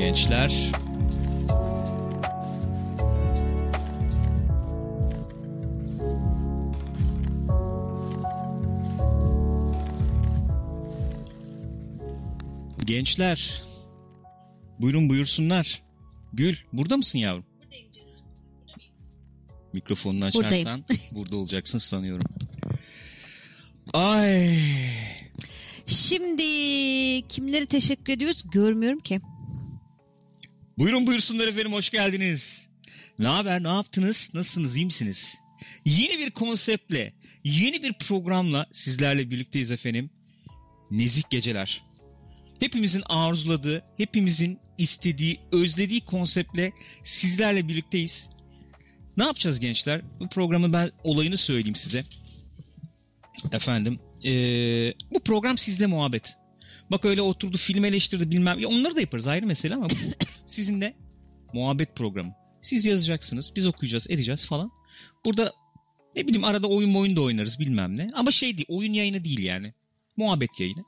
gençler. Gençler. Buyurun buyursunlar. Gül burada mısın yavrum? Buradayım canım. Mikrofonunu Buradayım. açarsan burada olacaksın sanıyorum. Ay. Şimdi kimlere teşekkür ediyoruz görmüyorum ki. Buyurun buyursunlar efendim hoş geldiniz. Ne haber ne yaptınız nasılsınız iyi misiniz? Yeni bir konseptle yeni bir programla sizlerle birlikteyiz efendim. Nezik geceler. Hepimizin arzuladığı, hepimizin istediği, özlediği konseptle sizlerle birlikteyiz. Ne yapacağız gençler? Bu programın ben olayını söyleyeyim size. Efendim, eee, bu program sizle muhabbet. Bak öyle oturdu film eleştirdi bilmem. Ya onları da yaparız ayrı mesele ama bu sizinle muhabbet programı. Siz yazacaksınız, biz okuyacağız, edeceğiz falan. Burada ne bileyim arada oyun oyun da oynarız bilmem ne. Ama şey değil, oyun yayını değil yani. Muhabbet yayını.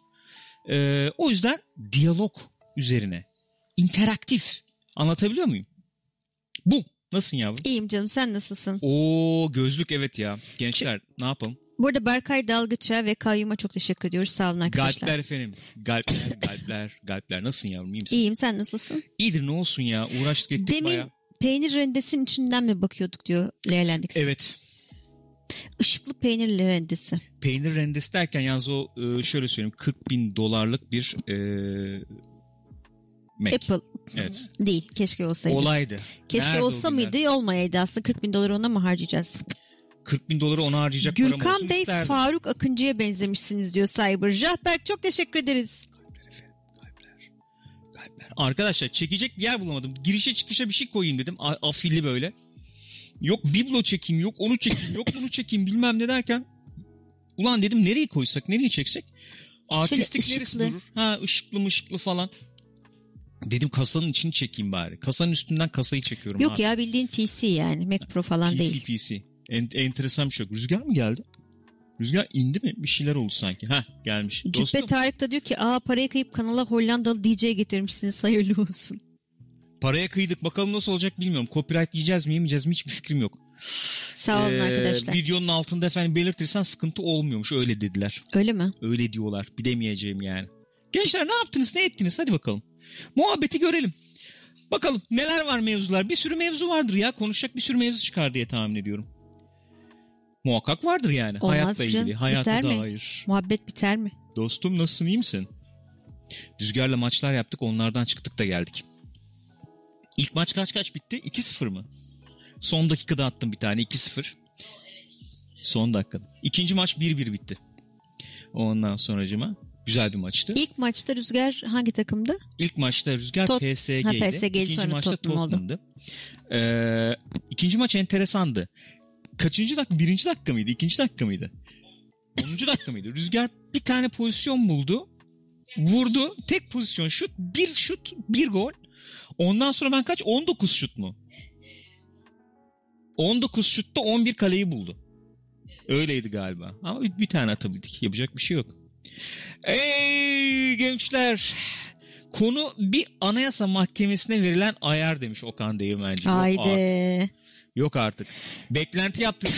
Ee, o yüzden diyalog üzerine. interaktif. Anlatabiliyor muyum? Bu. Nasılsın yavrum? İyiyim canım sen nasılsın? Oo gözlük evet ya. Gençler ne yapalım? Burada Berkay Dalgıç'a ve Kayyum'a çok teşekkür ediyoruz. Sağ olun arkadaşlar. Galpler efendim. Galpler, galpler, galpler. Nasılsın yavrum? İyi misin? İyiyim sen nasılsın? İyidir ne olsun ya. Uğraştık ettik Demin baya. peynir rendesinin içinden mi bakıyorduk diyor Leğlendik. Evet. Işıklı peynir rendesi. Peynir rendesi derken yalnız o e, şöyle söyleyeyim 40 bin dolarlık bir e, Mac. Apple Evet. değil keşke olsaydı. Olaydı. keşke Nerede olsa mıydı olmayaydı aslında 40 bin doları ona mı harcayacağız? 40 bin doları ona harcayacak param Gürkan olsun Bey isterdim. Faruk Akıncı'ya benzemişsiniz diyor Cyber. Jahberk çok teşekkür ederiz. Arkadaşlar çekecek bir yer bulamadım. Girişe çıkışa bir şey koyayım dedim. Afilli böyle. Yok biblo çekeyim, yok onu çekeyim, yok bunu çekeyim bilmem ne derken. Ulan dedim nereye koysak, nereye çeksek? Artistik Şöyle neresi durur? Ha ışıklı mışıklı falan. Dedim kasanın içini çekeyim bari. Kasanın üstünden kasayı çekiyorum. Yok abi. ya bildiğin PC yani Mac Pro falan PC değil. PC. En, enteresan bir şey yok. Rüzgar mı geldi? Rüzgar indi mi? Bir şeyler oldu sanki. Ha gelmiş. Cübbe Dostum Tarık da diyor ki aa parayı kayıp kanala Hollandalı DJ getirmişsiniz hayırlı olsun. paraya kıydık bakalım nasıl olacak bilmiyorum. Copyright yiyeceğiz mi yemeyeceğiz mi hiçbir fikrim yok. Sağ olun Ee, arkadaşlar. Videonun altında efendim belirtirsen sıkıntı olmuyormuş öyle dediler. Öyle mi? Öyle diyorlar bilemeyeceğim yani. Gençler ne yaptınız ne ettiniz hadi bakalım. Muhabbeti görelim. Bakalım neler var mevzular. Bir sürü mevzu vardır ya. Konuşacak bir sürü mevzu çıkar diye tahmin ediyorum. Muhakkak vardır yani. Olmaz Hayatla mı ilgili. canım? Hayata Biter mi? dair. Muhabbet biter mi? Dostum nasılsın iyi misin? Rüzgarla maçlar yaptık onlardan çıktık da geldik. İlk maç kaç kaç bitti? 2-0 mı? Son dakikada attım bir tane 2-0. Son dakikada. İkinci maç 1-1 bitti. Ondan sonracıma güzel bir maçtı. İlk maçta Rüzgar hangi takımdı? İlk maçta Rüzgar Tot- PSG'ydi. Ha, PSG İkinci maçta Tottenham. Tottenham'dı. Ee, ikinci maç enteresandı. Kaçıncı dakika? Birinci dakika mıydı? İkinci dakika mıydı? Onuncu dakika mıydı? Rüzgar bir tane pozisyon buldu. Vurdu. Tek pozisyon şut. Bir şut. Bir gol. Ondan sonra ben kaç? 19 şut mu? 19 şutta 11 kaleyi buldu. Öyleydi galiba. Ama bir, bir tane atabildik. Yapacak bir şey yok. Ey gençler. Konu bir anayasa mahkemesine verilen ayar demiş Okan Değirmenci. Haydi. Yok artık. Beklenti yaptık.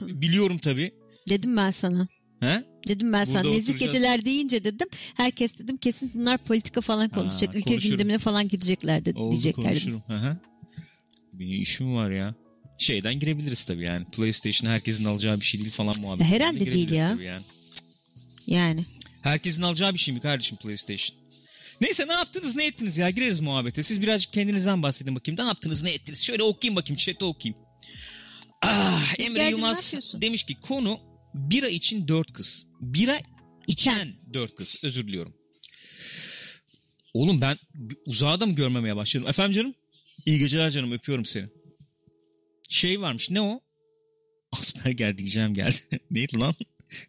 Biliyorum tabii. Dedim ben sana. He? Dedim ben sana. Burada oturacağız. geceler deyince dedim. Herkes dedim kesin bunlar politika falan konuşacak. Ülke konuşurum. gündemine falan gidecekler de, Oldu diyecekler. konuşurum. Hı. Benim işim var ya. Şeyden girebiliriz tabii yani. PlayStation herkesin alacağı bir şey değil falan muhabbet. Herhalde değil ya. Yani. Yani. Herkesin alacağı bir şey mi kardeşim PlayStation? Neyse ne yaptınız ne ettiniz ya gireriz muhabbete. Siz birazcık kendinizden bahsedin bakayım. Ne yaptınız ne ettiniz? Şöyle okuyayım bakayım chat'e okuyayım. Ah, Emre ne Yılmaz demiş ki konu bira için dört kız. Bira içen dört kız özür diliyorum. Oğlum ben uzağa da mı görmemeye başladım? Efendim canım? İyi geceler canım öpüyorum seni. Şey varmış ne o? Asperger diyeceğim geldi. Neydi lan?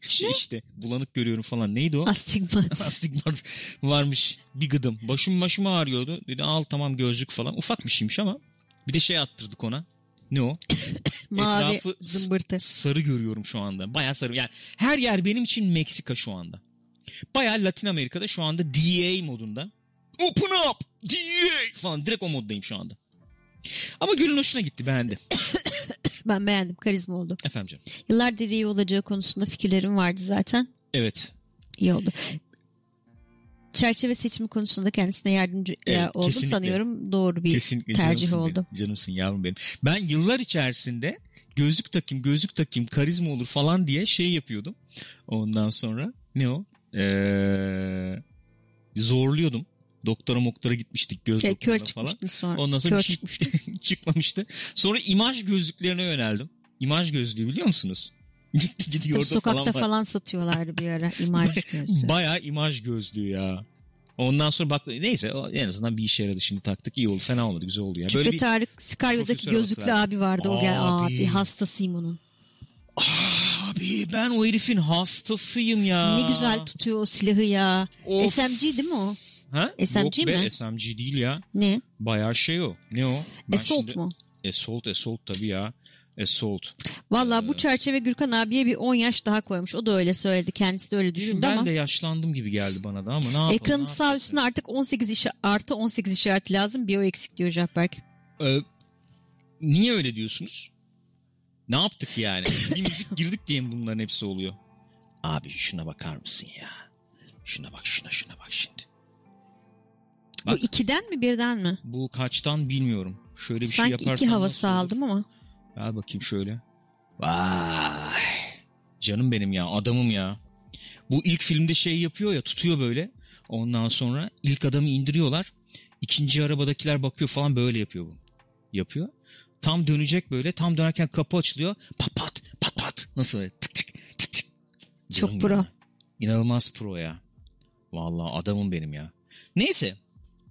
Şey işte bulanık görüyorum falan. Neydi o? Astigmat. Astigmat varmış bir gıdım. Başım başım ağrıyordu. Dedi al tamam gözlük falan. Ufak bir şeymiş ama. Bir de şey attırdık ona. Ne o? Mavi Etrafı zımbırtı. sarı görüyorum şu anda. Baya sarı. Yani her yer benim için Meksika şu anda. Baya Latin Amerika'da şu anda DA modunda. Open up! DJ! Falan direkt o moddayım şu anda. Ama Gül'ün hoşuna gitti beğendi. Ben beğendim. Karizma oldu. Efendim canım. Yıllardır iyi olacağı konusunda fikirlerim vardı zaten. Evet. İyi oldu. Çerçeve seçimi konusunda kendisine yardımcı Evet, oldum kesinlikle. sanıyorum. Doğru bir Kesinlikle tercih canımsın oldu. Benim. Canımsın yavrum benim. Ben yıllar içerisinde gözlük takayım gözlük takayım karizma olur falan diye şey yapıyordum. Ondan sonra ne o? Ee, zorluyordum. Doktora moktora gitmiştik göz Şey, doktoruna falan. sonra. Ondan sonra kör çıkmıştı. çıkmamıştı. Sonra imaj gözlüklerine yöneldim. İmaj gözlüğü biliyor musunuz? Gitti gidiyor orada sokakta falan. falan, var. satıyorlardı bir ara imaj gözü. Bayağı imaj gözlüğü ya. Ondan sonra bak neyse en azından bir işe yaradı şimdi taktık iyi oldu fena olmadı güzel oldu ya. Böyle Cübbe bir Tarık Scario'daki gözlüklü abi vardı. O gel Abi. abi hastasıyım onun. Abi ben o herifin hastasıyım ya. Ne güzel tutuyor o silahı ya. Of. SMG değil mi o? Ha? SMG Yok be, mi? SMG değil ya. Ne? Bayağı şey o. Ne o? Ben Assault şimdi- mu? Assault, Assault tabii ya. Assault. Valla bu çerçeve Gürkan abiye bir 10 yaş daha koymuş. O da öyle söyledi. Kendisi de öyle düşündü ben ama. de yaşlandım gibi geldi bana da ama ne yapalım. Ekranın ne sağ üstüne artık 18 işi, artı 18 işareti lazım. Bir o eksik diyor Japberk. Ee, niye öyle diyorsunuz? Ne yaptık yani? bir müzik girdik diye mi bunların hepsi oluyor? Abi şuna bakar mısın ya? Şuna bak şuna şuna bak şimdi. Bu Bak. ikiden mi birden mi? Bu kaçtan bilmiyorum. Şöyle bir şey Sanki yaparsam iki havası aldım ama. Ver bakayım şöyle. Vay. Canım benim ya adamım ya. Bu ilk filmde şey yapıyor ya tutuyor böyle. Ondan sonra ilk adamı indiriyorlar. İkinci arabadakiler bakıyor falan böyle yapıyor bu. Yapıyor. Tam dönecek böyle. Tam dönerken kapı açılıyor. Pat pat pat pat. Nasıl öyle tık tık tık tık. Çok Canım pro. ya. İnanılmaz pro ya. Vallahi adamım benim ya. Neyse.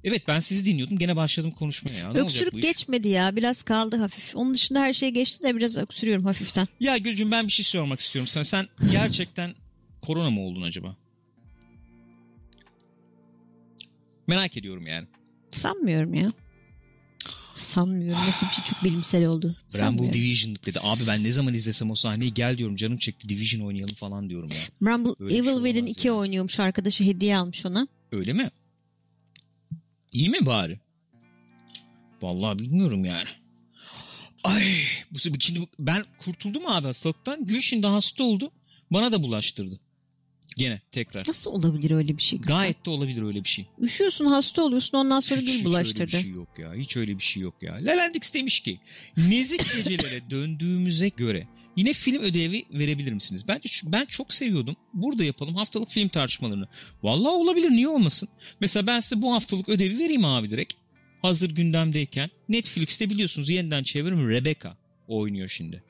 Evet ben sizi dinliyordum. Gene başladım konuşmaya ya. Ne Öksürük geçmedi ya. Biraz kaldı hafif. Onun dışında her şey geçti de biraz öksürüyorum hafiften. Ya Gülcüm ben bir şey sormak istiyorum sana. Sen gerçekten korona mı oldun acaba? Merak ediyorum yani. Sanmıyorum ya. Sanmıyorum. Nasıl bir şey çok bilimsel oldu. Bramble. Division dedi. Abi ben ne zaman izlesem o sahneyi gel diyorum canım çekti Division oynayalım falan diyorum ya. Bramble Öyle şey Evil Within olamaz 2 ya. oynuyormuş. Arkadaşı hediye almış ona. Öyle mi? İyi mi bari? Vallahi bilmiyorum yani. Ay bu şimdi ben kurtuldum abi hastalıktan. Gül şimdi hasta oldu. Bana da bulaştırdı. Gene tekrar. Nasıl olabilir öyle bir şey? Gayet de olabilir öyle bir şey. Üşüyorsun hasta oluyorsun ondan sonra Hiç- gül hiç bulaştırdı. öyle bir şey yok ya. Hiç öyle bir şey yok ya. Lelendix demiş ki nezik gecelere döndüğümüze göre yine film ödevi verebilir misiniz? Bence ben çok seviyordum. Burada yapalım haftalık film tartışmalarını. Vallahi olabilir niye olmasın? Mesela ben size bu haftalık ödevi vereyim abi direkt. Hazır gündemdeyken. Netflix'te biliyorsunuz yeniden çevrim Rebecca oynuyor şimdi.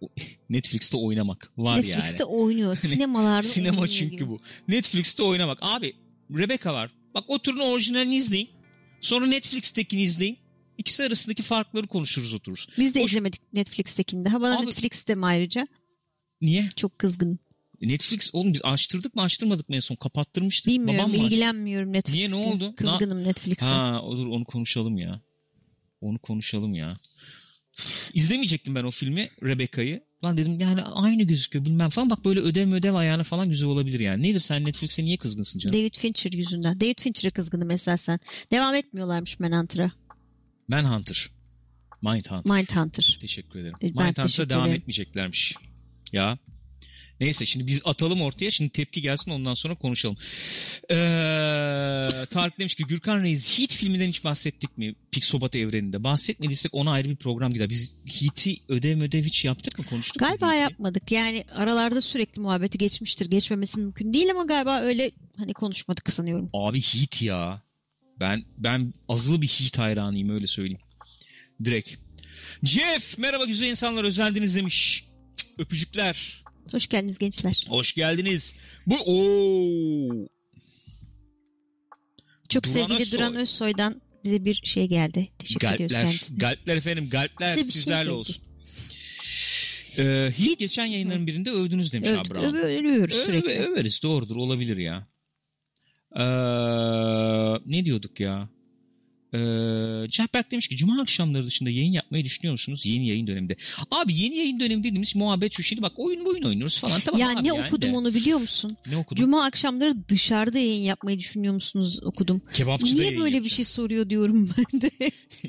Netflix'te oynamak var yani. Netflix'te oynuyor. Sinemalarda Sinema çünkü bu. Netflix'te oynamak. Abi Rebecca var. Bak oturun orijinalini izleyin. Sonra Netflix'tekini izleyin. İkisi arasındaki farkları konuşuruz otururuz. Biz de Hoş- izlemedik Netflix'tekinde. Ha bana Abi- Netflix'te mi ayrıca? Niye? Çok kızgın. Netflix oğlum biz açtırdık mı açtırmadık mı en son? Kapattırmıştık. Bilmiyorum Babam ilgilenmiyorum Netflix'te. Niye, ne oldu? Kızgınım Netflix'e. Ha olur onu konuşalım ya. Onu konuşalım ya. İzlemeyecektim ben o filmi Rebecca'yı. Lan dedim yani aynı gözüküyor bilmem falan. Bak böyle ödev ödev ayağına falan güzel olabilir yani. Nedir sen Netflix'e niye kızgınsın canım? David Fincher yüzünden. David Fincher'a kızgınım esasen. Devam etmiyorlarmış Manhunter'a. Manhunter. Mindhunter. Mindhunter. Teşekkür ederim. Ben Mindhunter'a devam ederim. etmeyeceklermiş. Ya. Neyse şimdi biz atalım ortaya. Şimdi tepki gelsin ondan sonra konuşalım. Ee, Tarık demiş ki Gürkan Reis Heat filminden hiç bahsettik mi? Pixobat evreninde. Bahsetmediysek ona ayrı bir program gider. Biz Heat'i ödev ödev hiç yaptık mı? Konuştuk mu Galiba Heat'i? yapmadık. Yani aralarda sürekli muhabbeti geçmiştir. Geçmemesi mümkün değil ama galiba öyle hani konuşmadık sanıyorum. Abi Heat ya. Ben ben azılı bir Heat hayranıyım öyle söyleyeyim. Direkt. Jeff merhaba güzel insanlar özendiniz demiş. Öpücükler. Hoş geldiniz gençler. Hoş geldiniz. Bu ooo. Çok Duran sevgili Özsoy. Duran Özsoy'dan bize bir şey geldi. Teşekkür ediyoruz Galpler, kendisine. galpler efendim, galpler Size şey sizlerle geldi. olsun. Ee, Heat geçen yayınların birinde övdünüz demiş Öv- Abraham. öv- övüyoruz sürekli. överiz doğrudur olabilir ya. Ee, ne diyorduk ya? Ee, Cahberk demiş ki Cuma akşamları dışında yayın yapmayı düşünüyor musunuz yeni yayın döneminde? Abi yeni yayın dönemi dediğimiz muhabbet şu şimdi bak oyun oyun oynuyoruz falan. Tamam ya abi ne yani okudum de. onu biliyor musun? Ne okudun? Cuma akşamları dışarıda yayın yapmayı düşünüyor musunuz okudum. Kebapçıda Niye böyle bir yapacağım. şey soruyor diyorum ben de.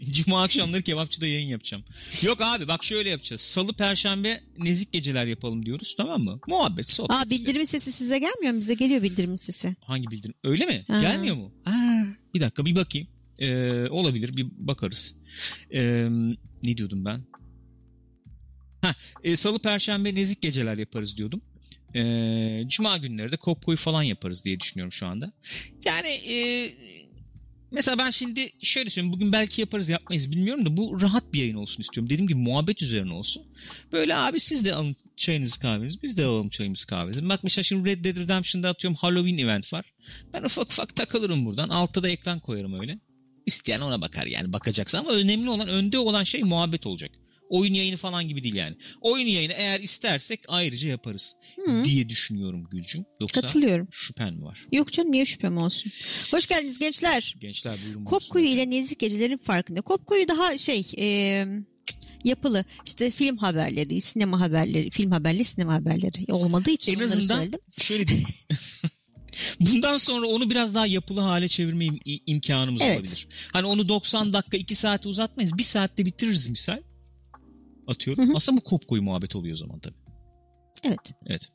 Cuma akşamları kebapçıda yayın yapacağım. Yok abi bak şöyle yapacağız. Salı perşembe nezik geceler yapalım diyoruz tamam mı? Muhabbet sohbet. Aa işte. bildirimin sesi size gelmiyor mu? Bize geliyor bildirimin sesi. Hangi bildirim? Öyle mi? Ha. Gelmiyor mu? Ha, bir dakika bir bakayım. Ee, olabilir bir bakarız. Ee, ne diyordum ben? Ha, e, Salı Perşembe nezik geceler yaparız diyordum. Ee, Cuma günleri de kopkoyu falan yaparız diye düşünüyorum şu anda. Yani e, mesela ben şimdi şöyle söyleyeyim. Bugün belki yaparız yapmayız bilmiyorum da bu rahat bir yayın olsun istiyorum. Dediğim gibi muhabbet üzerine olsun. Böyle abi siz de alın çayınızı kahvenizi biz de alalım çayımızı kahvemizi. Bak mesela şimdi Red Dead Redemption'da atıyorum Halloween event var. Ben ufak ufak takılırım buradan. Altta da ekran koyarım öyle. İsteyen ona bakar yani bakacaksa ama önemli olan önde olan şey muhabbet olacak. Oyun yayını falan gibi değil yani. Oyun yayını eğer istersek ayrıca yaparız Hı. diye düşünüyorum Gülcüm. Yoksa Katılıyorum. şüphen mi var? Yok canım niye şüphem olsun. Hoş geldiniz gençler. Gençler buyurun. Kopkoyu ile Nezik Gecelerin farkında. Kopkoyu daha şey e, yapılı. İşte film haberleri, sinema haberleri, film haberleri, sinema haberleri olmadığı için En azından söyledim. şöyle diyeyim. Bundan sonra onu biraz daha yapılı hale çevirme im- imkanımız Evet. olabilir. Hani onu 90 dakika 2 saate uzatmayız. 1 saatte bitiririz misal. Atıyorum. Hı hı. Aslında bu kopkoyu muhabbet oluyor o zaman tabii. Evet. Evet.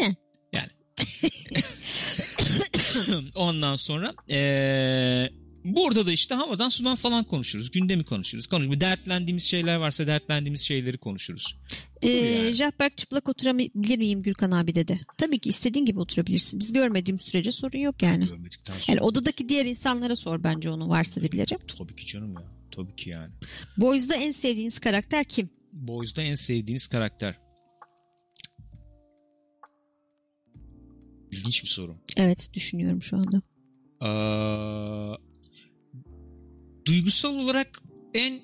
Yani. Yani. Ondan sonra eee, burada da işte havadan sudan falan konuşuruz. Gündemi konuşuruz. Konuş dertlendiğimiz şeyler varsa dertlendiğimiz şeyleri konuşuruz. Ee, yani. Jahberk çıplak oturabilir miyim Gürkan abi dedi. Tabii ki istediğin gibi oturabilirsin. Biz görmediğim sürece sorun yok yani. Görmedikten sonra. Yani odadaki diğer insanlara sor bence onu varsa birileri. Tabii ki canım ya. Tabii ki yani. Boys'da en sevdiğiniz karakter kim? Boys'da en sevdiğiniz karakter. İlginç bir soru. Evet düşünüyorum şu anda. Aa, duygusal olarak en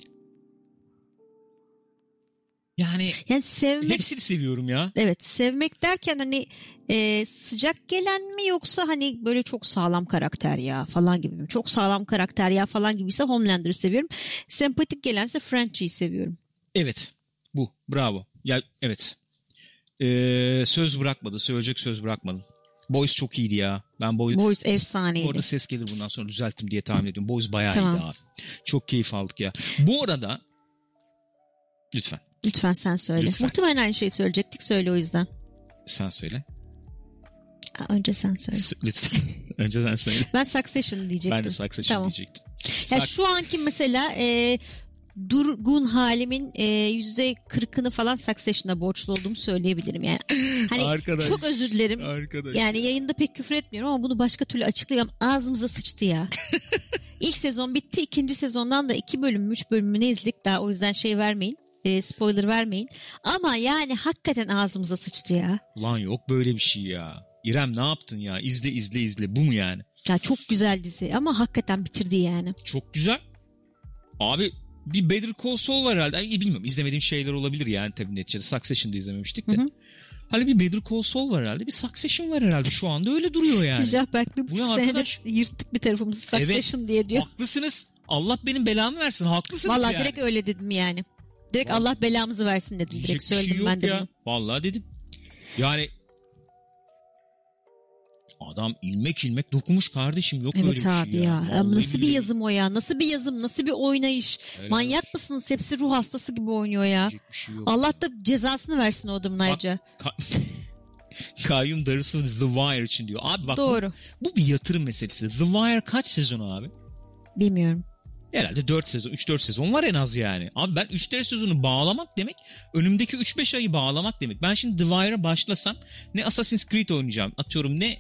yani Yani sevmek hepsini seviyorum ya. Evet sevmek derken hani e, sıcak gelen mi yoksa hani böyle çok sağlam karakter ya falan gibi mi? Çok sağlam karakter ya falan gibiyse Homelander'ı seviyorum. Sempatik gelense Frenchie'yi seviyorum. Evet. Bu. Bravo. Ya evet. Ee, söz bırakmadı. Söyleyecek söz bırakmadı. Boys çok iyiydi ya. Ben Boys Boys Bu efsaneydi. arada ses gelir bundan sonra düzelttim diye tahmin ediyorum. Boys bayağı Tamam. iyiydi abi. Çok keyif aldık ya. Bu arada lütfen Lütfen sen söyle. Lütfen. Muhtemelen aynı şeyi söyleyecektik söyle o yüzden. sen söyle. Aa, Önce sen söyle. S- Lütfen. Önce sen söyle. Ben Succession diyecektim. Ben de Succession Tamam. diyecektim. Ya Sak- şu anki mesela e, durgun halimin e, yüzde kırkını falan Succession'a borçlu olduğumu söyleyebilirim. Yani hani Arkadaş. çok özür dilerim. Arkadaş. Yani yayında pek küfür etmiyorum ama bunu başka türlü açıklayamam. Ağzımıza sıçtı ya. İlk sezon bitti. ikinci sezondan da iki bölüm, üç bölümünü izledik. Daha o yüzden şey vermeyin. E, spoiler vermeyin. Ama yani hakikaten ağzımıza sıçtı ya. Ulan yok böyle bir şey ya. İrem ne yaptın ya? İzle izle izle. Bu mu yani? Ya çok güzel dizi ama hakikaten bitirdi yani. Çok güzel. Abi bir Better Call Saul var herhalde. Ay, bilmiyorum izlemediğim şeyler olabilir yani tabii neticede. Succession'da izlememiştik de. Hı hı. Hani bir Better Call Saul var herhalde. Bir Succession var herhalde. Şu anda öyle duruyor yani. Jahberk bir Bu buçuk ne senedir arkadaş? yırttık bir tarafımızı Succession diye diyor. Haklısınız. Allah benim belamı versin. Haklısınız Vallahi yani. direkt öyle dedim yani. Direkt Allah belamızı versin dedim. Diyecek Direkt bir şey söyledim yok ben de ya. bunu. Vallahi dedim. Yani adam ilmek ilmek dokumuş kardeşim. Yok öyle bir Evet şey abi ya. Vallahi Nasıl bir billahi. yazım o ya? Nasıl bir yazım? Nasıl bir oynayış? Helal Manyak olsun. mısınız? Hepsi ruh hastası gibi oynuyor ya. Diyecek bir şey yok. Allah da cezasını versin o adamın ayrıca. Ka- Kayyum darısı The Wire için diyor. Abi bak bu, Doğru. bu bir yatırım meselesi. The Wire kaç sezon abi? Bilmiyorum. Herhalde 4 sezon, 3-4 sezon var en az yani. Abi ben 3-4 sezonu bağlamak demek, önümdeki 3-5 ayı bağlamak demek. Ben şimdi The Wire'a başlasam ne Assassin's Creed oynayacağım, atıyorum ne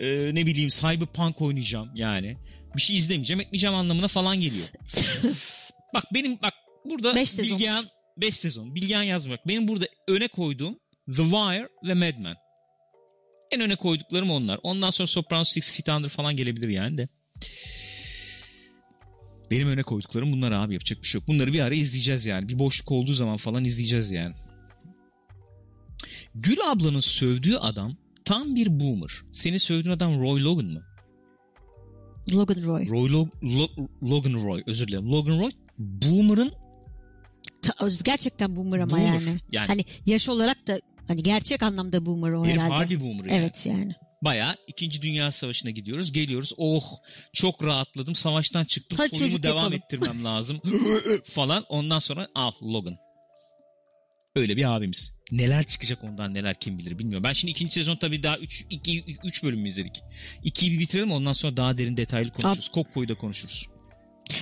e, ne bileyim Cyberpunk oynayacağım yani. Bir şey izlemeyeceğim, etmeyeceğim anlamına falan geliyor. bak benim bak burada Beş. Bilgehan 5 sezon. Bilgehan yazmak. Benim burada öne koyduğum The Wire ve Mad Men. En öne koyduklarım onlar. Ondan sonra Sopranos Six Feet Under falan gelebilir yani de. Benim öne koyduklarım bunlar abi yapacak bir şey yok. Bunları bir ara izleyeceğiz yani. Bir boşluk olduğu zaman falan izleyeceğiz yani. Gül ablanın sövdüğü adam tam bir boomer. Seni sövdüğün adam Roy Logan mı? Logan Roy. Roy Lo- Lo- Logan Roy özür dilerim. Logan Roy Boomer'ın Ta- gerçekten boomer ama Boomer. yani. Yani- Hani yaş olarak da hani gerçek anlamda boomer o herif herhalde. harbi Boomer yani. Evet yani. Bayağı 2. Dünya Savaşı'na gidiyoruz. Geliyoruz. Oh çok rahatladım. Savaştan çıktım. Hadi Soyumu devam yapalım. ettirmem lazım. falan. Ondan sonra al Logan. Öyle bir abimiz. Neler çıkacak ondan neler kim bilir bilmiyorum. Ben şimdi ikinci sezon tabii daha 3 2 3 bölüm izledik. 2'yi bir bitirelim ondan sonra daha derin detaylı konuşuruz. Kokko'yu da konuşuruz.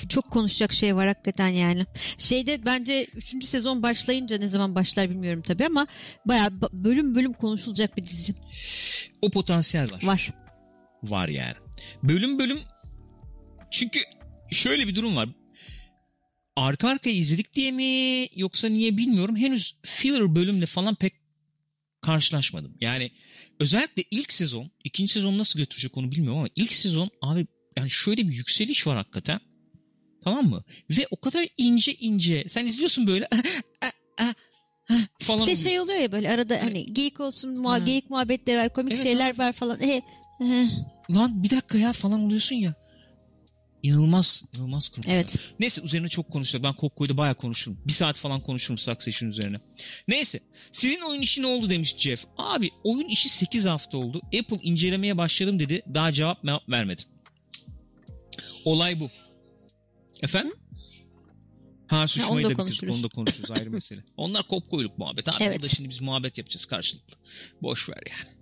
Çok konuşacak şey var hakikaten yani. Şeyde bence 3. sezon başlayınca ne zaman başlar bilmiyorum tabii ama bayağı ba- bölüm bölüm konuşulacak bir dizi O potansiyel var. var. Var yani. Bölüm bölüm çünkü şöyle bir durum var. Arka arkaya izledik diye mi yoksa niye bilmiyorum. Henüz filler bölümle falan pek karşılaşmadım. Yani özellikle ilk sezon, ikinci sezon nasıl götürecek onu bilmiyorum ama ilk sezon abi yani şöyle bir yükseliş var hakikaten. Tamam mı? Ve o kadar ince ince. Sen izliyorsun böyle falan. Bir de şey oluyor ya böyle arada hani geyik olsun, muha- Ha. geyik muhabbetleri var, komik Evet, şeyler var falan. E, e, Lan bir dakika ya falan oluyorsun ya. İnanılmaz, inanılmaz konuşuyor. evet. Neyse üzerine çok konuşulur. Ben Kokko'yu bayağı konuşurum. Bir saat falan konuşurum Succession üzerine. Neyse. Sizin oyun işi ne oldu demiş Jeff. Abi oyun işi 8 hafta oldu. Apple incelemeye başladım dedi. Daha cevap me- vermedi. Olay bu. Efendim? Ha suçmayı onu da da bitirdik. Onu da konuşuruz ayrı mesele. Onlar kopkoyluk muhabbet. Abi Evet. burada şimdi biz muhabbet yapacağız karşılıklı. Boş ver yani.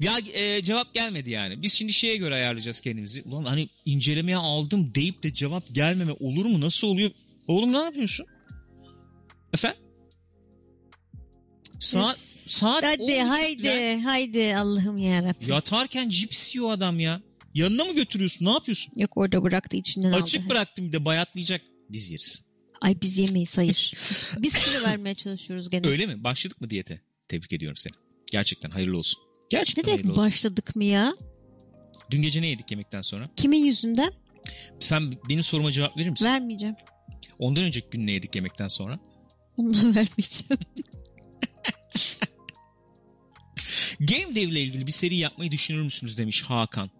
Ya e, cevap gelmedi yani. Biz şimdi şeye göre ayarlayacağız kendimizi. Ulan hani incelemeye aldım deyip de cevap gelmeme olur mu? Nasıl oluyor? Oğlum ne yapıyorsun? Efendim? Saat saat Hadi 10.30 haydi haydi Allah'ım yarabbim. Yatarken cips yiyor adam ya. Yanına mı götürüyorsun? Ne yapıyorsun? Yok orada bıraktı içinden aldı. Açık bıraktım bir de bayatlayacak. Biz yeriz. Ay biz yemeyiz hayır. biz kilo vermeye çalışıyoruz gene. Öyle mi? Başladık mı diyete? Tebrik ediyorum seni. Gerçekten hayırlı olsun. Gerçekten demek hayırlı olsun. başladık mı ya? Dün gece ne yedik yemekten sonra? Kimin yüzünden? Sen benim soruma cevap verir misin? Vermeyeceğim. Ondan önceki gün ne yedik yemekten sonra? Onu da vermeyeceğim. Game Dev ile ilgili bir seri yapmayı düşünür müsünüz demiş Hakan.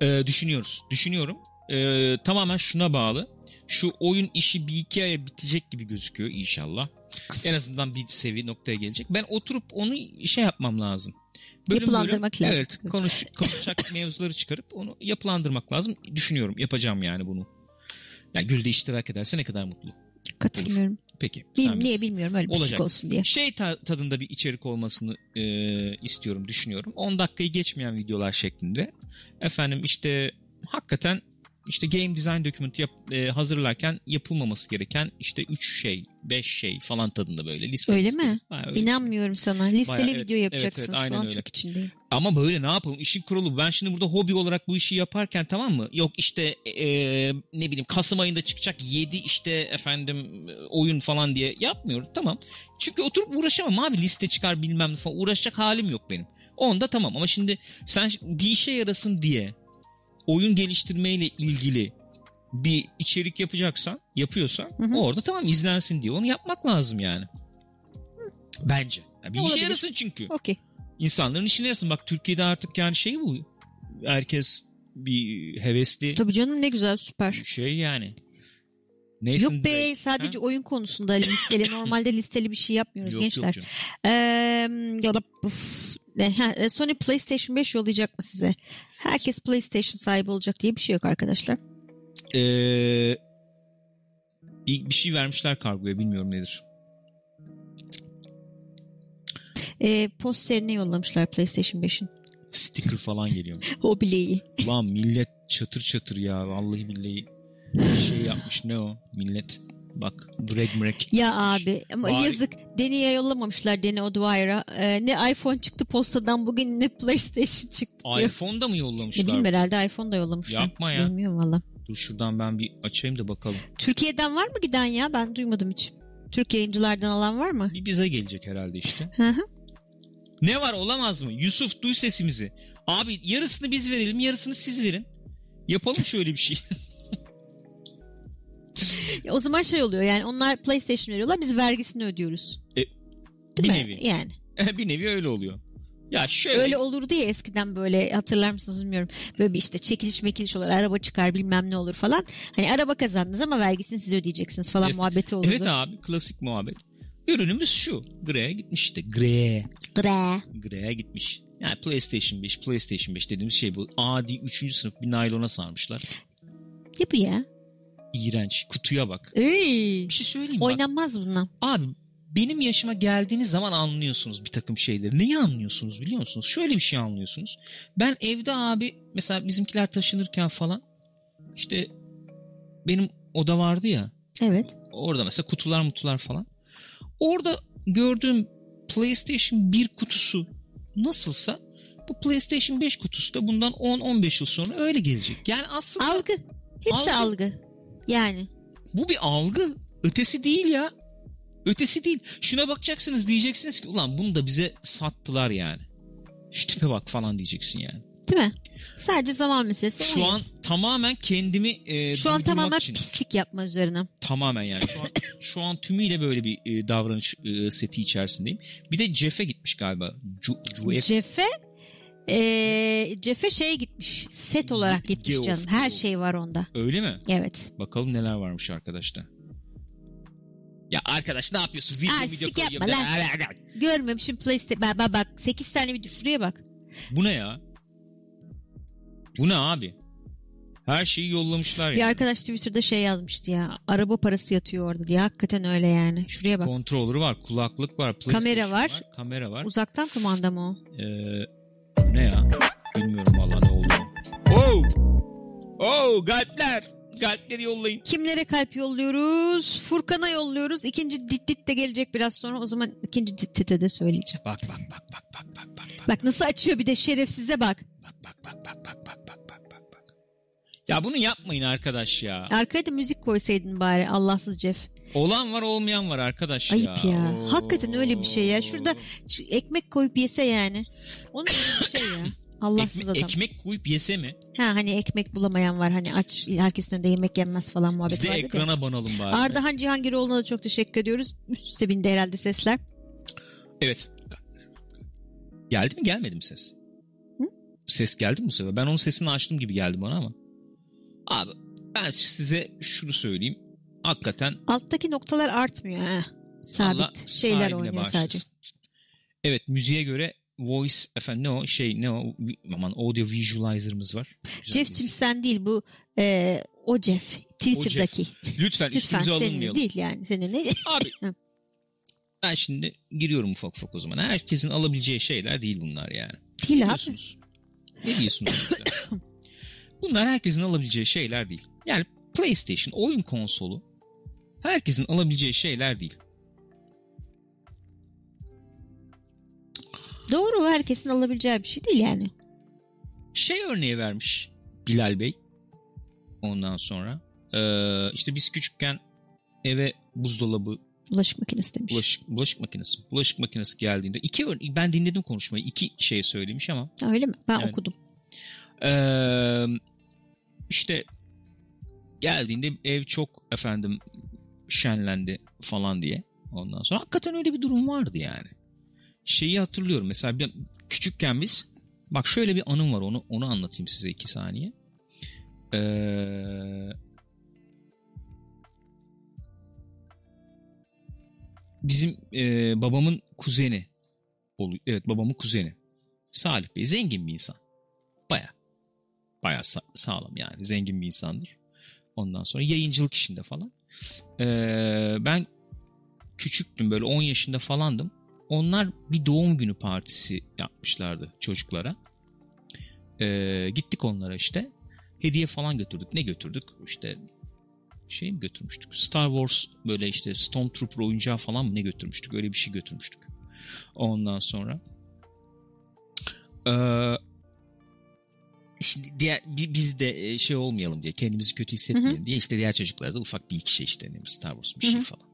Ee, düşünüyoruz. Düşünüyorum. Ee, tamamen şuna bağlı. Şu oyun işi bir iki aya bitecek gibi gözüküyor inşallah. En azından bir seviye noktaya gelecek. Ben oturup onu şey yapmam lazım. Yapılandırmak lazım. Evet konuş, konuşacak mevzuları çıkarıp onu yapılandırmak lazım. Düşünüyorum yapacağım yani bunu. Ya Gül de iştirak ederse ne kadar mutlu. Katılmıyorum. Peki. Bil, niye bilmiyorum öyle bir Olacak. olsun diye. Şey ta- tadında bir içerik olmasını e, istiyorum, düşünüyorum. 10 dakikayı geçmeyen videolar şeklinde. Efendim işte hakikaten işte game design document yap, e, hazırlarken yapılmaması gereken işte 3 şey, 5 şey falan tadında böyle liste. Öyle liste. mi? Ha, öyle. İnanmıyorum sana. Listeli Bayağı evet, video yapacaksın. evet, evet, aynen Şu an öyle. çok içindeyim. Ama böyle ne yapalım? İşin kurulu. Ben şimdi burada hobi olarak bu işi yaparken tamam mı? Yok işte e, ne bileyim Kasım ayında çıkacak 7 işte efendim e, oyun falan diye yapmıyoruz. Tamam. Çünkü oturup uğraşamam abi liste çıkar bilmem ne falan. Uğraşacak halim yok benim. Onda tamam ama şimdi sen bir işe yarasın diye oyun geliştirmeyle ilgili bir içerik yapacaksan, yapıyorsan Hı hı. orada tamam izlensin diye onu yapmak lazım yani. Bence. Ya bir işe yarasın çünkü. Okey. İnsanların işine yarasın. Bak Türkiye'de artık yani şey bu. Herkes bir hevesli Tabii canım ne güzel süper. şey yani. Nathan Yok be sadece Ha? oyun konusunda listeli. Normalde listeli bir şey yapmıyoruz Yok, gençler. yok canım. Ee, ya da- uf, ne, ha, Sony PlayStation 5 yollayacak mı size? Herkes PlayStation sahibi olacak diye bir şey yok arkadaşlar. Ee, bir bir şey vermişler kargoya bilmiyorum nedir. Ee, posterini yollamışlar PlayStation 5'in. Sticker falan geliyor. O bile iyi. Ulan millet çatır çatır ya. Vallahi billahi yapmış. Ne o? Millet bak break break. Ya abi ama Bari- yazık. Deni'ye yollamamışlar Deni O'Dwyer'a. Ee, ne iPhone çıktı postadan bugün ne PlayStation çıktı diyor. iPhone'da mı Ne yollamışlar? bileyim herhalde iPhone da yollamışlar. Yapma ya. Bilmiyorum valla. Dur şuradan ben bir açayım da bakalım. Türkiye'den var mı giden ya? Ben duymadım hiç. Türk yayıncılardan alan var mı? Bir bize gelecek herhalde işte. Hı hı. Ne var olamaz mı? Yusuf duy sesimizi. Abi yarısını biz verelim yarısını siz verin. Yapalım şöyle bir şey. O zaman şey oluyor yani onlar PlayStation veriyorlar biz vergisini ödüyoruz. E, bir mi? nevi. Yani. bir nevi öyle oluyor. Ya şöyle Öyle olurdu ya eskiden böyle hatırlar mısınız bilmiyorum. Böyle bir işte çekiliş mekiliş olur araba çıkar bilmem ne olur falan. Hani araba kazandınız ama vergisini siz ödeyeceksiniz falan Evet. muhabbeti olurdu. Evet abi klasik muhabbet. Ürünümüz şu. Gre'ye gitmiş işte. Gre. Bre. Gre'ye gitmiş. Yani PlayStation 5, PlayStation 5 dediğimiz şey bu. Adi 3. sınıf bir naylona sarmışlar. Ne bu ya? İğrenç. Kutuya bak. Ey. Bir şey söyleyeyim bak. Oynanmaz bundan. Abi benim yaşıma geldiğiniz zaman anlıyorsunuz bir takım şeyleri. Neyi anlıyorsunuz biliyor musunuz? Şöyle bir şey anlıyorsunuz. Ben evde abi mesela bizimkiler taşınırken falan işte benim oda vardı ya Evet. orada mesela kutular mutular falan. Orada gördüğüm PlayStation 1 kutusu nasılsa bu PlayStation 5 kutusu da bundan 10-15 yıl sonra öyle gelecek. Yani aslında Algı. Hepsi Algı. algı. Yani. bu bir algı. Ötesi değil ya. Ötesi değil. Şuna bakacaksınız diyeceksiniz ki ulan bunu da bize sattılar yani. Şu tipe bak falan diyeceksin yani. Değil mi? Sadece zaman meselesi. Şu an tamamen kendimi e, şu an tamamen için. pislik yapma üzerine. Tamamen yani. Şu an, şu an tümüyle böyle bir e, davranış e, seti içerisindeyim. Bir de Jeff'e gitmiş galiba. Cu, Cu- Eee Cefe şeye gitmiş. Set olarak gitmiş canım. Her şey var onda. Öyle mi? Evet. Bakalım neler varmış arkadaşta. Ya arkadaş ne yapıyorsun? Video Aa, video koyuyorum. yapma lan. Görmemişim PlayStation. Bak bak, bak 8 tane bir şuraya bak. Bu ne ya? Bu ne abi? Her şeyi yollamışlar Bir ya. arkadaş Twitter'da şey yazmıştı ya. Araba parası yatıyor orada diye. Hakikaten öyle yani. Şuraya bak. Kontrolörü var, kulaklık var, Kamera var. kamera var. Uzaktan kumanda mı o? Ee, ne ya? Bilmiyorum valla ne olduğunu. Oh! Oh kalpler! Kalpleri yollayın. Kimlere kalp yolluyoruz? Furkan'a yolluyoruz. İkinci dit dit de gelecek biraz sonra. O zaman ikinci dit dite de söyleyeceğim. Bak bak bak bak bak bak bak bak. Bak nasıl açıyor bir de şerefsize bak. Bak bak bak bak bak bak bak bak bak bak. Ya bunu yapmayın arkadaş ya. Arkaya da müzik koysaydın bari Allahsız Jeff. Olan var olmayan var arkadaş Ayıp ya. ya. Oo. Hakikaten öyle bir şey ya. Şurada ekmek koyup yese yani. Onun öyle bir şey ya. Allahsız Ekme- adam. ekmek koyup yese mi? Ha hani ekmek bulamayan var. Hani aç herkesin önünde yemek yenmez falan Biz muhabbeti de ekrana banalım bari. Ardahan Cihangiroğlu'na da çok teşekkür ediyoruz. Üst üste bindi herhalde sesler. Evet. Geldi mi gelmedi mi ses? Hı? Ses geldi mi bu sefer? Ben onun sesini açtım gibi geldi bana ama. Abi ben size şunu söyleyeyim. Hakikaten Alttaki noktalar artmıyor. Ha. Sabit Allah şeyler oynuyor bağışlasın. sadece. Evet müziğe göre voice efendim ne o şey ne o aman audio visualizer'ımız var. Müzik. sen değil bu e, o Jeff Twitter'daki. Lütfen Lütfen üstümüze alınmayalım. değil yani. Senin ne? Abi ben şimdi giriyorum ufak ufak o zaman. Herkesin alabileceği şeyler değil bunlar yani. Değil Ne abi. diyorsunuz? Ne diyorsunuz? bunlar herkesin alabileceği şeyler değil. Yani PlayStation oyun konsolu herkesin alabileceği şeyler değil. Doğru herkesin alabileceği bir şey değil yani. Şey örneği vermiş Bilal Bey. Ondan sonra ee, işte biz küçükken eve buzdolabı, Bulaşık makinesi demiş. bulaşık, bulaşık makinesi, bulaşık makinesi geldiğinde iki örne- ben dinledim konuşmayı iki şey söylemiş ama öyle mi? Ben Yani- okudum. Ee, işte geldiğinde ev çok efendim şenlendi falan diye. Ondan sonra hakikaten öyle bir durum vardı yani. Şeyi hatırlıyorum mesela ben küçükken biz bak şöyle bir anım var onu onu anlatayım size iki saniye. Ee, bizim e, babamın kuzeni. Evet babamın kuzeni. Salih Bey zengin bir insan. Baya baya sa- sağlam yani zengin bir insandır. Ondan sonra yayıncılık işinde falan. Ee, ben küçüktüm böyle 10 yaşında falandım. Onlar bir doğum günü partisi yapmışlardı çocuklara. Ee, gittik onlara işte. Hediye falan götürdük. Ne götürdük? İşte şey mi götürmüştük? Star Wars böyle işte Stormtrooper oyuncağı falan mı ne götürmüştük? Öyle bir şey götürmüştük. Ondan sonra ee, şimdi diğer bi- biz de e, şey olmayalım diye kendimizi kötü hissetmeyelim diye işte diğer çocuklara da ufak bir iki şey işte ne Star Wars bir Hı şey falan.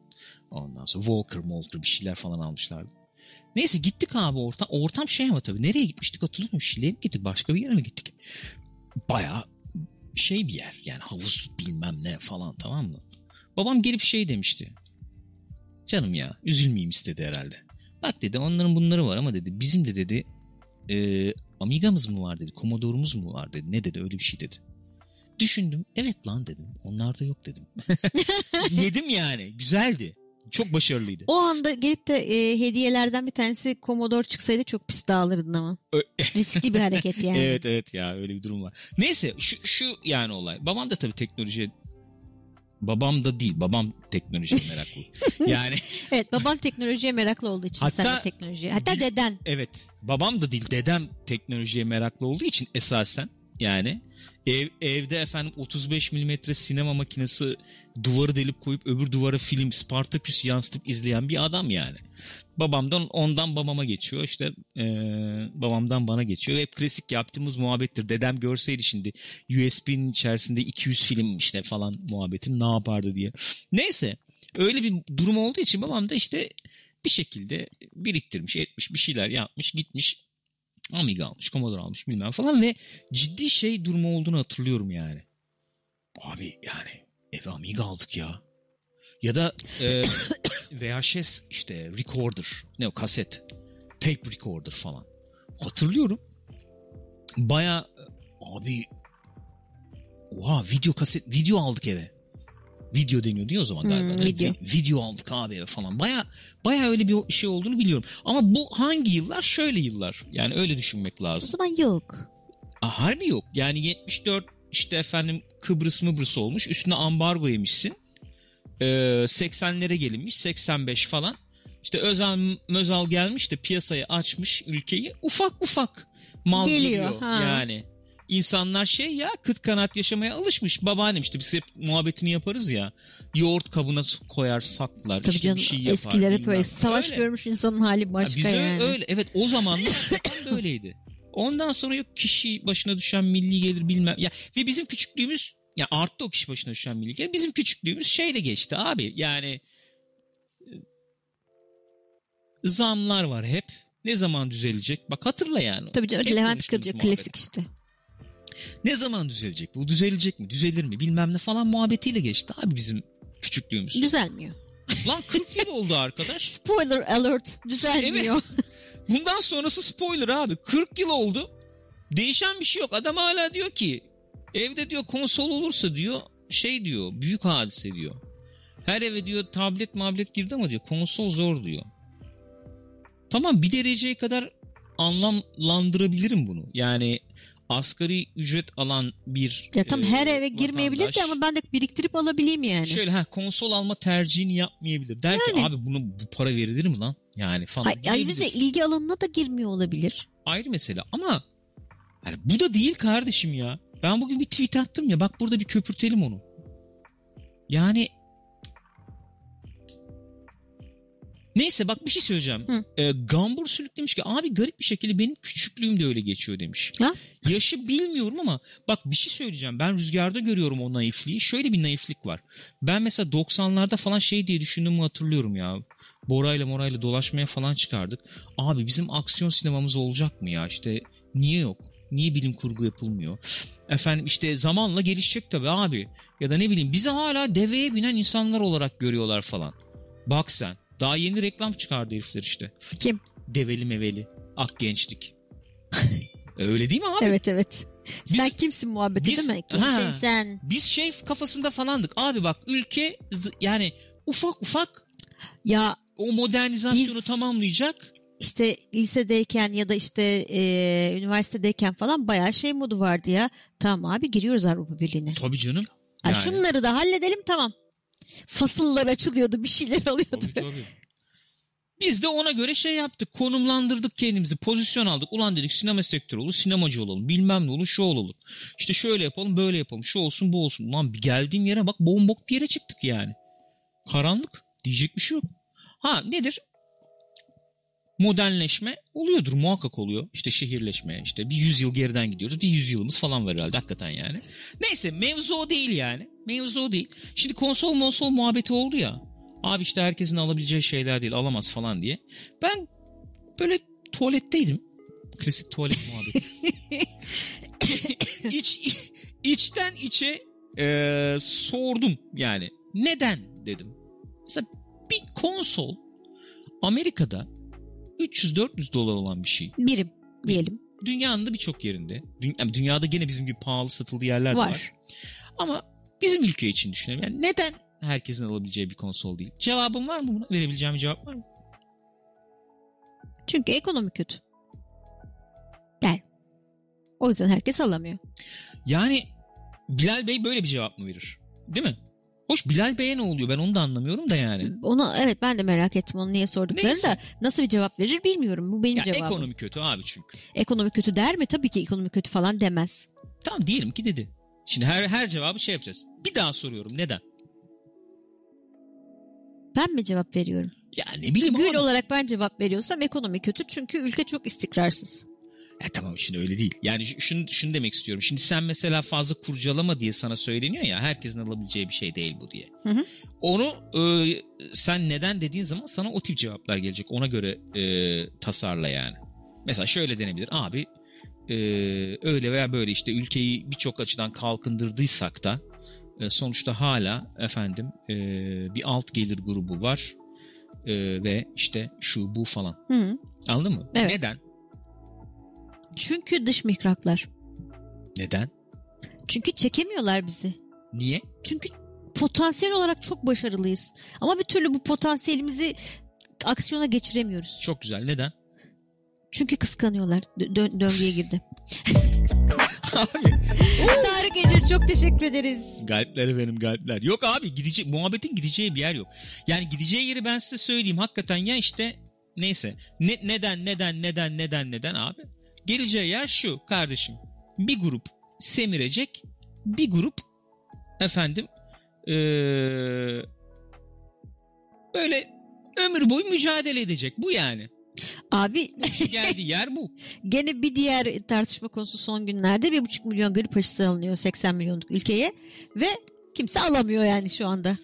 Ondan sonra Walker, Molker bir şeyler falan almışlardı. Neyse gittik abi ortam. Ortam şey ama tabii. Nereye gitmiştik hatırlıyor musun? Şile'ye mi gittik? Başka bir yere mi gittik? Baya şey bir yer. Yani havuz bilmem ne falan tamam mı? Babam gelip şey demişti. Canım ya üzülmeyeyim istedi herhalde. Bak dedi onların bunları var ama dedi bizim de dedi e, Amiga'mız mı var dedi. Commodore'umuz mu var dedi. Ne dedi öyle bir şey dedi. Düşündüm evet lan dedim. Onlarda yok dedim. Yedim yani güzeldi. Çok başarılıydı. O anda gelip de e, hediyelerden bir tanesi Commodore çıksaydı çok pis dağılırdın ama. Riskli bir hareket yani. evet evet ya öyle bir durum var. Neyse şu, şu yani olay. Babam da tabii teknolojiye Babam da değil. Babam teknolojiye meraklı. yani Evet baban teknolojiye meraklı olduğu için Hatta- sen de teknolojiye. Hatta deden. evet. Babam da değil. Dedem teknolojiye meraklı olduğu için esasen yani ev, evde efendim 35 milimetre sinema makinesi duvarı delip koyup öbür duvara film Spartaküs yansıtıp izleyen bir adam yani. Babamdan ondan babama geçiyor işte eee, babamdan bana geçiyor. Hep klasik yaptığımız muhabbettir. Dedem görseydi şimdi USB'nin içerisinde 200 film işte falan muhabbetin ne yapardı diye. Neyse öyle bir durum olduğu için babam da işte bir şekilde biriktirmiş etmiş bir şeyler yapmış gitmiş Amiga almış Commodore almış bilmem falan ve ciddi şey durumu olduğunu hatırlıyorum yani. Abi yani eve Amiga aldık ya. Ya da e, VHS işte recorder ne o kaset tape recorder falan. Hatırlıyorum. Baya abi oha video kaset video aldık eve. Video deniyor diyor o zaman galiba. Hmm, video. Vi- video aldık abi falan. Baya baya öyle bir şey olduğunu biliyorum. Ama bu hangi yıllar? Şöyle yıllar. Yani öyle düşünmek O lazım. zaman yok. Aa, harbi yok. Yani 74 işte efendim Kıbrıs Mıbrıs olmuş. Üstüne ambargo yemişsin. Ee, 80'lere gelinmiş. 85 falan. İşte Özal Mözal gelmiş de piyasayı açmış ülkeyi. Ufak ufak mal Geliyor, geliyor. ha. Yani. İnsanlar şey ya kıt kanat yaşamaya alışmış. Babaannem işte biz hep muhabbetini yaparız ya. Yoğurt kabına koyar saklar. Tabii işte canım bir şey yapar. eskiler hep öyle. Savaş Öyle. görmüş insanın hali başka Ya biz öyle, yani. öyle evet o zamanlar böyleydi. Ondan sonra yok kişi başına düşen milli gelir bilmem. Ya ve bizim küçüklüğümüz ya arttı o kişi başına düşen milli gelir. Bizim küçüklüğümüz şeyle geçti abi. Yani e, zamlar var hep. Ne zaman düzelecek? Bak hatırla yani. Tabii canım Hep Levent Kırcı klasik işte. Ne zaman düzelecek? Bu düzelecek mi? Düzelir mi? Bilmem ne falan muhabbetiyle geçti abi bizim küçüklüğümüz. Düzelmiyor. Lan 40 yıl oldu arkadaş. Spoiler alert düzelmiyor. Bundan sonrası spoiler abi. 40 yıl oldu. Değişen bir şey yok. Adam hala diyor ki evde diyor konsol olursa diyor şey diyor büyük hadise diyor. Her eve diyor tablet mablet girdi ama diyor konsol zor diyor. Tamam bir dereceye kadar anlamlandırabilirim bunu. Yani asgari ücret alan bir Ya tam e, her eve girmeyebilir de ama ben de biriktirip alabileyim yani. Şöyle ha konsol alma tercihini yapmayabilir. Der ki Yani. abi bunu bu para verilir mi lan? Yani falan. Diyebilir. ayrıca ilgi alanına da girmiyor olabilir. ayrı mesele ama yani bu da değil kardeşim ya. Ben bugün bir tweet attım ya bak burada bir köpürtelim onu. Yani Neyse bak bir şey söyleyeceğim. Hı. Ee, Gambur Sülük demiş ki abi garip bir şekilde benim küçüklüğüm de öyle geçiyor demiş. Ha? Yaşı bilmiyorum ama bak bir şey söyleyeceğim. Ben rüzgarda görüyorum o naifliği. Şöyle bir naiflik var. Ben mesela 90'larda falan şey diye düşündüğümü hatırlıyorum ya. Bora'yla Mora'yla dolaşmaya falan çıkardık. Abi bizim aksiyon sinemamız olacak mı ya? İşte niye yok? Niye bilim kurgu yapılmıyor? Efendim işte zamanla gelişecek tabii abi. Ya da ne bileyim bizi hala deveye binen insanlar olarak görüyorlar falan. Bak sen. Daha yeni reklam çıkardı herifler işte. Kim? Develi meveli. Ak gençlik. E, Öyle değil mi abi? Evet evet. Sen Biz- kimsin muhabbeti biz- değil mi? Kimsin Ha. sen? Biz şey kafasında falandık. Abi bak ülke yani ufak ufak Ya o modernizasyonu Biz- tamamlayacak. işte lisedeyken ya da işte e, üniversitedeyken falan bayağı şey modu vardı ya. Tamam abi giriyoruz Avrupa Birliği'ne. Tabii canım. Ha, Yani. Şunları da halledelim tamam. Fasıllar açılıyordu bir şeyler alıyordu. Tabii, tabii. Biz de ona göre şey yaptık. Konumlandırdık kendimizi. Pozisyon aldık. Ulan dedik sinema sektörü olur. Sinemacı olalım. Bilmem ne olur. Şu olalım. İşte şöyle yapalım. Böyle yapalım. Şu olsun bu olsun. Ulan bir geldiğim yere bak. Bombok bir yere çıktık yani. Karanlık. Diyecek bir şey yok. Ha nedir? Modernleşme oluyordur. Muhakkak oluyor. İşte şehirleşme. işte bir yüzyıl geriden gidiyoruz. Bir yüzyılımız falan var herhalde. Hakikaten yani. Neyse mevzu o değil yani. Mevzu o değil. Şimdi konsol monsol muhabbeti oldu ya. Abi işte herkesin alabileceği şeyler değil alamaz falan diye. Ben böyle tuvaletteydim. Klasik tuvalet muhabbeti. İç, içten içe e, sordum yani. Neden dedim. Mesela bir konsol Amerika'da 300-400 dolar olan bir şey. Birim. diyelim. Dünyanın da birçok yerinde. Dü- dünyada gene bizim gibi pahalı satıldığı yerler var. Var. Ama bizim ülke için düşünelim. Yani neden herkesin alabileceği bir konsol değil? Cevabın var mı buna? Verebileceğim bir cevap var mı? Çünkü ekonomi kötü. Yani. O yüzden herkes alamıyor. Yani Bilal Bey böyle bir cevap mı verir? Değil mi? Hoş Bilal Bey'e ne oluyor? Ben onu da anlamıyorum da yani. Onu evet ben de merak ettim onu niye sorduklarını Neyse. da nasıl bir cevap verir bilmiyorum. Bu benim Ya cevabım. ekonomi kötü abi çünkü. Ekonomi kötü der mi? Tabii ki ekonomi kötü falan demez. Tamam diyelim ki dedi. Şimdi her her cevabı şey yapacağız. Bir daha soruyorum. Neden? Ben mi cevap veriyorum? Ya ne bileyim Gül abi. olarak ben cevap veriyorsam ekonomi kötü çünkü ülke çok istikrarsız. Ya tamam şimdi öyle değil. Yani şunu, şunu demek istiyorum. Şimdi sen mesela fazla kurcalama diye sana söyleniyor ya herkesin alabileceği bir şey değil bu diye. Hı hı. Onu e, sen neden dediğin zaman sana o tip cevaplar gelecek. Ona göre e, tasarla yani. Mesela şöyle denebilir. Abi e, öyle veya böyle işte ülkeyi birçok açıdan kalkındırdıysak da e, sonuçta hala efendim e, bir alt gelir grubu var E, ve işte şu bu falan. Hı. Anladın mı? Evet. Neden? Çünkü dış mihraklar. Neden? Çünkü çekemiyorlar bizi. Niye? Çünkü potansiyel olarak çok başarılıyız. Ama bir türlü bu potansiyelimizi aksiyona geçiremiyoruz. Çok güzel. Neden? Çünkü kıskanıyorlar. Dö- dö- döngüye girdi. abi Tarık Ecir çok teşekkür ederiz. galpler benim galpler. Yok abi gidece muhabbetin gideceği bir yer yok. Yani gideceği yeri ben size söyleyeyim. Hakikaten ya işte neyse. Ne, neden neden neden neden neden abi? Geleceği yer şu kardeşim. Bir grup semirecek. Bir grup efendim ee, böyle ömür boyu mücadele edecek. Bu yani. Abi Geldiği yer bu. gene bir diğer tartışma konusu son günlerde bir buçuk milyon grip aşısı alınıyor 80 milyonluk ülkeye ve kimse alamıyor yani şu anda.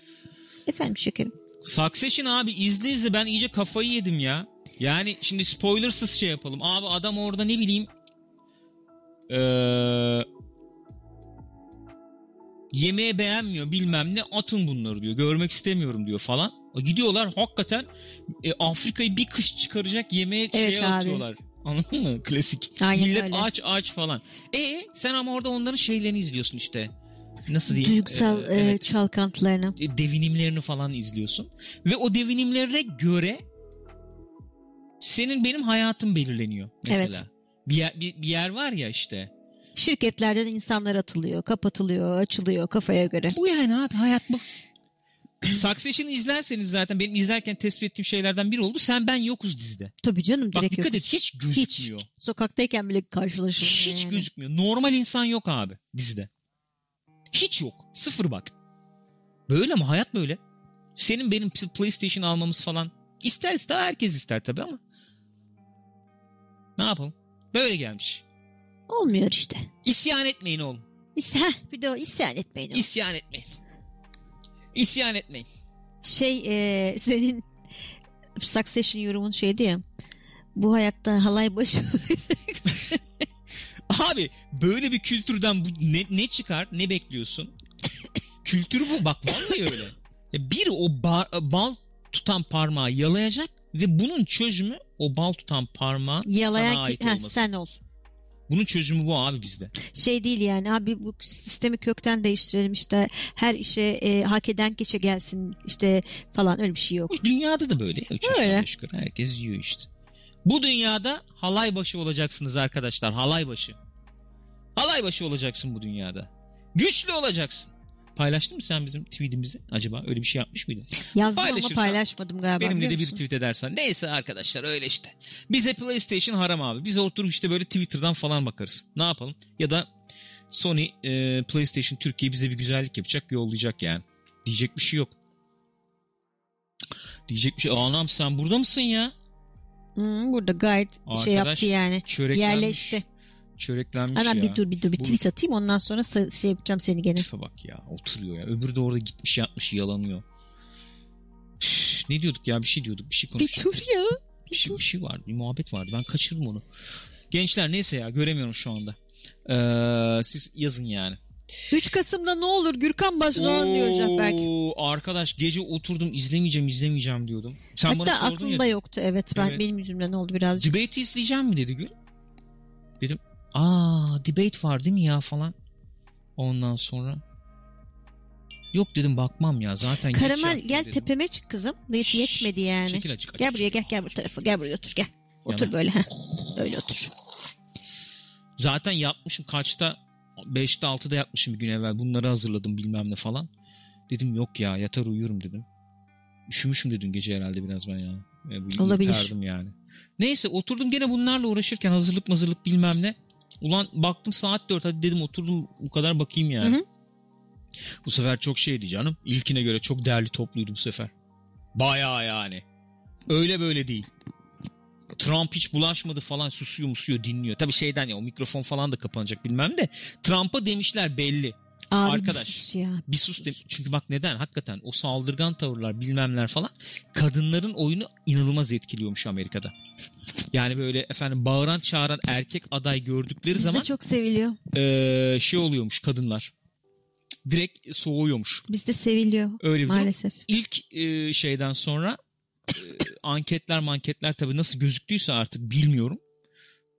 Efendim şekerim. Succession abi izle izle ben iyice kafayı yedim ya. Yani şimdi spoilersız şey yapalım. Abi adam orada ne bileyim eee yemeği beğenmiyor bilmem ne atın bunları diyor. Görmek istemiyorum diyor falan. Gidiyorlar hakikaten e, Afrika'yı bir kış çıkaracak yemeğe Evet şeye abi. atıyorlar. Anladın mı? Klasik. Aynen Millet öyle. aç aç falan. E sen ama orada onların şeylerini izliyorsun işte. Nasıl diyeyim? Duygusal Ee, evet çalkantılarına. e, devinimlerini falan izliyorsun. Ve o devinimlerine göre senin benim hayatım belirleniyor mesela. Evet. Bir, yer, bir, bir yer var ya işte. Şirketlerden insanlar atılıyor, kapatılıyor, açılıyor kafaya göre. Bu yani abi hayat bu. Succession'ı izlerseniz zaten benim izlerken tespit ettiğim şeylerden biri oldu. Sen ben yokuz dizide. Tabii canım Bak direkt dikkat yokuz. et hiç gözükmüyor. Hiç. Sokaktayken bile karşılaşılıyor. Hiç yani. gözükmüyor. Normal insan yok abi dizide. Hiç yok. Sıfır bak. Böyle mi? Hayat böyle. Senin benim PlayStation almamız falan. İster ister herkes ister tabii ama. Ne yapalım? Böyle gelmiş. Olmuyor işte. İsyan etmeyin oğlum. İs Heh, bir de o isyan etmeyin. o. İsyan etmeyin. İsyan etmeyin. Şey e, senin Succession yorumun şeydi ya. Bu hayatta halay başı Abi böyle bir kültürden bu ne, ne çıkar? Ne bekliyorsun? Kültür bu. Bak vallahi öyle. Ya Biri o ba- bal tutan parmağı yalayacak ve bunun çözümü o bal tutan parmağın sana yalayan ait ki, Heh, olması. sen ol. Bunun çözümü bu abi bizde. Şey değil yani abi bu sistemi kökten değiştirelim işte her işe e, hak eden kişi gelsin işte falan öyle bir şey yok. Dünyada da böyle. Üç Öyle. yukarı. Herkes yiyor işte. Bu dünyada halay başı olacaksınız arkadaşlar. Halay başı. Halay başı olacaksın bu dünyada. Güçlü olacaksın. Paylaştın mı sen bizim tweetimizi? Acaba öyle bir şey yapmış mıydın? Yazdım ama paylaşmadım galiba. Benimle de bir tweet edersen. Neyse arkadaşlar öyle işte. Bize PlayStation haram abi. Biz oturup işte böyle Twitter'dan falan bakarız. Ne yapalım? Ya da Sony e, PlayStation Türkiye bize bir güzellik yapacak yollayacak yani. Diyecek bir şey yok. Diyecek bir şey. Anam sen burada mısın ya? Hı, burada gayet şey Arkadaş, yaptı yani. Yerleşti. Çöreklenmiş Hemen ya. bir dur bir dur bir Bu- tweet atayım ondan sonra şey yapacağım seni gene. Tipe bak ya oturuyor ya. Öbürü de orada gitmiş yatmış yalanıyor. Üf, ne diyorduk ya bir şey diyorduk bir şey Bir konuşuyorduk. dur ya. Bir şey, bir şey vardı bir muhabbet vardı ben kaçırdım onu. Gençler neyse ya göremiyorum şu anda. Ee, siz yazın yani. 3 Kasım'da ne olur Gürkan Başdoğan diyor. Oo, Arkadaş gece oturdum izlemeyeceğim izlemeyeceğim diyordum. Sen bana Hatta sordun aklımda ya. yoktu evet ben Evet. benim yüzümden oldu birazcık. Debate'i izleyeceğim mi dedi Gül. Dedim aa debate var değil mi ya falan. Ondan sonra yok dedim bakmam ya zaten Karamel gel dedim. tepeme çık kızım. Yet, yetmedi yani. Çekil açık, açık, Gel buraya gel gel bu tarafa gel buraya otur gel. Otur Yana. böyle ha. Öyle otur. Zaten yapmışım kaçta 5'te 6'da yapmışım bir gün evvel bunları hazırladım bilmem ne falan. Dedim yok ya yatar uyurum dedim. Üşümüşüm dedim gece herhalde biraz ben ya. Olabilir. yani. Neyse oturdum gene bunlarla uğraşırken hazırlık mazırlık bilmem ne. Ulan baktım saat 4 hadi dedim oturdum bu kadar bakayım yani. Hı hı. Bu sefer çok şeydi canım. İlkine göre çok değerli topluydu bu sefer. Bayağı yani. Öyle böyle değil. Trump hiç bulaşmadı falan susuyor musuyor dinliyor. Tabii şeyden ya o mikrofon falan da kapanacak bilmem de. Trump'a demişler belli. Abi Arkadaş. bir sus ya. Bir sus de- çünkü bak neden hakikaten o saldırgan tavırlar bilmemler falan kadınların oyunu inanılmaz etkiliyormuş Amerika'da. Yani böyle efendim bağıran çağıran erkek aday gördükleri Bizde zaman çok seviliyor. eee, şey oluyormuş kadınlar. Direkt soğuyormuş. Bizde seviliyor Öyle bir durum. maalesef. İlk e, şeyden sonra e, anketler manketler tabii nasıl gözüktüyse artık bilmiyorum.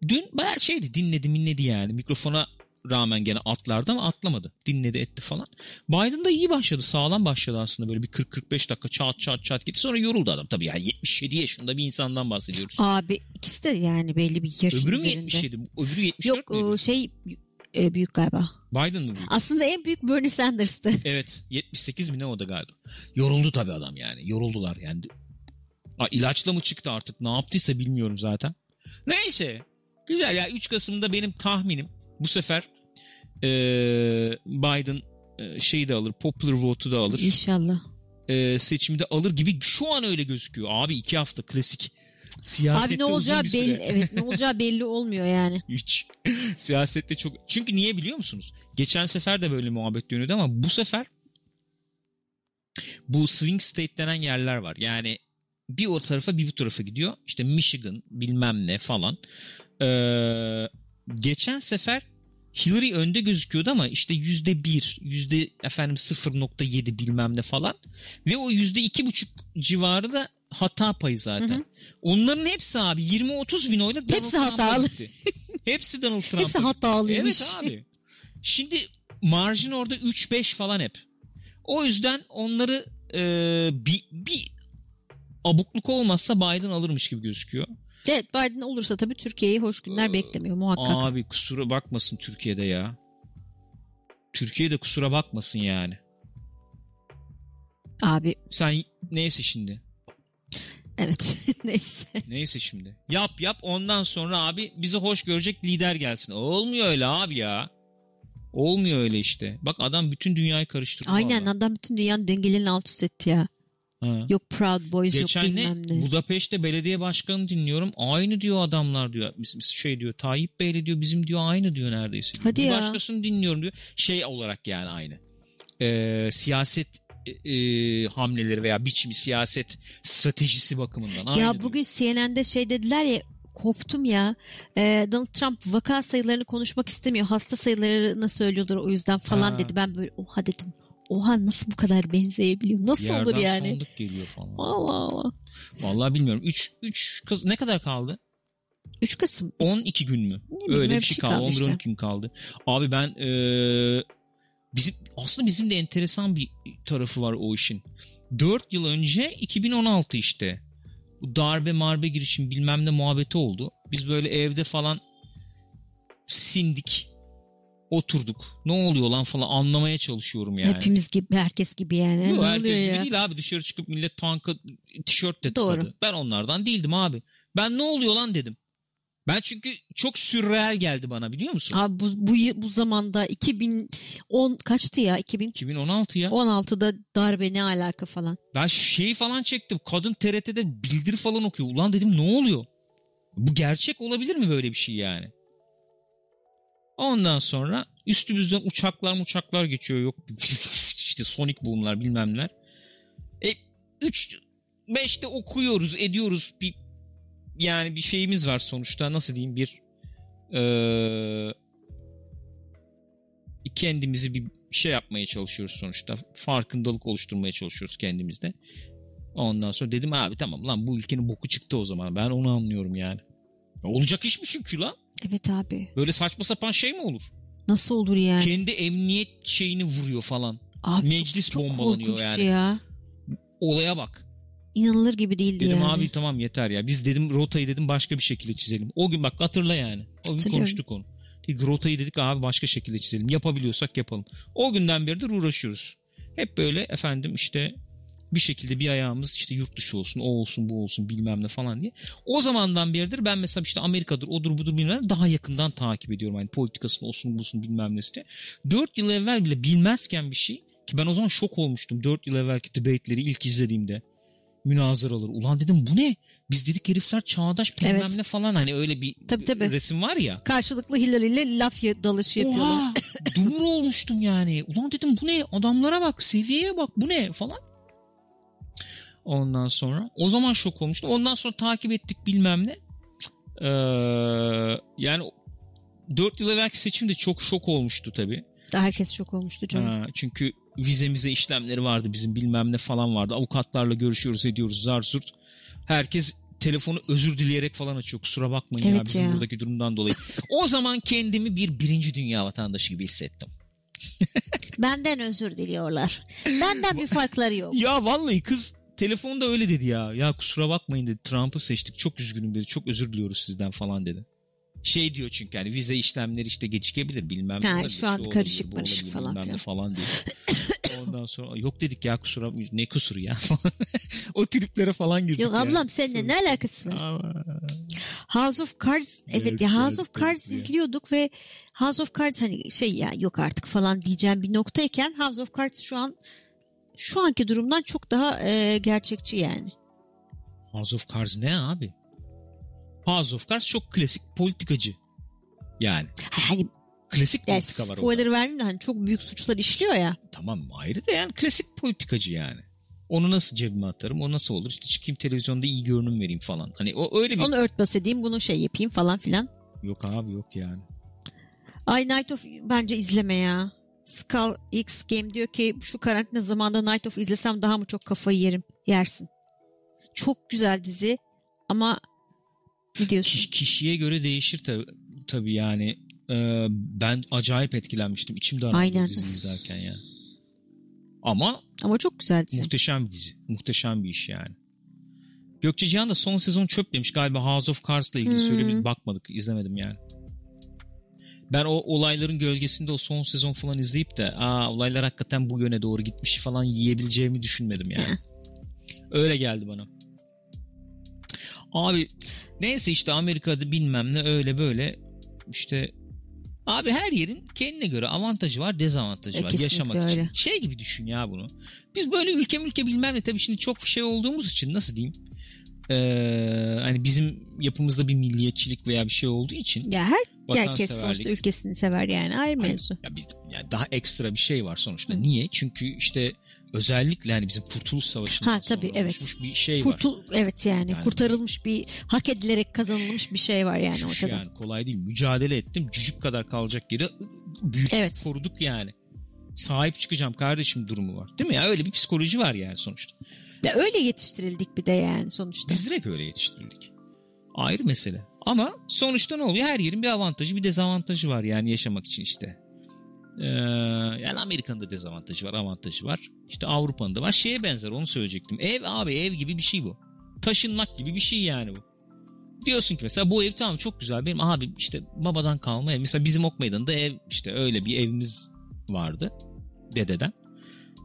Dün bayağı şeydi dinledi minledi yani. Mikrofona rağmen gene atlardı ama atlamadı. Dinledi etti falan. Biden da iyi başladı. Sağlam başladı aslında böyle bir 40-45 dakika çat çat çat gitti. Sonra yoruldu adam. Tabii yani 77 yaşında bir insandan bahsediyoruz. Abi ikisi de yani belli bir yaş Öbürü mü üzerinde. 77? Öbürü 74 Yok müydü? o şey e, büyük galiba. Biden mı büyük? Aslında en büyük Bernie Sanders'tı. Evet 78 mi ne o da galiba. Yoruldu tabii adam yani. Yoruldular yani. Ha, ilaçla mı çıktı artık ne yaptıysa bilmiyorum zaten. Neyse. Güzel ya 3 Kasım'da benim tahminim bu sefer eee, Biden eee, şeyi de alır. Popular vote'u da alır. İnşallah. Eee, seçimi de alır gibi şu an öyle gözüküyor. Abi iki hafta klasik. Siyasette Abi ne olacağı belli evet ne olacağı belli olmuyor yani. Hiç. Siyasette çok... Çünkü niye biliyor musunuz? Geçen sefer de böyle muhabbet dönüyordu ama bu sefer bu swing state denen yerler var. Yani bir o tarafa bir bu tarafa gidiyor. İşte Michigan bilmem ne falan. Ee, geçen sefer Hillary önde gözüküyordu ama işte yüzde bir, yüzde efendim 0.7 bilmem ne falan. Ve o yüzde iki buçuk civarı da hata payı zaten. Hı hı. Onların hepsi abi 20-30 bin oyla Donald Hepsi Trump'a hatalı. gitti. Hepsi Donald Trump'a Hepsi hatalıymış. Evet abi. Şimdi marjin orada 3-5 falan hep. O yüzden onları e, bir, bir abukluk olmazsa Biden alırmış gibi gözüküyor. Evet Biden olursa tabii Türkiye'yi hoş günler beklemiyor muhakkak. Abi kusura bakmasın Türkiye'de ya. Türkiye'de kusura bakmasın yani. Abi Sen neyse şimdi. evet neyse. Neyse şimdi. Yap yap ondan sonra abi bizi hoş görecek lider gelsin. Olmuyor öyle abi ya. Olmuyor öyle işte. Bak adam bütün dünyayı karıştırdı. Aynen vallahi. adam bütün dünyanın dengelerini alt üst etti ya. Ha. Yok Proud Boys Geçen yok bilmem ne. Budapeşte belediye başkanı dinliyorum. Aynı diyor adamlar diyor. Şey diyor. Tayyip Bey'le diyor bizim diyor aynı diyor neredeyse. diyor. Hadi Bir ya. Başkasını dinliyorum diyor. Şey olarak yani aynı. Ee, siyaset e, e, hamleleri veya biçimi siyaset stratejisi bakımından. Aynı Ya diyor. bugün CNN'de şey dediler ya koptum ya. Ee, Donald Trump vaka sayılarını konuşmak istemiyor. Hasta sayılarını söylüyorlar o yüzden falan Ha. dedi. Ben böyle oha dedim. Oha nasıl bu kadar benzeyebiliyor? Nasıl Yerden olur yani? tanıdık geliyor falan. Allah Allah. Vallahi bilmiyorum. 3 3 ne kadar kaldı? 3 Kasım. 12 gün mü? bileyim, Öyle bir şey şey kaldı. kaldı 11 işte. 12 gün kaldı. Abi ben eee, bizim aslında bizim de enteresan bir tarafı var o işin. 4 yıl önce 2016 işte. Bu darbe marbe girişim bilmem ne muhabbeti oldu. Biz böyle evde falan sindik. Oturduk. Ne oluyor lan falan anlamaya çalışıyorum yani. Hepimiz gibi herkes gibi yani. Yok, ne herkes gibi ya? değil abi. Dışarı çıkıp millet tanka tişört de Doğru. tıkadı. Ben onlardan değildim abi. Ben ne oluyor lan dedim. Ben çünkü çok sürreel geldi bana biliyor musun? Abi bu, bu, bu zamanda 2010 kaçtı ya? 2016 ya. 2016'da darbe ne alaka falan. Ben şeyi falan çektim. Kadın TRT'de bildiri falan okuyor. Ulan dedim ne oluyor? Bu gerçek olabilir mi böyle bir şey yani? Ondan sonra üstümüzden uçaklar uçaklar geçiyor. Yok işte Sonic boom'lar bilmem neler. E 3 5'te okuyoruz, ediyoruz. Bir yani bir şeyimiz var sonuçta. Nasıl diyeyim bir eee kendimizi bir şey yapmaya çalışıyoruz sonuçta. Farkındalık oluşturmaya çalışıyoruz kendimizde. Ondan sonra dedim abi tamam lan bu ülkenin boku çıktı o zaman. Ben onu anlıyorum yani. Ya Olacak iş mi çünkü lan? Evet abi. Böyle saçma sapan şey mi olur? Nasıl olur yani? Kendi emniyet şeyini vuruyor falan. Abi Meclis çok bombalanıyor korkunçtu yani. ya. Olaya bak. İnanılır gibi değildi Dedim yani. abi tamam yeter ya. Biz dedim rotayı dedim başka bir şekilde çizelim. O gün bak hatırla yani. O gün konuştuk onu. Dedik, rotayı dedik abi başka şekilde çizelim. Yapabiliyorsak yapalım. O günden beridir uğraşıyoruz. Hep böyle efendim işte bir şekilde bir ayağımız işte yurt dışı olsun, o olsun, bu olsun bilmem ne falan diye. O zamandan beridir ben mesela işte Amerika'dır, odur budur bilmem ne daha yakından takip ediyorum. Yani politikasını olsun, busun bilmem nesi de. 4 yıl evvel bile bilmezken bir şey ki ben o zaman şok olmuştum. 4 yıl evvelki debate'leri ilk izlediğimde münazaraları. Ulan dedim bu ne? Biz dedik herifler çağdaş bilmem Evet. ne falan hani öyle bir Tabii, tabii. resim var ya. Karşılıklı Hillary ile laf dalışı yapıyorlar. Oha! Dumur olmuştum yani. Ulan dedim bu ne? Adamlara bak, seviyeye bak bu ne falan. Ondan sonra o zaman şok olmuştum. Ondan sonra takip ettik bilmem ne. Ee, yani 4 yıl evvelki seçimde çok şok olmuştu tabii. Herkes çok olmuştu canım. Ha, çünkü vizemize işlemleri vardı bizim bilmem ne falan vardı. Avukatlarla görüşüyoruz ediyoruz zar zurt. Herkes telefonu özür dileyerek falan açıyor. Kusura bakmayın ya Evet bizim ya. buradaki durumdan dolayı. o zaman kendimi bir birinci dünya vatandaşı gibi hissettim. Benden özür diliyorlar. Benden bir farkları yok. Ya vallahi kız telefonda öyle dedi ya. Ya kusura bakmayın dedi. Trump'ı seçtik. Çok üzgünüm dedi. Çok özür diliyoruz sizden falan dedi. Şey diyor çünkü hani vize işlemleri işte gecikebilir bilmem ne olabilir, şu an olabilir, karışık bu barışık olabilir, falan bilmem ne filan. falan diyor. Ondan sonra yok dedik ya kusura ne kusuru ya falan. o triplere falan girdik Yok ya. ablam seninle ne alakası var? Ama- House of Cards evet Evet, ya House evet, of Cards izliyorduk ve House of Cards hani şey ya yok artık falan diyeceğim bir noktayken House of Cards şu an şu anki durumdan çok daha e, gerçekçi yani. House of Cards ne abi? House of Cards çok klasik politikacı. Yani Hani klasik yani politika var orada. spoiler vermeyeyim de hani çok büyük suçlar işliyor ya. Tamam ayrı da yani klasik politikacı yani. Onu nasıl cebime atarım? O nasıl olur? İşte çıkayım televizyonda iyi görünüm vereyim falan. Hani o öyle bir... Onu örtbas edeyim bunu şey yapayım falan filan. Yok abi yok yani. Ay Night of bence izleme ya. Skull X Game diyor ki şu karantina zamanında Night of izlesem daha mı çok kafayı yerim? Yersin. Çok güzel dizi ama ne diyorsun? Kiş- kişiye göre değişir tabii, tabii yani. Ee, ben acayip etkilenmiştim. İçim daraldı diziyi izlerken yani. Ama Ama çok güzel dizi. muhteşem bir dizi. Muhteşem bir iş yani. Gökçe Cihan da son sezon çöp demiş. Galiba House of Cards'la ilgili Hmm. söylemiş. Bakmadık, izlemedim yani. Ben o olayların gölgesinde o son sezon falan izleyip de aa olaylar hakikaten bu yöne doğru gitmiş falan yiyebileceğimi düşünmedim yani. Öyle geldi bana. Abi neyse işte Amerika'da bilmem ne öyle böyle işte abi her yerin kendine göre avantajı var dezavantajı E, var yaşamak için. öyle. Şey gibi düşün ya bunu. Biz böyle ülke ülke bilmem ne tabii şimdi çok şey olduğumuz için nasıl diyeyim ee, hani bizim yapımızda bir milliyetçilik veya bir şey olduğu için Ya her herkes sonuçta ülkesini sever yani ayrı mevzu. Ya biz yani daha ekstra bir şey var sonuçta. Hı. Niye? Çünkü işte özellikle hani bizim Kurtuluş Savaşı'ndan Ha, tabii, sonra evet. oluşmuş bir şey var. Kurtul evet yani, Yani- kurtarılmış bir hak edilerek kazanılmış bir şey var yani ortada. yani kolay değil. Mücadele ettim. Cücük kadar kalacak yeri büyük Evet. koruduk yani. Sahip çıkacağım kardeşim durumu var. Değil mi ya? Öyle bir psikoloji var yani sonuçta. Ya öyle yetiştirildik bir de yani sonuçta. Biz direkt öyle yetiştirildik. Ayrı mesele. Ama sonuçta ne oluyor? Her yerin bir avantajı bir dezavantajı var yani yaşamak için işte. Ee, yani Amerika'nın da dezavantajı var, avantajı var. İşte Avrupa'nın da var. Şeye benzer onu söyleyecektim. Ev abi ev gibi bir şey bu. Taşınmak gibi bir şey yani bu. Diyorsun ki mesela bu ev tamam çok güzel. Benim abi işte babadan kalma ev. Mesela bizim Ok Meydanı'nda ev işte öyle bir evimiz vardı. Dededen.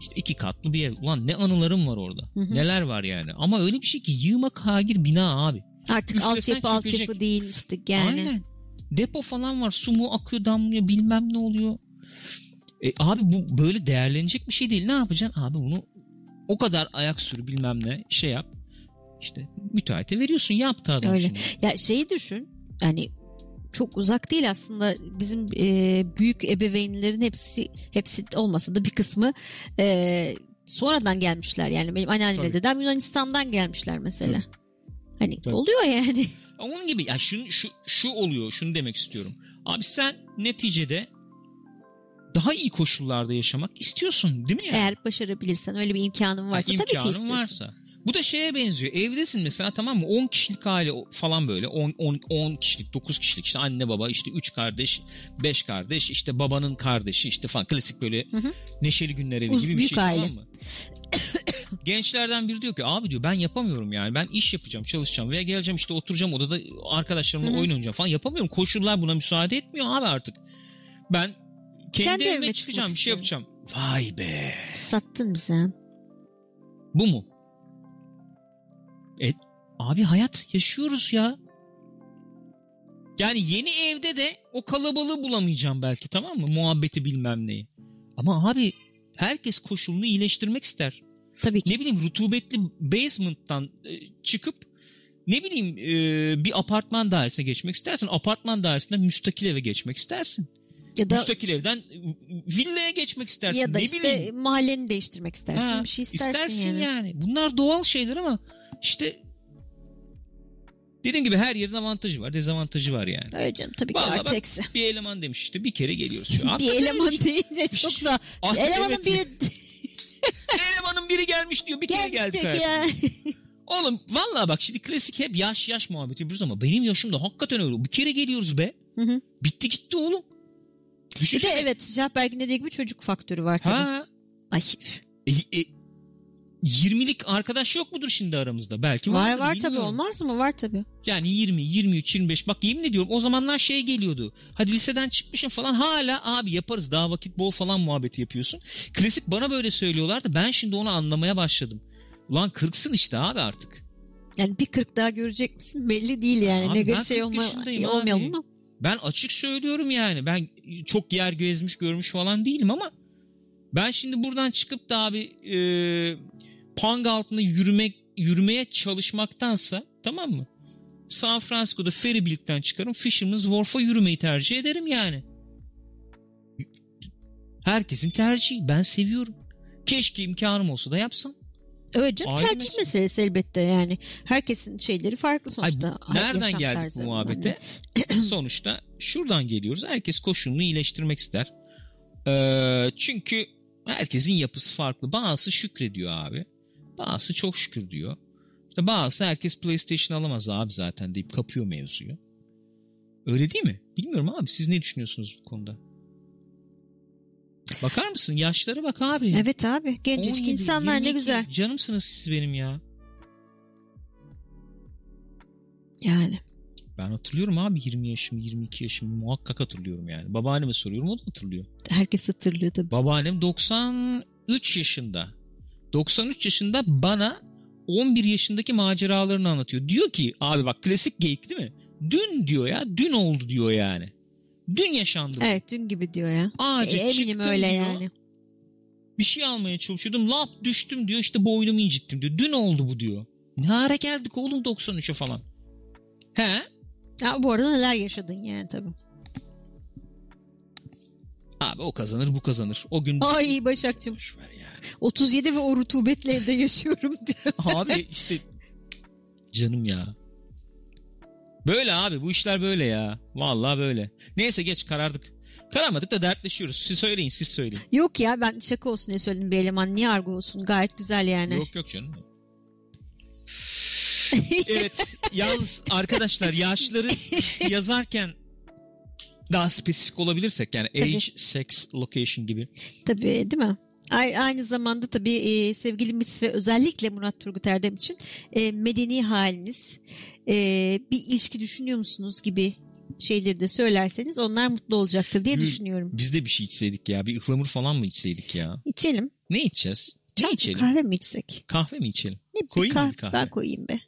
İşte iki katlı bir ev. Ulan ne anılarım var orada. Hı hı. Neler var yani. Ama öyle bir şey ki yığma kagir bina abi. Artık altyapı altyapı değil işte yani. Aynen. Depo falan var. Su mu akıyor damlıyor bilmem ne oluyor. E, abi bu böyle değerlenecek bir şey değil. Ne yapacaksın? Abi bunu o kadar ayak sürü bilmem ne şey yap. İşte müteahhite veriyorsun. Yaptı adam Öyle. şimdi. Ya şeyi düşün yani çok uzak değil aslında bizim e, büyük ebeveynlerin hepsi hepsi olmasa da bir kısmı e, sonradan gelmişler yani benim anneannem ve Tabii. dedem Yunanistan'dan gelmişler mesela. Hani Tabii. oluyor yani. Onun gibi ya şunu, şu, şu oluyor. Şunu demek istiyorum. Abi sen neticede daha iyi koşullarda yaşamak istiyorsun değil mi yani? Eğer başarabilirsen öyle bir imkanın varsa Ha, tabii ki imkanın istiyorsun. varsa. Bu da şeye benziyor. Evdesin mesela tamam mı? 10 kişilik aile falan böyle. 10, 10, 10 kişilik, 9 kişilik işte anne baba işte 3 kardeş, 5 kardeş işte babanın kardeşi işte falan klasik böyle Hı hı. neşeli günler evi Uz- gibi bir şey aile. tamam mı? Gençlerden biri diyor ki abi diyor ben yapamıyorum yani ben iş yapacağım çalışacağım veya geleceğim işte oturacağım odada arkadaşlarımla Hı hı. oyun oynayacağım falan yapamıyorum koşullar buna müsaade etmiyor abi artık. Ben kendi, Kendi evime çıkacağım bir şey yapacağım. Vay be. Sattın bize. Bu mu? E, abi hayat yaşıyoruz ya. Yani yeni evde de o kalabalığı bulamayacağım belki tamam mı? Muhabbeti bilmem neyi. Ama abi herkes koşulunu iyileştirmek ister. Tabii ki. Ne bileyim rutubetli basement'tan e, çıkıp ne bileyim e, bir apartman dairesine geçmek istersin. Apartman dairesinden müstakil eve geçmek istersin. Ya da müstakil evden villaya geçmek istersin. ya da ne işte bileyim. mahalleni değiştirmek istersin. Ha, bir şey istersin, yani. Bunlar doğal şeyler ama işte dediğim gibi her yerin avantajı var, dezavantajı var yani. Öyle canım tabii ki Vallahi artı. Bir eleman demiş işte bir kere geliyoruz şu an. Bir eleman deyince çok da elemanın biri Elemanın biri gelmiş diyor bir kere gelmiş ki hayatım. ya. Oğlum vallahi bak şimdi klasik hep yaş yaş muhabbeti yapıyoruz ama benim yaşımda hakikaten öyle. Bir kere geliyoruz be. Hı hı. Bitti gitti oğlum. Bir de Düşünsene. evet Şahberg'in dediği gibi çocuk faktörü var tabii. Ha. Ay, E, e, 20'lik arkadaş yok mudur şimdi aramızda? Belki var vardır, var tabii olmaz mı? Var tabii. Yani 20, 23, 25 bak yemin ediyorum o zamanlar şey geliyordu. Hadi liseden çıkmışım falan hala abi yaparız daha vakit bol falan muhabbeti yapıyorsun. Klasik bana böyle söylüyorlardı ben şimdi onu anlamaya başladım. Ulan kırksın işte abi artık. Yani bir 40 daha görecek misin belli değil yani. Abi ne şey 40 olma, yaşındayım abi. olmayalım ama. Ben açık söylüyorum yani ben çok yer gezmiş görmüş falan değilim ama ben şimdi buradan çıkıp da abi e, pang altında yürümek yürümeye çalışmaktansa tamam mı? San Francisco'da Ferrybilt'ten çıkarım Fisherman's Wharf'a yürümeyi tercih ederim yani. Herkesin tercihi. Ben seviyorum. Keşke imkanım olsa da yapsam. Öyle canım Ayrı tercih mesele. meselesi elbette yani. Herkesin şeyleri farklı Ay, sonuçta. bu- nereden geldik bu muhabbete? Sonuçta şuradan geliyoruz. Herkes koşulunu iyileştirmek ister. Ee, çünkü herkesin yapısı farklı. Bazısı şükrediyor abi. Bazısı çok şükür diyor. İşte bazısı herkes PlayStation alamaz abi zaten deyip kapıyor mevzuyu. Öyle değil mi? Bilmiyorum abi. Siz ne düşünüyorsunuz bu konuda? Bakar mısın? Yaşlara bak abi. Evet abi gencecik 17, insanlar ne 22. güzel. Canımsınız siz benim ya. Yani. Ben hatırlıyorum abi 20 yaşım, 22 yaşım muhakkak hatırlıyorum yani. Babaanneme soruyorum o da hatırlıyor. Herkes hatırlıyor tabii. Babaannem 93 yaşında. 93 yaşında bana 11 yaşındaki maceralarını anlatıyor. Diyor ki abi bak klasik geyik değil mi? Dün diyor ya dün oldu diyor yani. Dün yaşandı. bu. Evet dün gibi diyor ya. Ağaca E, eminim öyle diyor. yani. Bir şey almaya çalışıyordum. Lap düştüm diyor işte boynumu incittim diyor. Dün oldu bu diyor. Ne ara geldik oğlum 93'e falan. He? Ya bu arada neler yaşadın yani tabii. Abi o kazanır bu kazanır. O gün Ay Başakçım yani. 37 ve o rutubetli evde yaşıyorum diyor. Abi işte canım ya. Böyle abi bu işler böyle ya. Vallahi böyle. Neyse geç karardık. Kararmadık da dertleşiyoruz. Siz söyleyin siz söyleyin. Yok ya ben şaka olsun diye söyledim bir eleman. Niye argo olsun? Gayet güzel yani. Yok yok canım. evet yalnız arkadaşlar yaşları yazarken daha spesifik olabilirsek yani Tabii. age, sex, location gibi. Tabii değil mi? Aynı zamanda tabii e, sevgili Mis ve özellikle Murat Turgut Erdem için e, medeni haliniz, e, bir ilişki düşünüyor musunuz gibi şeyleri de söylerseniz onlar mutlu olacaktır diye Gül, düşünüyorum. Biz de bir şey içseydik ya. Bir ıhlamur falan mı içseydik ya? İçelim. Ne içeceğiz? Ne içelim? Kahve mi içsek? Kahve mi içelim? Ne, Koyayım kahve, bir kahve? Ben koyayım be.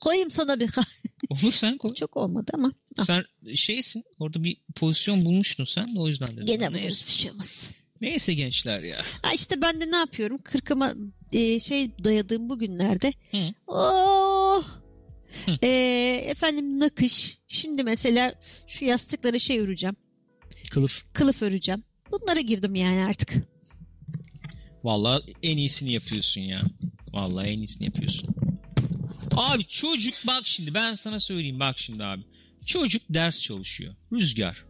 Koyayım sana bir. Olur sen koy. Çok olmadı ama. Sen şeysin orada bir pozisyon bulmuştun sen de o yüzden dedim. Gene buluruz bir şey olmaz. neyse gençler ya. Ha işte ben de ne yapıyorum? Kırkıma e, şey dayadığım bu günlerde. Hı. Oh! Hı. E, efendim nakış. Şimdi mesela şu yastıklara şey öreceğim. Kılıf. Kılıf öreceğim. Bunlara girdim yani artık. Vallahi en iyisini yapıyorsun ya. Vallahi en iyisini yapıyorsun. Abi çocuk bak şimdi ben sana söyleyeyim bak şimdi abi. Çocuk ders çalışıyor. Rüzgar.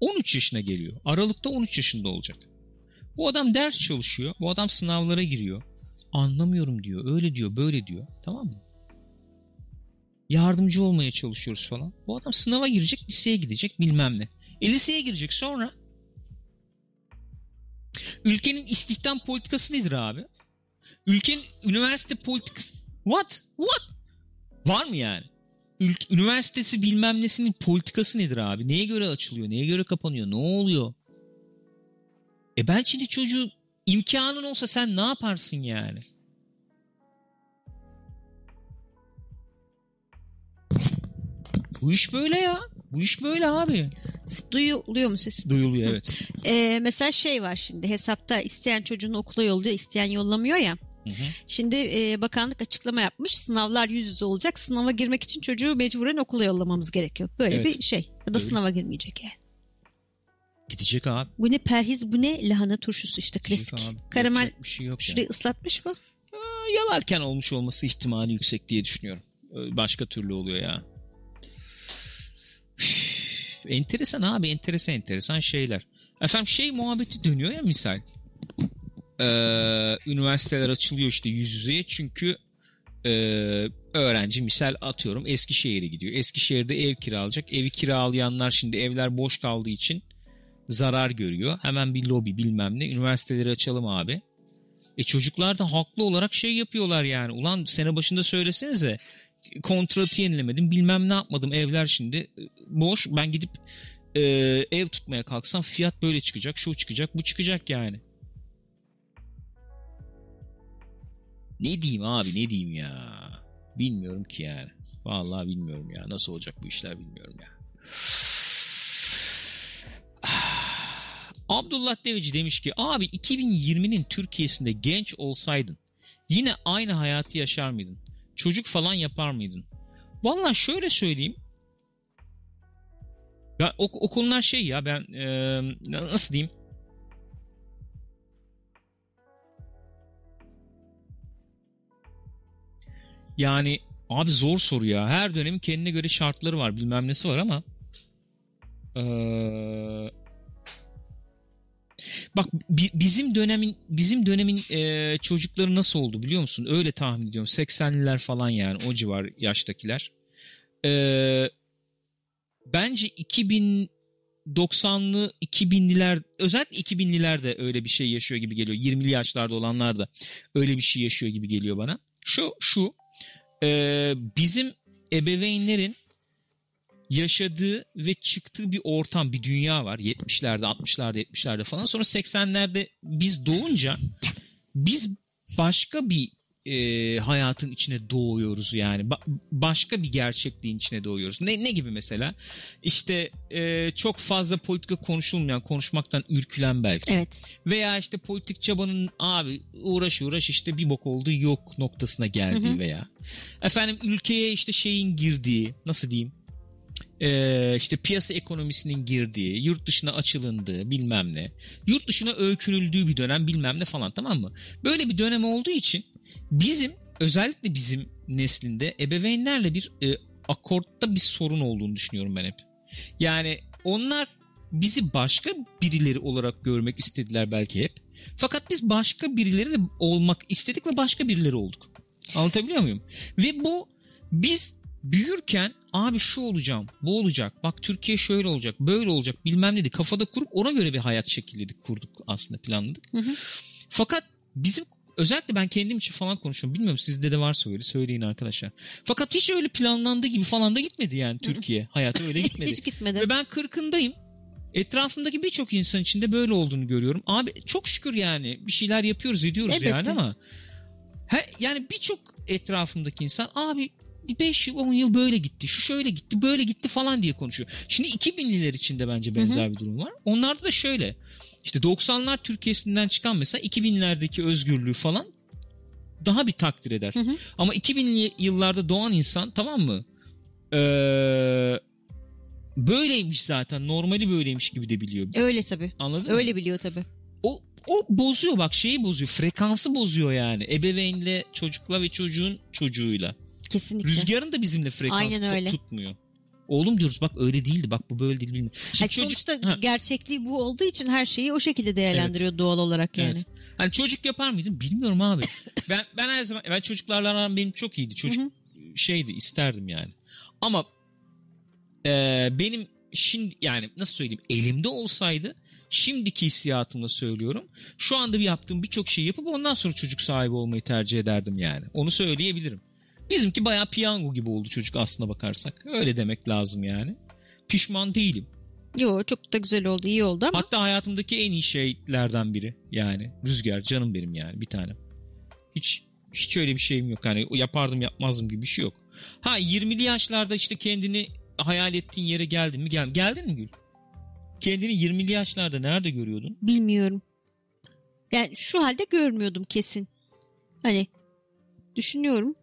13 yaşına geliyor. Aralıkta 13 yaşında olacak. Bu adam ders çalışıyor. Bu adam sınavlara giriyor. Anlamıyorum diyor. Öyle diyor, böyle diyor. Tamam mı? Yardımcı olmaya çalışıyoruz falan. Bu adam sınava girecek, liseye gidecek bilmem ne. E liseye girecek sonra ülkenin istihdam politikası nedir abi? Ülkenin üniversite politikası what? What? Var mı yani? Ülke, üniversitesi bilmem nesinin politikası nedir abi? Neye göre açılıyor? Neye göre kapanıyor? Ne oluyor? E ben şimdi çocuğu imkanın olsa sen ne yaparsın yani? Bu iş böyle ya. Bu iş böyle abi. Duyuluyor mu sesim? Duyuluyor evet. Ee, mesela şey var şimdi hesapta isteyen çocuğunu okula yolluyor isteyen yollamıyor ya. Hı hı. Şimdi e, bakanlık açıklama yapmış sınavlar yüz yüze olacak sınava girmek için çocuğu mecburen okula yollamamız gerekiyor. Böyle Evet. bir şey ya da Öyle. sınava girmeyecek yani. Gidecek abi. Bu ne perhiz bu ne lahana turşusu işte klasik. abi. Karamel bir şey yok yani. şurayı ıslatmış mı? yalarken olmuş olması ihtimali yüksek diye düşünüyorum. Ö- Başka türlü oluyor ya. Üf, enteresan abi enteresan enteresan şeyler. Efendim şey muhabbeti dönüyor ya misal. Ee, üniversiteler açılıyor işte yüz yüzeye çünkü e, öğrenci misal atıyorum Eskişehir'e gidiyor. Eskişehir'de ev kiralayacak. Evi kiralayanlar şimdi evler boş kaldığı için zarar görüyor. Hemen bir lobi bilmem ne. Üniversiteleri açalım abi. E çocuklar da haklı olarak şey yapıyorlar yani. Ulan sene başında söylesenize kontratı yenilemedim bilmem ne yapmadım evler şimdi e, boş. Ben gidip e, ev tutmaya kalksam fiyat böyle çıkacak şu çıkacak bu çıkacak yani. Ne diyeyim abi ne diyeyim ya. Bilmiyorum ki yani. Vallahi bilmiyorum ya. Nasıl olacak bu işler bilmiyorum ya. Abdullah Deveci demiş ki abi 2020'nin Türkiye'sinde genç olsaydın yine aynı hayatı yaşar mıydın? Çocuk falan yapar mıydın? Vallahi şöyle söyleyeyim. Ya o, o konular şey ya ben e, nasıl diyeyim? Yani abi zor soru ya. Her dönemin kendine göre şartları var bilmem nesi var ama eee Bak bi- bizim dönemin bizim dönemin e, çocukları nasıl oldu biliyor musun? Öyle tahmin ediyorum. 80'liler falan yani o civar yaştakiler. E, bence 2090'lı 2000'liler özellikle 2000'liler de öyle bir şey yaşıyor gibi geliyor. 20'li yaşlarda olanlar da öyle bir şey yaşıyor gibi geliyor bana. Şu şu e, bizim ebeveynlerin yaşadığı ve çıktığı bir ortam, bir dünya var. 70'lerde, 60'larda, 70'lerde falan. Sonra 80'lerde biz doğunca biz başka bir e, hayatın içine doğuyoruz yani. Ba- başka bir gerçekliğin içine doğuyoruz. Ne, ne gibi mesela? İşte e, çok fazla politika konuşulmayan, konuşmaktan ürkülen belki. Evet. Veya işte politik çabanın abi uğraş uğraş işte bir bok olduğu yok noktasına geldiği Hı hı. veya efendim ülkeye işte şeyin girdiği nasıl diyeyim Ee, işte piyasa ekonomisinin girdiği, yurt dışına açılındığı bilmem ne, yurt dışına öykünüldüğü bir dönem bilmem ne falan tamam mı? Böyle bir dönem olduğu için bizim özellikle bizim neslinde ebeveynlerle bir e, akortta bir sorun olduğunu düşünüyorum ben hep. Yani onlar bizi başka birileri olarak görmek istediler belki hep. Fakat biz başka birileri olmak istedik ve başka birileri olduk. Anlatabiliyor muyum? Ve bu biz büyürken abi şu olacağım, bu olacak, bak Türkiye şöyle olacak, böyle olacak bilmem ne dedi. Kafada kurup ona göre bir hayat şekilledik, kurduk aslında planladık. Hı hı. Fakat bizim özellikle ben kendim için falan konuşuyorum. Bilmiyorum sizde de varsa öyle söyleyin arkadaşlar. Fakat hiç öyle planlandığı gibi falan da gitmedi yani Türkiye. Hayatı öyle gitmedi. Hiç gitmedi. Ve ben kırkındayım. Etrafımdaki birçok insan içinde böyle olduğunu görüyorum. Abi çok şükür yani bir şeyler yapıyoruz ediyoruz Elbette. yani ama he, yani birçok etrafımdaki insan abi bir 5 yıl 10 yıl böyle gitti şu şöyle gitti böyle gitti falan diye konuşuyor. Şimdi 2000'liler içinde bence benzer bir durum var. Onlarda da şöyle işte 90'lar Türkiye'sinden çıkan mesela 2000'lerdeki özgürlüğü falan daha bir takdir eder. Hı hı. Ama 2000'li yıllarda doğan insan tamam mı? Ee, böyleymiş zaten. Normali böyleymiş gibi de biliyor. Öyle tabii. Anladın mı? Öyle biliyor tabii. O, o bozuyor bak şeyi bozuyor. Frekansı bozuyor yani. Ebeveynle çocukla ve çocuğun çocuğuyla. Kesinlikle. Rüzgarın da bizimle frekansı Aynen öyle. tutmuyor. Oğlum diyoruz bak öyle değildi bak bu böyle değil bilmiyorum. Şimdi Hayır, çocuk- sonuçta Ha. gerçekliği bu olduğu için her şeyi o şekilde değerlendiriyor doğal olarak yani. Evet. Hani çocuk yapar mıydım bilmiyorum abi. ben ben her zaman ben çocuklarla aram benim çok iyiydi. Çocuk Hı hı. şeydi isterdim yani. Ama e, benim şimdi yani nasıl söyleyeyim elimde olsaydı şimdiki hissiyatımla söylüyorum. Şu anda bir yaptığım birçok şeyi yapıp ondan sonra çocuk sahibi olmayı tercih ederdim yani. Onu söyleyebilirim. Bizimki bayağı piyango gibi oldu çocuk aslına bakarsak. Öyle demek lazım yani. Pişman değilim. Yo çok da güzel oldu iyi oldu ama. Hatta hayatımdaki en iyi şeylerden biri yani. Rüzgar canım benim yani bir tane. Hiç hiç öyle bir şeyim yok. Yani yapardım yapmazdım gibi bir şey yok. Ha 20'li yaşlarda işte kendini hayal ettiğin yere geldin mi? Gel, geldin mi Gül? Kendini 20'li yaşlarda nerede görüyordun? Bilmiyorum. Yani şu halde görmüyordum kesin. Hani düşünüyorum.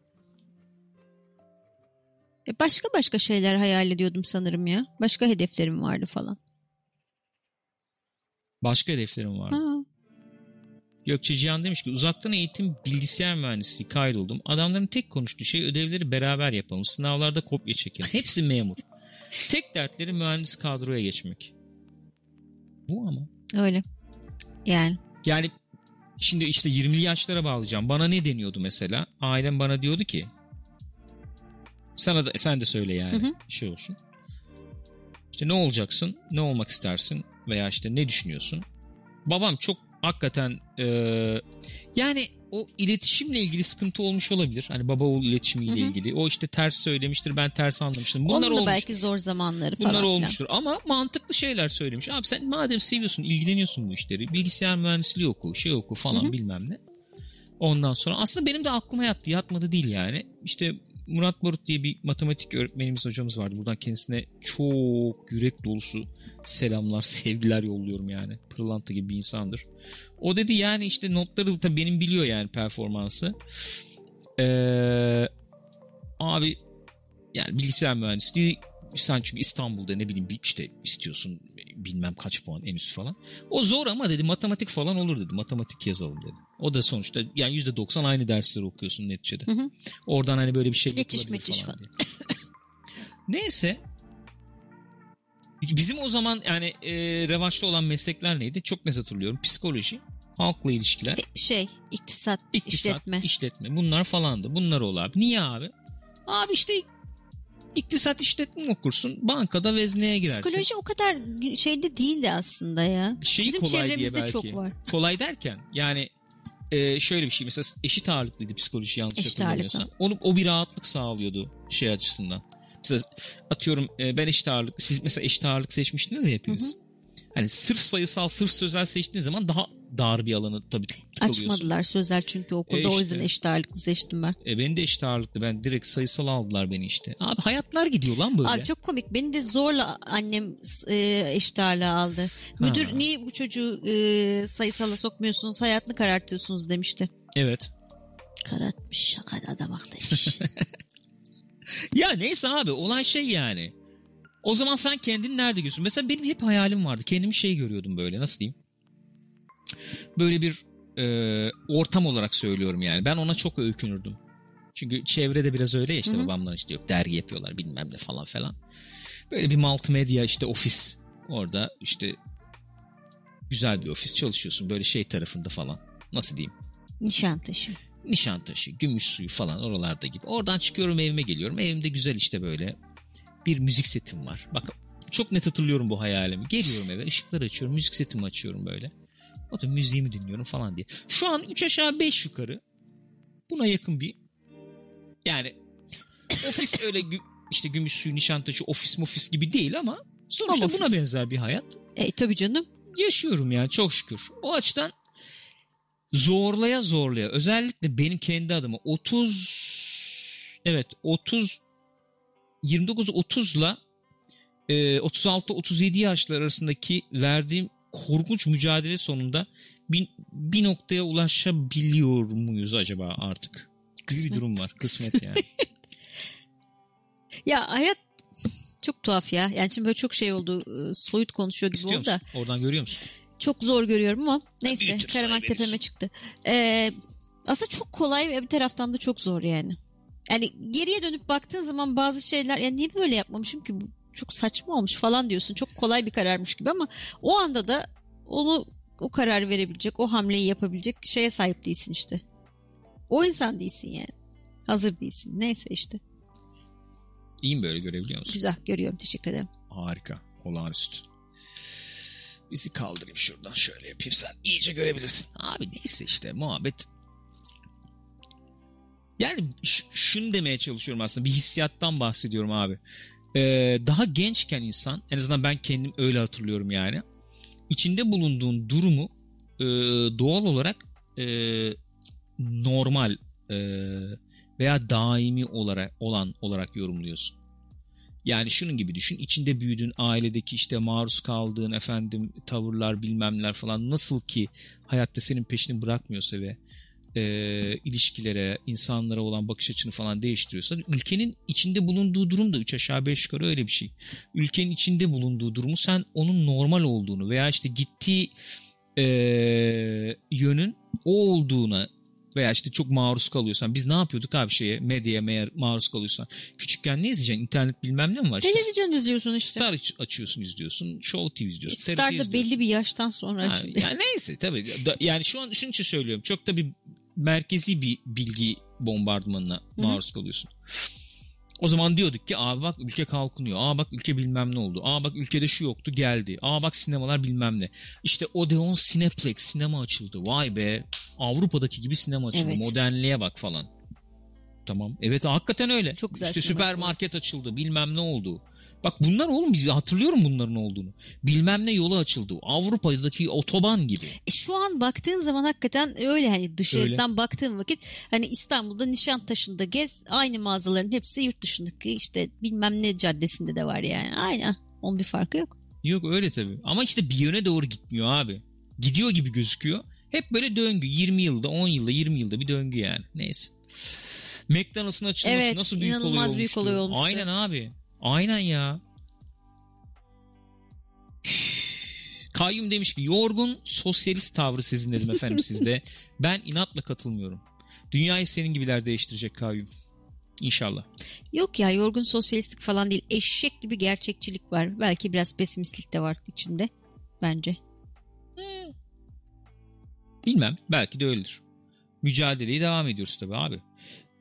E başka başka şeyler hayal ediyordum sanırım ya. Başka hedeflerim vardı falan. Başka hedeflerim var. Ha. Gökçe Cihan demiş ki uzaktan eğitim bilgisayar mühendisliği kaydoldum. Adamların tek konuştuğu şey ödevleri beraber yapalım. Sınavlarda kopya çekelim. Hepsi memur. tek dertleri mühendis kadroya geçmek. Bu ama. Öyle. Yani. Yani şimdi işte 20'li yaşlara bağlayacağım. Bana ne deniyordu mesela? Ailem bana diyordu ki sana da sen de söyle yani Hı hı. şey olsun. İşte ne olacaksın? Ne olmak istersin? Veya işte ne düşünüyorsun? Babam çok hakikaten e, yani o iletişimle ilgili sıkıntı olmuş olabilir. Hani baba oğul iletişimiyle Hı hı. ilgili. O işte ters söylemiştir ben ters anlamıştım. Bunlar olmuştur. belki zor zamanları falan. Bunlar olmuştur ama mantıklı şeyler söylemiş. Abi sen madem seviyorsun, ilgileniyorsun bu işleri. Bilgisayar mühendisliği oku, şey oku falan Hı hı. bilmem ne. Ondan sonra aslında benim de aklıma yattı. Yatmadı değil yani. İşte Murat Barut diye bir matematik öğretmenimiz hocamız vardı. Buradan kendisine çok yürek dolusu selamlar, sevgiler yolluyorum yani. Pırlanta gibi bir insandır. O dedi yani işte notları tabii benim biliyor yani performansı. Ee, abi yani bilgisayar mühendisliği sen çünkü İstanbul'da ne bileyim bir işte istiyorsun bilmem kaç puan en üst falan. O zor ama dedi matematik falan olur dedi. Matematik yazalım dedi. O da sonuçta yani %90 aynı dersleri okuyorsun neticede. Hı hı. Oradan hani böyle bir şey Geçiş meçiş falan diye. Neyse. Bizim o zaman yani e, revaçta olan meslekler neydi? Çok net hatırlıyorum. Psikoloji, halkla ilişkiler, E, şey iktisat, İktisat, işletme. işletme. Bunlar falandı. Bunlar ol abi. Niye abi? Abi işte iktisat işletme okursun. Bankada vezneye girersin. Psikoloji o kadar şeyde değildi aslında ya. Şeyi Bizim kolay diye çevremizde belki. çok var. Kolay derken yani e, şöyle bir şey mesela eşit ağırlıklıydı psikoloji yanlış Eşit hatırlamıyorsam. Onu, o bir rahatlık sağlıyordu şey açısından. Mesela atıyorum e, ben eşit ağırlık siz mesela eşit ağırlık seçmiştiniz ya hepiniz. Hani sırf sayısal sırf sözel seçtiğiniz zaman daha dar bir alanı tabii. Açmadılar sözel çünkü okulda E o işte. yüzden eşit ağırlıklı seçtim ben. E, beni de eşit ağırlıklı. Ben direkt sayısal aldılar beni işte. Abi hayatlar gidiyor lan böyle. Abi çok komik. Beni de zorla annem e, eşit ağırlığa aldı. Müdür Ha. niye bu çocuğu e, sayısala sokmuyorsunuz hayatını karartıyorsunuz demişti. Evet. Karartmış şaka adam haklıymış. Ya neyse abi olay şey yani. O zaman sen kendini nerede görüyorsun? Mesela benim hep hayalim vardı. Kendimi şey görüyordum böyle nasıl diyeyim? Böyle bir e, ortam olarak söylüyorum yani. Ben ona çok öykünürdüm. Çünkü çevrede biraz öyle ya işte babamlar işte yok dergi yapıyorlar bilmem ne falan falan. Böyle bir multimedya işte ofis. Orada işte güzel bir ofis çalışıyorsun böyle şey tarafında falan. Nasıl diyeyim? Nişantaşı. Nişantaşı, Gümüşsuyu falan oralarda gibi. Oradan çıkıyorum evime geliyorum. Evimde güzel işte böyle bir müzik setim var. Bak çok net hatırlıyorum bu hayalimi. Geliyorum eve ışıkları açıyorum müzik setimi açıyorum böyle. Da müziğimi dinliyorum falan diye. Şu an 3 aşağı 5 yukarı buna yakın bir yani ofis öyle gü- işte Gümüşsuyu, Nişantaşı ofis ofis gibi değil ama sonuçta Home buna office. benzer bir hayat E tabii canım. yaşıyorum yani çok şükür. O açıdan zorlaya zorlaya özellikle benim kendi adıma 30 evet 30 29 30'la e, 36 37 yaşlar arasındaki verdiğim korkunç mücadele sonunda bir, bir noktaya ulaşabiliyor muyuz acaba artık? Gibi bir Kısmet. durum var. Kısmet yani. Ya hayat çok tuhaf ya. Yani şimdi böyle çok şey oldu. e, Soyut konuşuyor gibi İstiyor oldu da. musun? Oradan görüyor musun? Çok zor görüyorum ama neyse verir. tepeme çıktı. Ee, aslında çok kolay ve bir taraftan da çok zor yani. Yani geriye dönüp baktığın zaman bazı şeyler ya niye böyle yapmamışım ki bu çok saçma olmuş falan diyorsun. Çok kolay bir kararmış gibi ama o anda da onu o karar verebilecek, o hamleyi yapabilecek şeye sahip değilsin işte. O insan değilsin yani. Hazır değilsin. Neyse işte. İyi mi böyle görebiliyor musun? Güzel görüyorum. Teşekkür ederim. Harika. Olağanüstü. Bizi kaldırayım şuradan şöyle yapayım sen iyice görebilirsin. Abi neyse işte muhabbet. Yani şunu demeye çalışıyorum aslında bir hissiyattan bahsediyorum abi. Ee, daha gençken insan en azından ben kendim öyle hatırlıyorum yani. İçinde bulunduğun durumu e, doğal olarak e, normal e, veya daimi olarak olan olarak yorumluyorsun. Yani şunun gibi düşün. içinde büyüdüğün ailedeki işte maruz kaldığın efendim tavırlar bilmemler falan nasıl ki hayatta senin peşini bırakmıyorsa ve e, ilişkilere, insanlara olan bakış açını falan değiştiriyorsa ülkenin içinde bulunduğu durum da 3 aşağı 5 yukarı öyle bir şey. Ülkenin içinde bulunduğu durumu sen onun normal olduğunu veya işte gittiği e, yönün o olduğuna veya işte çok maruz kalıyorsan biz ne yapıyorduk abi şeye medyaya meğer maruz kalıyorsan küçükken ne izleyeceksin internet bilmem ne mi var işte Televizyon izliyorsun işte. Star aç- açıyorsun izliyorsun Show TV izliyorsun Star da izliyorsun. belli bir yaştan sonra Ha, açıldı. yani neyse tabii yani şu an şunun için söylüyorum çok da bir merkezi bir bilgi bombardımanına maruz kalıyorsun. O zaman diyorduk ki aa bak ülke kalkınıyor. Aa bak ülke bilmem ne oldu. Aa bak ülkede şu yoktu geldi. Aa bak sinemalar bilmem ne. İşte Odeon Cineplex sinema açıldı. Vay be. Avrupa'daki gibi sinema açıldı. Evet. Modernliğe bak falan. Tamam. Evet hakikaten öyle. Çok güzel İşte süpermarket açıldı. Bilmem ne oldu. Bak bunlar oğlum biz hatırlıyorum bunların olduğunu. Bilmem ne yolu açıldı. Avrupa'daki otoban gibi. E, şu an baktığın zaman hakikaten öyle hani dışarıdan baktığın vakit hani İstanbul'da Nişantaşı'nda gez aynı mağazaların hepsi yurt dışındaki işte bilmem ne caddesinde de var yani. Aynı. Onun bir farkı yok. Yok öyle tabii. Ama işte bir yöne doğru gitmiyor abi. Gidiyor gibi gözüküyor. Hep böyle döngü. 20 yılda, 10 yılda, 20 yılda bir döngü yani. Neyse. McDonald's'ın açılması Evet, nasıl büyük olay olmuştu. büyük olay olmuştu. Aynen abi. Aynen ya. Kayyum demiş ki yorgun sosyalist tavrı sizin dedim efendim sizde. Ben inatla katılmıyorum. Dünyayı senin gibiler değiştirecek Kayyum. İnşallah. Yok ya yorgun sosyalistlik falan değil. Eşek gibi gerçekçilik var. Belki biraz pesimistlik de var içinde. Bence. Bilmem. Belki de öyledir. Mücadeleyi devam ediyoruz tabii abi.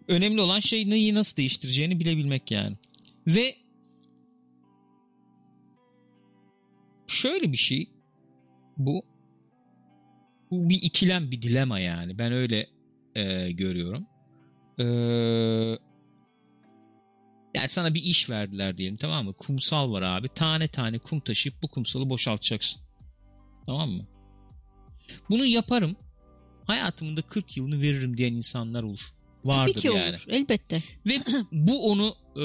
Önemli olan şey neyi nasıl değiştireceğini bilebilmek yani. Ve şöyle bir şey bu bu bir ikilem bir dilema yani. Ben öyle e, görüyorum. E, yani sana bir iş verdiler diyelim tamam mı? Kumsal var abi. Tane tane kum taşıyıp bu kumsalı boşaltacaksın. Tamam mı? Bunu yaparım. Hayatımın da 40 yılını veririm diyen insanlar olur. Vardır Tabii ki yani. olur. Elbette. Ve bu onu e,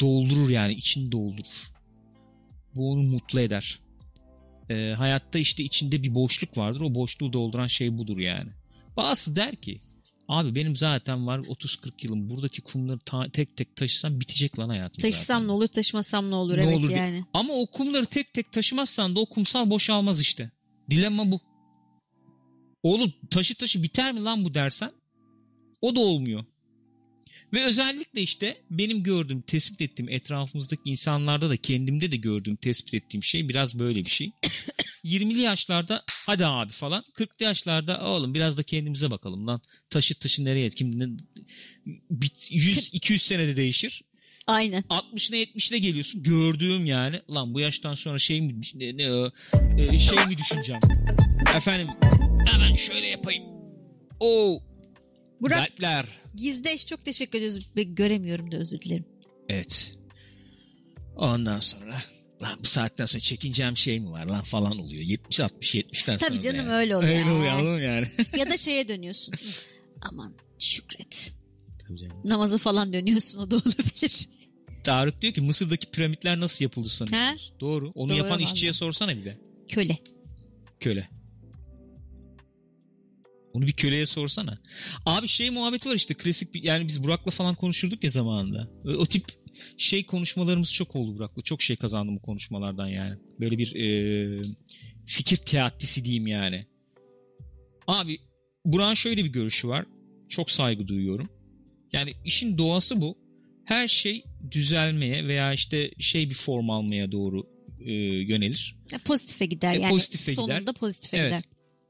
doldurur yani içini doldurur. Bu onu mutlu eder. E, hayatta işte içinde bir boşluk vardır. O boşluğu dolduran şey budur yani. Bazısı der ki abi benim zaten var 30-40 yılım buradaki kumları ta- tek tek taşısam bitecek lan hayatım Taşısam zaten. ne olur taşımasam ne olur. Ne evet olur diye- yani. Ama o kumları tek tek taşımazsan da o kumsal boşalmaz işte. Dilemma bu. Oğlum taşı taşı biter mi lan bu dersen o da olmuyor. Ve özellikle işte benim gördüğüm, tespit ettiğim etrafımızdaki insanlarda da kendimde de gördüğüm, tespit ettiğim şey biraz böyle bir şey. 20'li yaşlarda hadi abi falan. 40'lı yaşlarda oğlum biraz da kendimize bakalım lan. Taşı taşı nereye? Kim, ne- bit- 100-200 senede değişir. Aynen. 60'ına 70'ine geliyorsun. Gördüğüm yani. Lan bu yaştan sonra şey mi ne, ne, e, şey mi düşüneceğim? Efendim hemen şöyle yapayım. Oo Burak kalpler. Gizdeş çok teşekkür ediyoruz. Ben göremiyorum da özür dilerim. Evet. Ondan sonra lan bu saatten sonra çekineceğim şey mi var lan falan oluyor. 70 60 70'ten sonra. Tabii canım yani. öyle oluyor. Öyle oluyor yani? ya da şeye dönüyorsun. Aman şükret. Tabii canım. Namazı falan dönüyorsun o da olabilir. Tarık diyor ki Mısır'daki piramitler nasıl yapıldı sanıyorsunuz? Doğru. Onu Doğru yapan vallahi. işçiye sorsana bir de. Köle. Köle. Onu bir köleye sorsana. Abi şey muhabbeti var işte klasik bir, yani biz Burak'la falan konuşurduk ya zamanında. O, o tip şey konuşmalarımız çok oldu Burak'la. Çok şey kazandım bu konuşmalardan yani. Böyle bir e, fikir teatisi diyeyim yani. Abi Burak'ın şöyle bir görüşü var. Çok saygı duyuyorum. Yani işin doğası bu. Her şey düzelmeye veya işte şey bir form almaya doğru e, yönelir. Pozitife gider E, yani pozitife gider. sonunda pozitife Evet. gider.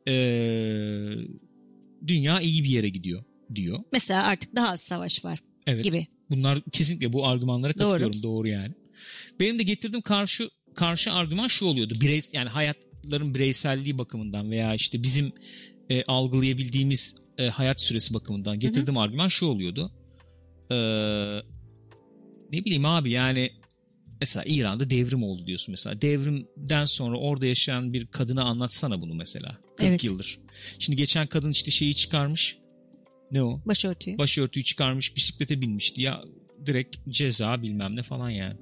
Ee, dünya iyi bir yere gidiyor diyor. Mesela artık daha az savaş var Evet. gibi. Bunlar kesinlikle bu argümanlara Doğru. katılıyorum doğru, yani. Benim de getirdiğim karşı karşı argüman şu oluyordu. Birey yani hayatların bireyselliği bakımından veya işte bizim e, algılayabildiğimiz e, hayat süresi bakımından getirdiğim argüman şu oluyordu. Ee, ne bileyim abi yani mesela İran'da devrim oldu diyorsun mesela. Devrimden sonra orada yaşayan bir kadına anlatsana bunu mesela. 40 Evet. yıldır. Şimdi geçen kadın işte şeyi çıkarmış. Ne o? Başörtüyü. başörtüyü çıkarmış bisiklete binmişti ya direkt ceza bilmem ne falan yani.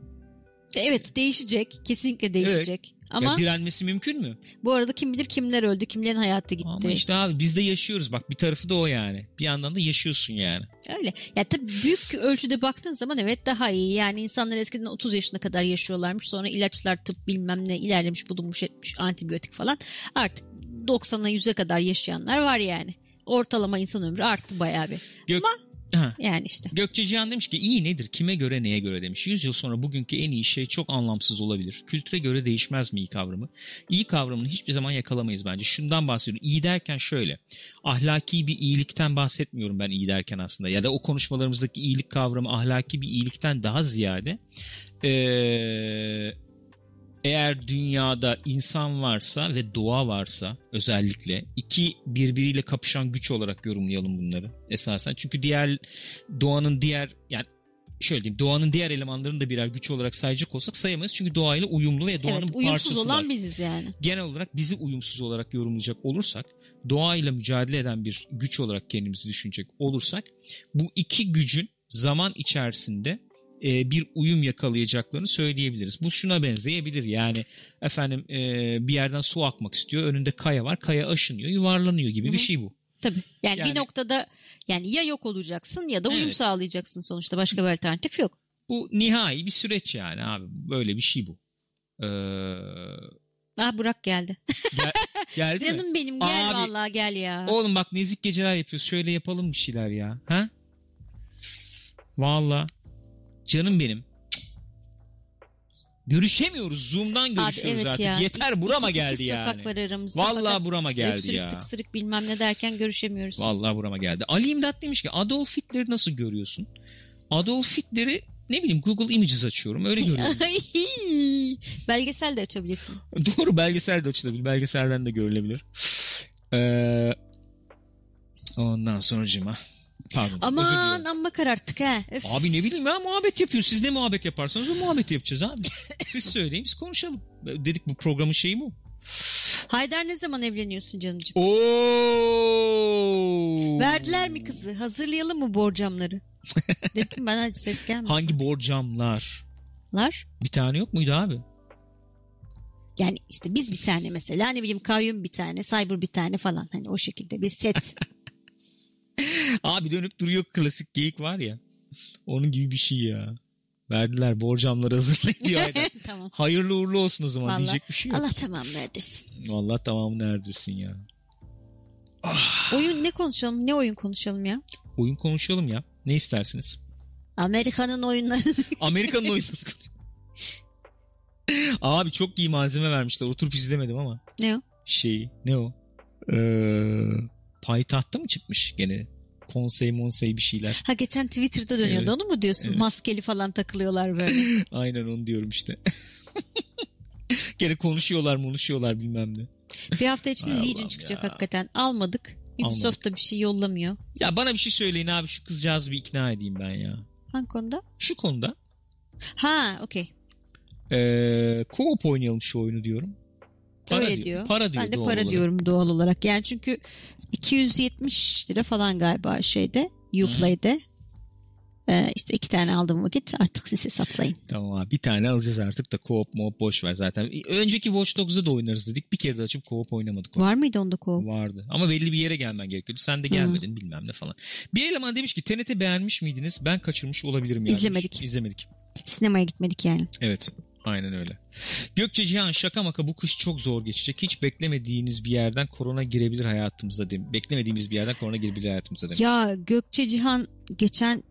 Evet değişecek. Kesinlikle değişecek. Ama Ya direnmesi mümkün mü? bu arada kim bilir kimler öldü, kimlerin hayatı gitti. Ama işte abi biz de yaşıyoruz bak bir tarafı da o yani. Bir yandan da yaşıyorsun yani. Öyle. Ya tabii büyük ölçüde baktığın zaman evet daha iyi. Yani insanlar eskiden 30 yaşına kadar yaşıyorlarmış. Sonra ilaçlar tıp bilmem ne ilerlemiş bulunmuş etmiş antibiyotik falan. Artık 90'a 100'e kadar yaşayanlar var yani. Ortalama insan ömrü arttı bayağı bir. Gök... Ama- Ha. Yani işte. Gökçe Cihan demiş ki iyi nedir kime göre neye göre demiş. 100 yıl sonra bugünkü en iyi şey çok anlamsız olabilir. Kültüre göre değişmez mi iyi kavramı? İyi kavramını hiçbir zaman yakalamayız bence. Şundan bahsediyorum. İyi derken şöyle. Ahlaki bir iyilikten bahsetmiyorum ben iyi derken aslında. Ya da o konuşmalarımızdaki iyilik kavramı ahlaki bir iyilikten daha ziyade ee, eğer dünyada insan varsa ve doğa varsa özellikle iki birbiriyle kapışan güç olarak yorumlayalım bunları esasen. Çünkü diğer doğanın diğer yani şöyle diyeyim doğanın diğer elemanlarını da birer güç olarak sayacak olsak sayamayız. Çünkü doğayla uyumlu ve doğanın evet uyumsuz parçasılar. olan biziz yani. Genel olarak bizi uyumsuz olarak yorumlayacak olursak doğayla mücadele eden bir güç olarak kendimizi düşünecek olursak bu iki gücün zaman içerisinde e, bir uyum yakalayacaklarını söyleyebiliriz. Bu şuna benzeyebilir yani efendim e, bir yerden su akmak istiyor önünde kaya var kaya aşınıyor yuvarlanıyor gibi Hı bir şey bu. Tabii. Yani, Yani- bir noktada yani ya yok olacaksın ya da uyum Evet. sağlayacaksın sonuçta. Başka bir alternatif yok. Bu nihai bir süreç yani abi böyle bir şey bu. Ee, Ah Burak geldi. gel, geldi mi? Canım benim gel Abi, vallahi gel ya. Oğlum bak nezik geceler yapıyoruz. Şöyle yapalım bir şeyler ya. Ha? Valla. Canım benim. Görüşemiyoruz. Zoom'dan Abi görüşüyoruz evet artık. ya. Yeter İki- burama iki geldi yani. var aramızda. Vallahi burama işte geldi öksürük, ya. tıksırık bilmem ne derken görüşemiyoruz. Vallahi burama geldi. Ali İmdat demiş ki Adolf Hitler'i nasıl görüyorsun? Adolf Hitler'i ne bileyim Google Images açıyorum. Öyle görüyorum. Belgesel de açabilirsin. Doğru belgesel de açılabilir. Belgeselden de görülebilir. Ee, ondan sonracıma. Pardon. Aman amma kararttık ha. Öf. Abi ne bileyim ya muhabbet yapıyoruz. Siz ne muhabbet yaparsanız o muhabbet yapacağız abi. Siz söyleyin biz konuşalım. Dedik bu programın şeyi bu. Haydar ne zaman evleniyorsun canımcığım? Oo. Verdiler mi kızı? Hazırlayalım mı borcamları? Dedim ben hadi ses gelmedi. Hangi borcamlar? Lar? Bir tane yok muydu abi? Yani işte biz bir tane mesela ne bileyim kayyum bir tane, cyber bir tane falan hani o şekilde bir set. Abi dönüp duruyor klasik geyik var ya. Onun gibi bir şey ya. Verdiler borcamları hazırlayın diyor tamam. Hayırlı uğurlu olsun o zaman Vallahi diyecek bir şey yok. Allah tamam verdirsin. Vallahi tamamını erdirsin ya. Oyun ne konuşalım? Ne oyun konuşalım ya? Oyun konuşalım ya. Ne istersiniz? Amerika'nın oyunları. Amerika'nın oyunu. Abi çok iyi malzeme vermişler. Oturup izlemedim ama. ne o? Şey ne o? Ee, payitahtta mı çıkmış gene? Konsey monsey bir şeyler. Ha geçen Twitter'da dönüyordu Evet. onu mu diyorsun? Evet. Maskeli falan takılıyorlar böyle. Aynen onu diyorum işte. gene konuşuyorlar konuşuyorlar bilmem ne. bir hafta içinde Legion çıkacak ya. hakikaten. Almadık. Ubisoft da bir şey yollamıyor. Ya bana bir şey söyleyin abi şu kızcağızı bir ikna edeyim ben ya. Hangi konuda? Şu konuda Ha okey. ee, co-op oynayalım şu oyunu diyorum. Para Öyle diyor. Para diyor Ben de para olarak. diyorum doğal olarak. Yani çünkü 270 lira falan galiba şeyde Uplay'de. Ee, işte iki tane aldığım vakit artık siz hesaplayın. Tamam abi bir tane alacağız artık da co-op mo boş ver zaten. Önceki Watch Dogs'da da oynarız dedik. Bir kere de açıp co-op oynamadık. onu. Var mıydı onda co Vardı. Ama belli bir yere gelmen gerekiyordu. Sen de gelmedin bilmem ne falan. Bir eleman demiş ki TNT beğenmiş miydiniz? Ben kaçırmış olabilirim yani. İzlemedik. İzlemedik. Sinemaya gitmedik yani. Evet. Aynen öyle. Gökçe Cihan şaka maka bu kış çok zor geçecek. Hiç beklemediğiniz bir yerden korona girebilir hayatımıza demiş. Beklemediğimiz bir yerden korona girebilir hayatımıza demiş. Ya Gökçe Cihan geçen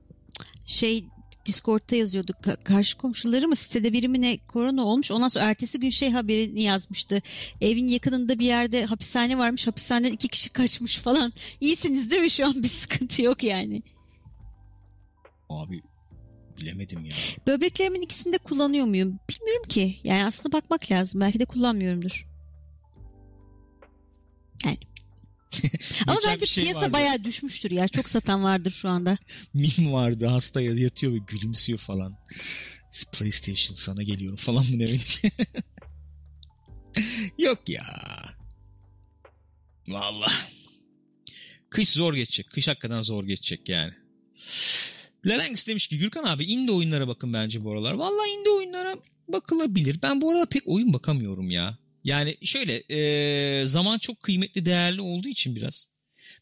şey Discord'da yazıyorduk. Ka- karşı komşuları mı sitede biri mi ne korona olmuş. Ondan sonra ertesi gün şey haberini yazmıştı. Evin yakınında bir yerde hapishane varmış. Hapishaneden iki kişi kaçmış falan. İyisiniz değil mi? Şu an bir sıkıntı yok yani. Abi bilemedim ya. Böbreklerimin ikisini de kullanıyor muyum? Bilmiyorum ki. Yani aslında bakmak lazım. Belki de kullanmıyorumdur. Yani. Ama bence şey piyasa vardı. bayağı düşmüştür ya. Çok satan vardır şu anda. Mim vardı hasta yatıyor ve gülümsüyor falan. PlayStation sana geliyorum falan mı demedik. Yok ya. Valla. Kış zor geçecek. Kış hakikaten zor geçecek yani. Lelengs demiş ki Gürkan abi indie oyunlara bakın bence bu aralar. Valla indie oyunlara bakılabilir. Ben bu arada pek oyun bakamıyorum ya. Yani şöyle e, zaman çok kıymetli değerli olduğu için biraz.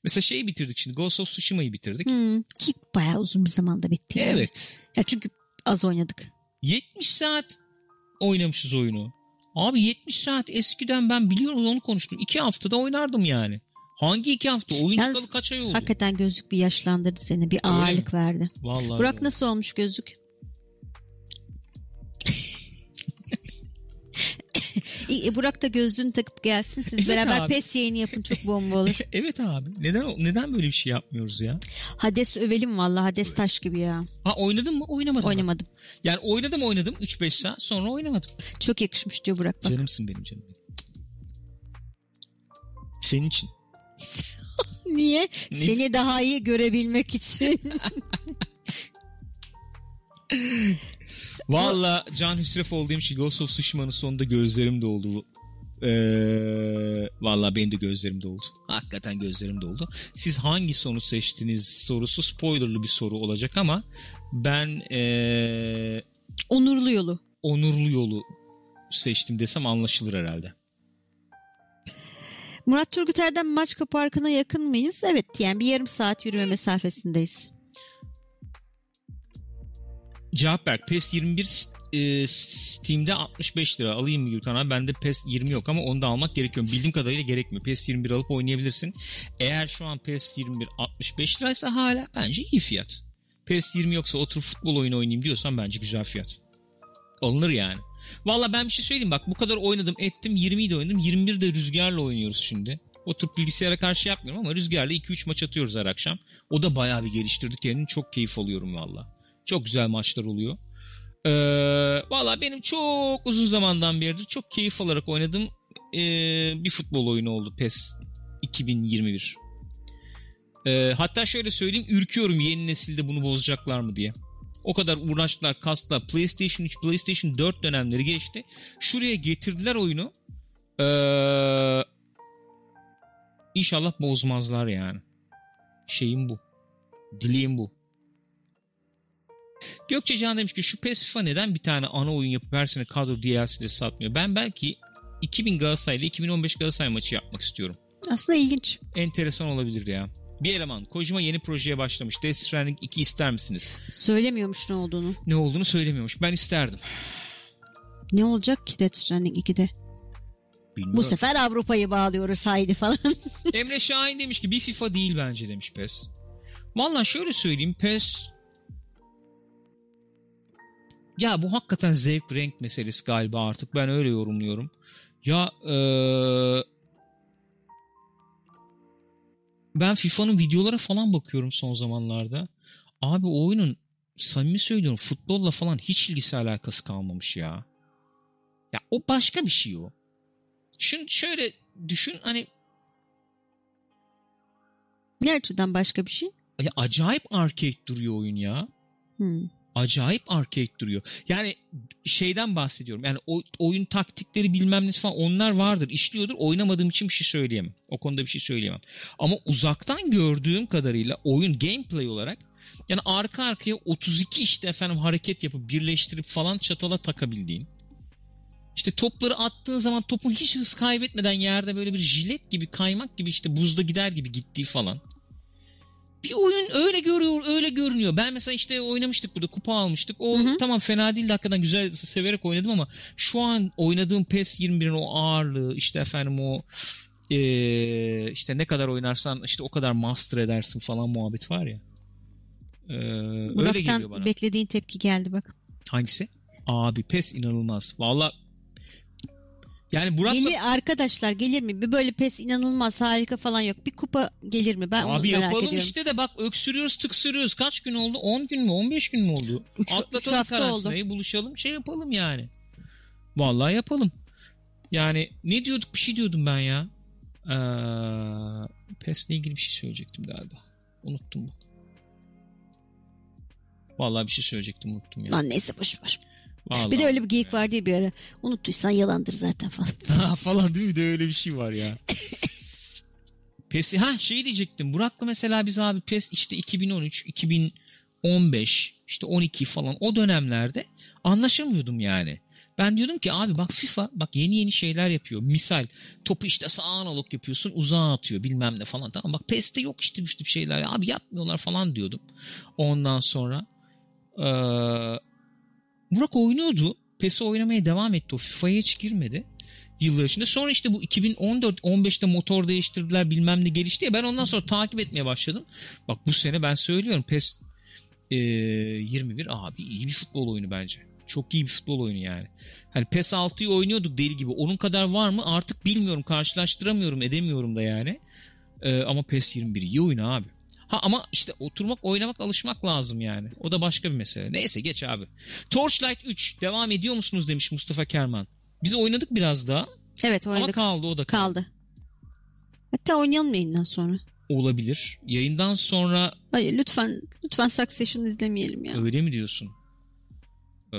Mesela şeyi bitirdik şimdi Ghost of Tsushima'yı bitirdik. Hmm, ki bayağı uzun bir zamanda bitti. yani. Evet. Ya çünkü az oynadık. 70 saat oynamışız oyunu. Abi 70 saat eskiden ben biliyorum onu konuştum. 2 haftada oynardım yani. Hangi 2 hafta? Oyun Yalnız çıkalı kaç ay oldu? Hakikaten gözlük bir yaşlandırdı seni. Bir ağırlık verdi. Vallahi Burak öyle. nasıl olmuş gözlük? İyi, Burak da gözlüğünü takıp gelsin. Siz Evet beraber abi. pes yayını yapın. Çok bomba olur. Evet abi. Neden neden böyle bir şey yapmıyoruz ya? Hades övelim vallahi. Hades taş gibi ya. Ha oynadın mı? Oynamadım. Oynamadım. Yani oynadım oynadım 3-5 saat sonra oynamadım. Çok yakışmış diyor Burak bak. Canımsın benim canım. Senin için. Niye? Ne- Seni daha iyi görebilmek için. Valla Can Hüsrefoğlu demiş ki Ghost of Tsushima'nın sonunda gözlerim doldu. Ee, Valla benim de gözlerim doldu. Hakikaten gözlerim doldu. Siz hangi sonu seçtiniz sorusu spoilerlı bir soru olacak ama ben ee, Onurlu yolu. onurlu yolu seçtim desem anlaşılır herhalde. Murat Turgut Erdem Maçka Parkı'na yakın mıyız? Evet yani bir yarım saat yürüme mesafesindeyiz. Cevap ver. PES 21 e, Steam'de 65 lira. Alayım mı Gürkan abi? Bende PES 20 yok ama onu da almak gerekiyor. Bildiğim kadarıyla gerekmiyor. PES 21 alıp oynayabilirsin. Eğer şu an PES 21 65 liraysa hala bence iyi fiyat. PES 20 yoksa oturup futbol oyunu oynayayım diyorsan bence güzel fiyat. Alınır yani. Valla ben bir şey söyleyeyim bak bu kadar oynadım ettim 20'yi de oynadım 21 de rüzgarla oynuyoruz şimdi. Oturup bilgisayara karşı yapmıyorum ama rüzgarla 2-3 maç atıyoruz her akşam. O da bayağı bir geliştirdi kendini çok keyif alıyorum valla. Çok güzel maçlar oluyor. Ee, Valla benim çok uzun zamandan beridir çok keyif alarak oynadığım ee, bir futbol oyunu oldu PES 2021. Ee, hatta şöyle söyleyeyim ürküyorum yeni nesilde bunu bozacaklar mı diye. O kadar uğraştılar, kastılar. PlayStation 3, PlayStation 4 dönemleri geçti. Şuraya getirdiler oyunu. Ee, inşallah bozmazlar yani. Şeyim bu. Dileğim bu. Gökçe Can demiş ki şu PES FIFA neden bir tane ana oyun yapıp her sene kadro DLC'leri satmıyor? Ben belki 2000 Galatasaray ile 2015 Galatasaray maçı yapmak istiyorum. Aslında ilginç. Enteresan olabilir ya. Bir eleman. Kojima yeni projeye başlamış. Death Stranding 2 ister misiniz? Söylemiyormuş ne olduğunu. Ne olduğunu söylemiyormuş. Ben isterdim. Ne olacak ki Death Stranding 2'de? Bilmiyorum. Bu sefer Avrupa'yı bağlıyoruz haydi falan. Emre Şahin demiş ki bir FIFA değil bence demiş PES. Valla şöyle söyleyeyim PES ya bu hakikaten zevk renk meselesi galiba artık ben öyle yorumluyorum. Ya eee, ben FIFA'nın videolara falan bakıyorum son zamanlarda. Abi o oyunun samimi söylüyorum futbolla falan hiç ilgisi alakası kalmamış ya. Ya o başka bir şey o. Şimdi şöyle düşün hani ne açıdan başka bir şey? ya acayip arcade duruyor oyun ya. Hmm. Acayip arcade duruyor. Yani şeyden bahsediyorum. Yani o, oyun taktikleri bilmem ne falan onlar vardır, işliyordur. Oynamadığım için bir şey söyleyemem. O konuda bir şey söyleyemem. Ama uzaktan gördüğüm kadarıyla oyun gameplay olarak yani arka arkaya 32 işte efendim hareket yapıp birleştirip falan çatala takabildiğin. İşte topları attığın zaman topun hiç hız kaybetmeden yerde böyle bir jilet gibi kaymak gibi işte buzda gider gibi gittiği falan. Bir oyun öyle görüyor, öyle görünüyor. Ben mesela işte oynamıştık burada, kupa almıştık. O Hı hı. tamam fena değildi hakikaten güzel severek oynadım ama şu an oynadığım PES 21'in o ağırlığı, işte efendim o eee, işte ne kadar oynarsan işte o kadar master edersin falan muhabbet var ya. Ee, öyle geliyor bana. beklediğin tepki geldi bak. Hangisi? Abi PES inanılmaz. Valla yani Burak'la Gelir arkadaşlar gelir mi? Bir böyle pes inanılmaz harika falan yok. Bir kupa gelir mi? Ben onu Abi merak yapalım ediyorum. işte de bak öksürüyoruz tıksırıyoruz. Kaç gün oldu? 10 gün mü? 15 gün mü oldu? Üç- üç Atlatalım hafta karantinayı buluşalım şey yapalım yani. Vallahi yapalım. Yani ne diyorduk bir şey diyordum ben ya. Ee, PES'le ilgili bir şey söyleyecektim galiba. Unuttum bak. Vallahi bir şey söyleyecektim unuttum ya. Lan neyse boş ver. Vallahi. Bir de öyle bir geyik var diye bir ara. Unuttuysan yalandır zaten falan. Falan değil mi? De öyle bir şey var ya. PES ha şey diyecektim. Burak'la mesela biz abi PES işte 2013, 2015, işte 12 falan o dönemlerde anlaşamıyordum yani. Ben diyordum ki abi bak FIFA bak yeni yeni şeyler yapıyor. Misal topu işte sağ analog yapıyorsun uzağa atıyor bilmem ne falan. Tamam bak PES'te yok işte tip şeyler. Abi yapmıyorlar falan diyordum. Ondan sonra eee Burak oynuyordu. PES'i oynamaya devam etti. O FIFA'ya hiç girmedi yıllar içinde. Sonra işte bu 2014-15'te motor değiştirdiler bilmem ne gelişti ya ben ondan sonra takip etmeye başladım. Bak bu sene ben söylüyorum PES e, 21 abi iyi bir futbol oyunu bence. Çok iyi bir futbol oyunu yani. Hani PES 6'yı oynuyorduk deli gibi. Onun kadar var mı artık bilmiyorum. Karşılaştıramıyorum edemiyorum da yani. E, ama PES 21 iyi oyun abi. Ha ama işte oturmak oynamak alışmak lazım yani. O da başka bir mesele. Neyse geç abi. Torchlight 3 devam ediyor musunuz demiş Mustafa Kerman. Biz oynadık biraz daha Evet ama oynadık. kaldı o da kaldı. Kaldı. Hatta oynayalım yayından sonra. Olabilir. Yayından sonra Hayır lütfen lütfen Succession izlemeyelim ya. öyle mi diyorsun? Ee,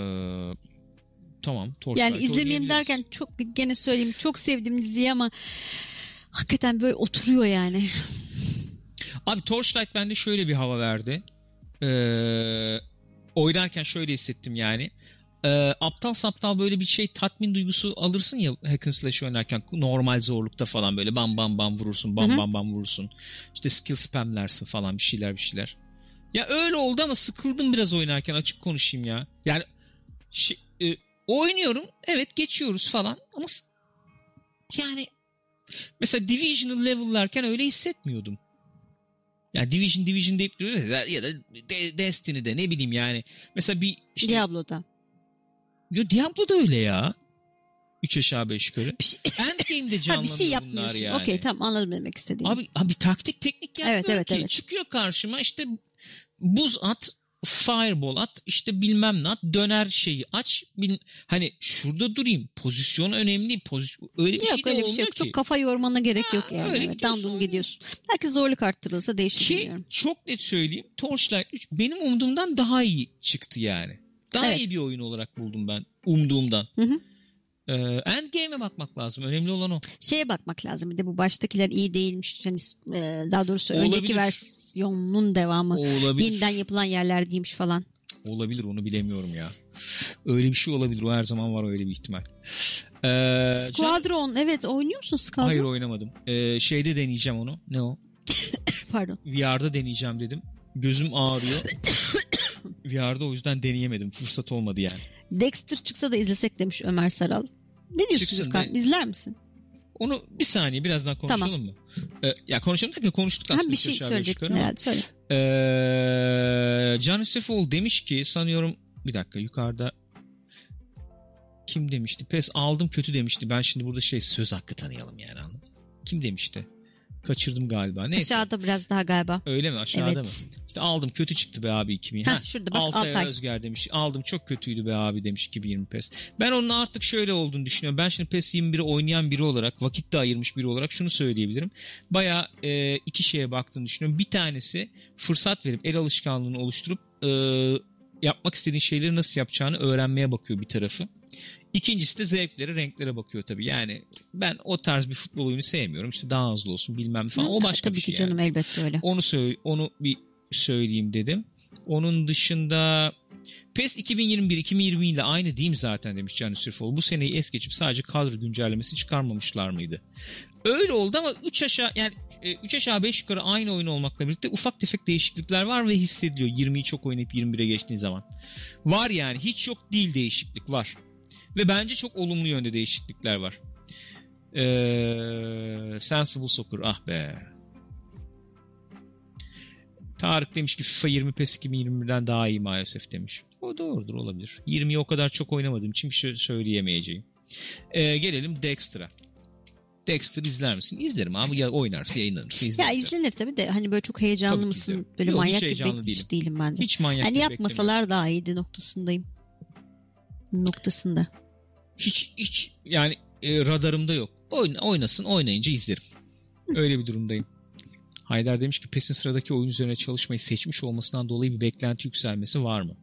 tamam. Torchlight yani izlemeyeyim derken çok gene söyleyeyim çok sevdim diziyi ama hakikaten böyle oturuyor yani. Abi Torchlight bende şöyle bir hava verdi. Ee, oynarken şöyle hissettim yani. Ee, aptal saptal böyle bir şey tatmin duygusu alırsın ya hack and slash oynarken normal zorlukta falan böyle bam bam bam vurursun bam Hı hı. bam bam vurursun. İşte skill spamlersin falan bir şeyler bir şeyler. Ya öyle oldu ama sıkıldım biraz oynarken açık konuşayım ya. Yani şey, e, oynuyorum evet geçiyoruz falan ama yani mesela Division'ı level'larken öyle hissetmiyordum. Yani Division Division deyip duruyoruz ya ya da De- Destiny'de ne bileyim yani. Mesela bir işte Diablo'da. Yo, Diablo da öyle ya. 3 aşağı 5 yukarı. Şey, Endgame'de ha, canlanıyor bir şey bunlar yapmıyorsun. yani. Okey tamam anladım demek istediğini. Abi, abi taktik teknik yapmıyor Evet, evet, ki. evet. Çıkıyor karşıma işte buz at, fireball at, işte bilmem ne at, döner şeyi aç. Bil, hani şurada durayım. Pozisyon önemli. Pozisyon, öyle bir yok şey de öyle bir şey yok. ki. Çok kafa yormana gerek yok yani. öyle Evet, oynuyorsun. gidiyorsun. Belki zorluk arttırılsa değişir Ki bilmiyorum. çok net söyleyeyim Torchlight 3 benim umduğumdan daha iyi çıktı yani. Daha Evet. iyi bir oyun olarak buldum ben umduğumdan. Hı hı. Ee, Endgame'e bakmak lazım. Önemli olan o. Şeye bakmak lazım bir de bu baştakiler iyi değilmiş. Yani, e, daha doğrusu önceki Olabilir. Versiyonun devamı. Olabilir. Yeniden yapılan yerler değilmiş falan. Olabilir onu bilemiyorum ya. Öyle bir şey olabilir. O her zaman var öyle bir ihtimal. Ee, can- Squadron evet oynuyor musun Squadron? Hayır oynamadım. Ee, şeyde deneyeceğim onu. Ne o? Pardon. VR'da deneyeceğim dedim. Gözüm ağrıyor. VR'da o yüzden deneyemedim. Fırsat olmadı yani. Dexter çıksa da izlesek demiş Ömer Saral. Ne diyorsun Çıksın Gürkan? de- İzler misin? Onu bir saniye birazdan konuşalım mı? Ee, ya konuşalım derken konuştuk Ha, aslında. bir şey ama. herhalde. Söyle. Ee, Can Yusufoğlu demiş ki sanıyorum bir dakika yukarıda kim demişti? Pes aldım kötü demişti. Ben şimdi burada şey söz hakkı tanıyalım yani anladın? Kim demişti? Kaçırdım galiba. Neyse. Aşağıda biraz daha galiba. Öyle mi? Aşağıda Evet. mı? İşte aldım kötü çıktı be abi 2000. Ha, Heh, şurada bak, Altay Altay. Özger demiş. Aldım çok kötüydü be abi demiş 2020 PES. Ben onun artık şöyle olduğunu düşünüyorum. Ben şimdi PES 21'i oynayan biri olarak, vakit de ayırmış biri olarak şunu söyleyebilirim. Baya e, iki şeye baktığını düşünüyorum. Bir tanesi fırsat verip el alışkanlığını oluşturup e, yapmak istediğin şeyleri nasıl yapacağını öğrenmeye bakıyor bir tarafı. İkincisi de zevklere, renklere bakıyor tabii. Yani ben o tarz bir futbol oyunu sevmiyorum. İşte daha hızlı olsun bilmem falan. Hı, o başka Tabii bir şey. ki yani. canım elbette öyle. Onu söyle, onu bir söyleyeyim dedim. Onun dışında PES 2021 2020 ile aynı değil mi zaten demiş Can Sürfoğlu. Bu seneyi es geçip sadece kadro güncellemesi çıkarmamışlar mıydı? Öyle oldu ama 3 aşağı yani 3 aşağı 5 yukarı aynı oyun olmakla birlikte ufak tefek değişiklikler var ve hissediliyor. 20'yi çok oynayıp 21'e geçtiğin zaman. Var yani hiç yok değil değişiklik var. Ve bence çok olumlu yönde değişiklikler var. Ee, Sensible Soccer ah be. Tarık demiş ki FIFA 20 PES 2021'den daha iyi maalesef demiş. O doğrudur olabilir. 20'yi o kadar çok oynamadığım için bir şey söyleyemeyeceğim. Ee, gelelim Dexter'a. Dexter izler misin? İzlerim ama ya oynarsa yayınlanırsa izlerim. Ya izlenir tabii de hani böyle çok heyecanlı Tabii mısın? izlerim. Böyle Yok, manyak gibi hiç değilim. değilim ben de. Hiç manyak Hani yapmasalar daha iyiydi noktasındayım. Noktasında. Hiç hiç yani e, radarımda yok. Oyna, oynasın oynayınca izlerim. Öyle bir durumdayım. Haydar demiş ki PES'in sıradaki oyun üzerine çalışmayı seçmiş olmasından dolayı bir beklenti yükselmesi var mı?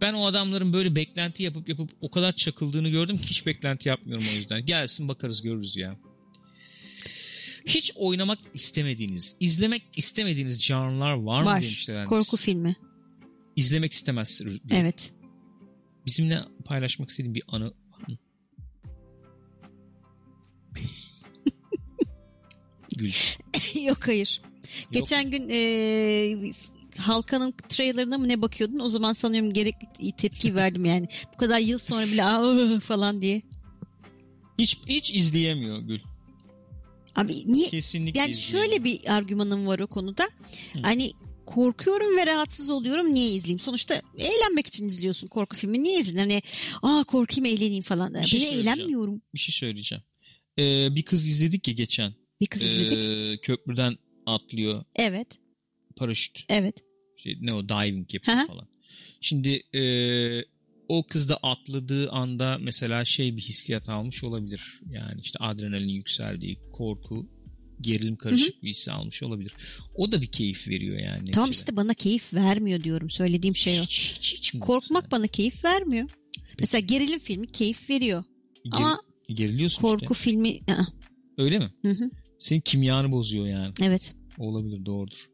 Ben o adamların böyle beklenti yapıp yapıp o kadar çakıldığını gördüm ki hiç beklenti yapmıyorum o yüzden. Gelsin bakarız görürüz ya. Hiç oynamak istemediğiniz, izlemek istemediğiniz canlılar var, mı Var. demişler. Korku filmi. İzlemek istemezsiniz. Evet. Bizimle paylaşmak istediğin bir anı var mı? Gül. Yok hayır. Geçen gün e, Halkan'ın trailerına mı ne bakıyordun? O zaman sanıyorum gerekli tepki verdim yani. Bu kadar yıl sonra bile "Aa!" falan diye. Hiç hiç izleyemiyor Gül. Abi niye? Kesinlikle Yani izleyemiyor. şöyle bir argümanım var o konuda. Hani korkuyorum ve rahatsız oluyorum niye izleyeyim? Sonuçta eğlenmek için izliyorsun korku filmi. Niye izledin? Hani aa korkayım eğleneyim falan. Ben şey eğlenmiyorum. Bir şey söyleyeceğim. Ee, bir kız izledik ya geçen. Bir kız izledik. Ee, köprüden atlıyor. Evet. Paraşüt. Evet. Şey, ne o diving yapıyor hı. falan. Şimdi ee, o kız da atladığı anda mesela şey bir hissiyat almış olabilir. Yani işte adrenalin yükseldiği, korku, gerilim karışık bir his almış olabilir. O da bir keyif veriyor yani. Tamam neticede. işte bana keyif vermiyor diyorum. Söylediğim şey o. Hiç, hiç, hiç mi Korkmak bana keyif vermiyor. Mesela gerilim filmi keyif veriyor. Ger- Ama geriliyorsun korku işte. filmi Aa, Öyle mi? hı hı. Senin kimyanı bozuyor yani. evet. Olabilir doğrudur.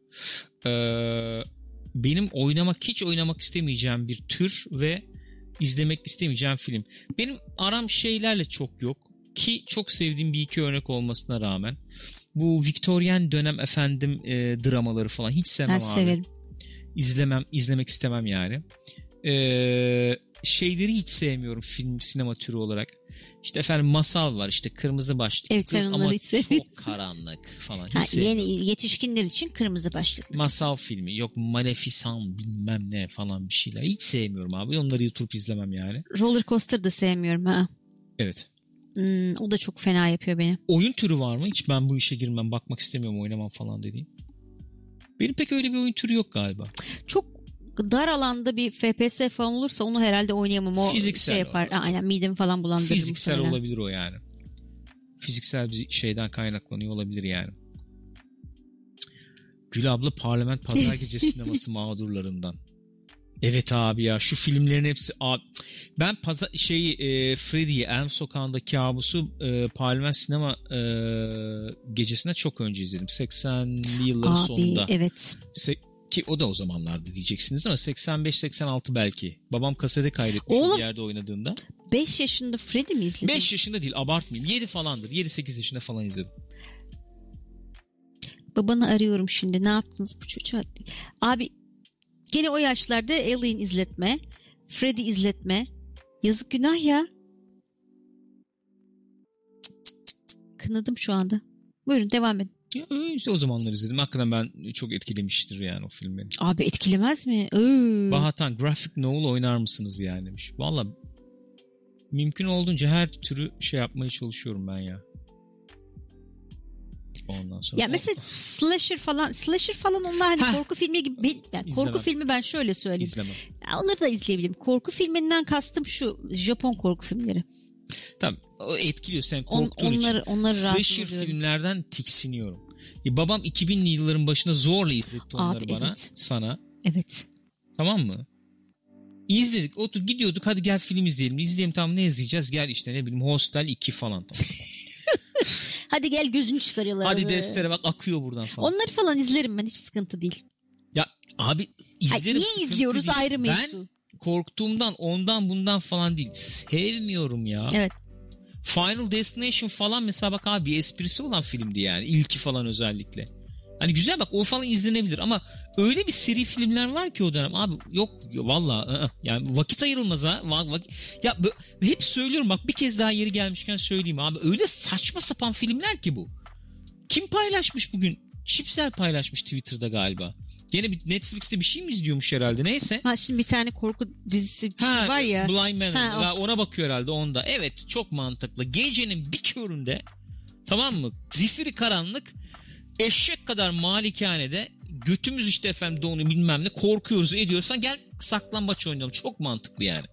Ee, benim oynamak hiç oynamak istemeyeceğim bir tür ve izlemek istemeyeceğim film. Benim aram şeylerle çok yok ki çok sevdiğim bir iki örnek olmasına rağmen bu Victorian dönem efendim e, dramaları falan hiç sevmem Ben abi. severim. İzlemem, izlemek istemem yani. Ee, şeyleri hiç sevmiyorum film sinema türü olarak. İşte efendim masal var işte kırmızı başlıklı Evet, kız ama çok karanlık falan. Ha, yeni yetişkinler için kırmızı başlıklı. Masal filmi yok Maleficent bilmem ne falan bir şeyler. Hiç sevmiyorum abi onları YouTube izlemem yani. Roller coaster da sevmiyorum ha. Evet. Hmm, o da çok fena yapıyor beni. Oyun türü var mı? Hiç ben bu işe girmem bakmak istemiyorum oynamam falan dediğim. Benim pek öyle bir oyun türü yok galiba. Çok dar alanda bir FPS falan olursa onu herhalde oynayamam. O Fiziksel şey yapar. o. Aynen midemi falan bulandırır. Fiziksel muhtemelen. olabilir o yani. Fiziksel bir şeyden kaynaklanıyor olabilir yani. Gül abla parlament pazar gecesi sineması mağdurlarından. Evet abi ya şu filmlerin hepsi abi. Ben pazar şeyi e, Freddy'yi Elm Sokağı'nda kabusu e, parlament sinema e, gecesinde çok önce izledim. 80'li yılların Abi sonunda. evet. Se- ki o da o zamanlarda diyeceksiniz ama 85-86 belki. Babam kasete kaydetmiş Oğlum. bir yerde oynadığında. 5 yaşında Freddy mi izledin? 5 yaşında değil abartmayayım. 7 falandır. 7-8 yaşında falan izledim. Babanı arıyorum şimdi. Ne yaptınız bu çocuğa? Abi gene o yaşlarda Alien izletme. Freddy izletme. Yazık günah ya. Cık, cık, cık, cık. Kınadım şu anda. Buyurun devam edin. Ya, işte o zamanlar izledim. Hakikaten ben çok etkilemiştir yani o film beni. Abi etkilemez mi? Iı. Bahatan graphic novel oynar mısınız yani demiş. Valla mümkün olduğunca her türü şey yapmaya çalışıyorum ben ya. Ondan sonra. Ya mesela slasher falan slasher falan onlar hani Heh. korku filmi gibi yani korku İzlemem. filmi ben şöyle söyleyeyim. izlemem. Ya onları da izleyebilirim. Korku filminden kastım şu Japon korku filmleri. Tamam. O etkiliyor sen On, korktuğun için. onları onları rahatsız Slasher filmlerden tiksiniyorum. E, babam 2000'li yılların başında zorla izletti onları Abi, bana. evet. Sana. Evet. Tamam mı? İzledik. Otur gidiyorduk. Hadi gel film izleyelim. İzleyelim tamam ne izleyeceğiz? Gel işte ne bileyim Hostel 2 falan. Tamam. Hadi gel gözünü çıkarıyorlar. Hadi destere bak akıyor buradan falan. Onları falan izlerim ben hiç sıkıntı değil. Ya abi Ay, izlerim. niye sıkıntı izliyoruz değil. ayrı Ben mevzu. korktuğumdan ondan bundan falan değil. Sevmiyorum ya. Evet. Final Destination falan mesela bak abi esprisi olan filmdi yani. İlki falan özellikle. Hani güzel bak o falan izlenebilir ama öyle bir seri filmler var ki o dönem abi yok valla yani vakit ayrılmaz ha Va- vak- ya hep söylüyorum bak bir kez daha yeri gelmişken söyleyeyim abi öyle saçma sapan filmler ki bu kim paylaşmış bugün Çipsel paylaşmış Twitter'da galiba Gene bir Netflix'te bir şey mi izliyormuş herhalde neyse. Ha şimdi bir tane korku dizisi bir şey Ha, var ya. Blind Man. Ha, o. Ona bakıyor herhalde onda. Evet çok mantıklı. Gecenin bir köründe tamam mı? Zifiri karanlık eşek kadar malikanede götümüz işte efendim donuyor bilmem ne korkuyoruz ediyorsan gel saklambaç oynayalım. Çok mantıklı yani.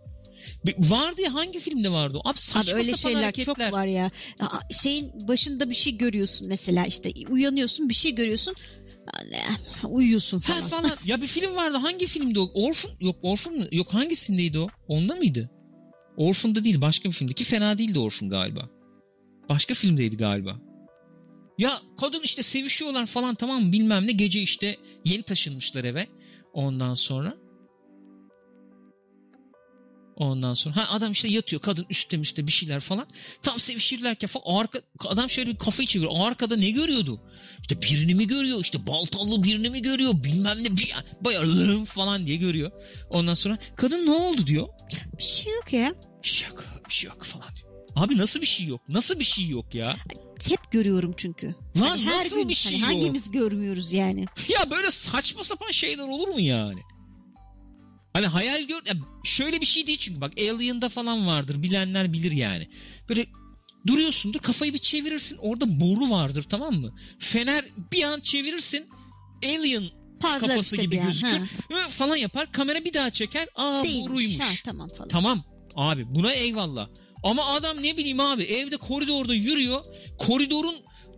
Vardı ya hangi filmde vardı o? Abi saçma Abi öyle sapan şeyler hareketler. çok var ya. Şeyin başında bir şey görüyorsun mesela işte uyanıyorsun bir şey görüyorsun. Yani, uyuyorsun Ha falan. falan. ya bir film vardı. Hangi filmdi o? Orphan yok Orphan? Yok hangisindeydi o? Onda mıydı? Orphan'da değil başka bir filmdi ki fena değildi Orphan galiba. Başka filmdeydi galiba. Ya kadın işte sevişiyorlar falan tamam mı bilmem ne gece işte yeni taşınmışlar eve. Ondan sonra Ondan sonra ha adam işte yatıyor kadın üstte üstte bir şeyler falan. Tam sevişirlerken falan arka, adam şöyle bir kafayı çeviriyor. Arkada ne görüyordu? İşte birini mi görüyor? işte baltalı birini mi görüyor? Bilmem ne bir bayağı falan diye görüyor. Ondan sonra kadın ne oldu diyor. Bir şey yok ya. Bir şey yok, bir şey yok falan diyor. Abi nasıl bir şey yok? Nasıl bir şey yok ya? Hep görüyorum çünkü. Lan Hani her nasıl gün bir şey hani yok? hangimiz görmüyoruz yani. Ya böyle saçma sapan şeyler olur mu yani? Hani hayal gör... ya şöyle bir şey değil çünkü bak Alien'da falan vardır bilenler bilir yani. Böyle duruyorsundur kafayı bir çevirirsin orada boru vardır tamam mı? Fener bir an çevirirsin Alien Parlar kafası gibi gözükür ha. Falan yapar kamera bir daha çeker aa Değilmiş. boruymuş. Ha, tamam falan. Tamam abi buna eyvallah. Ama adam ne bileyim abi evde koridorda yürüyor. Koridorun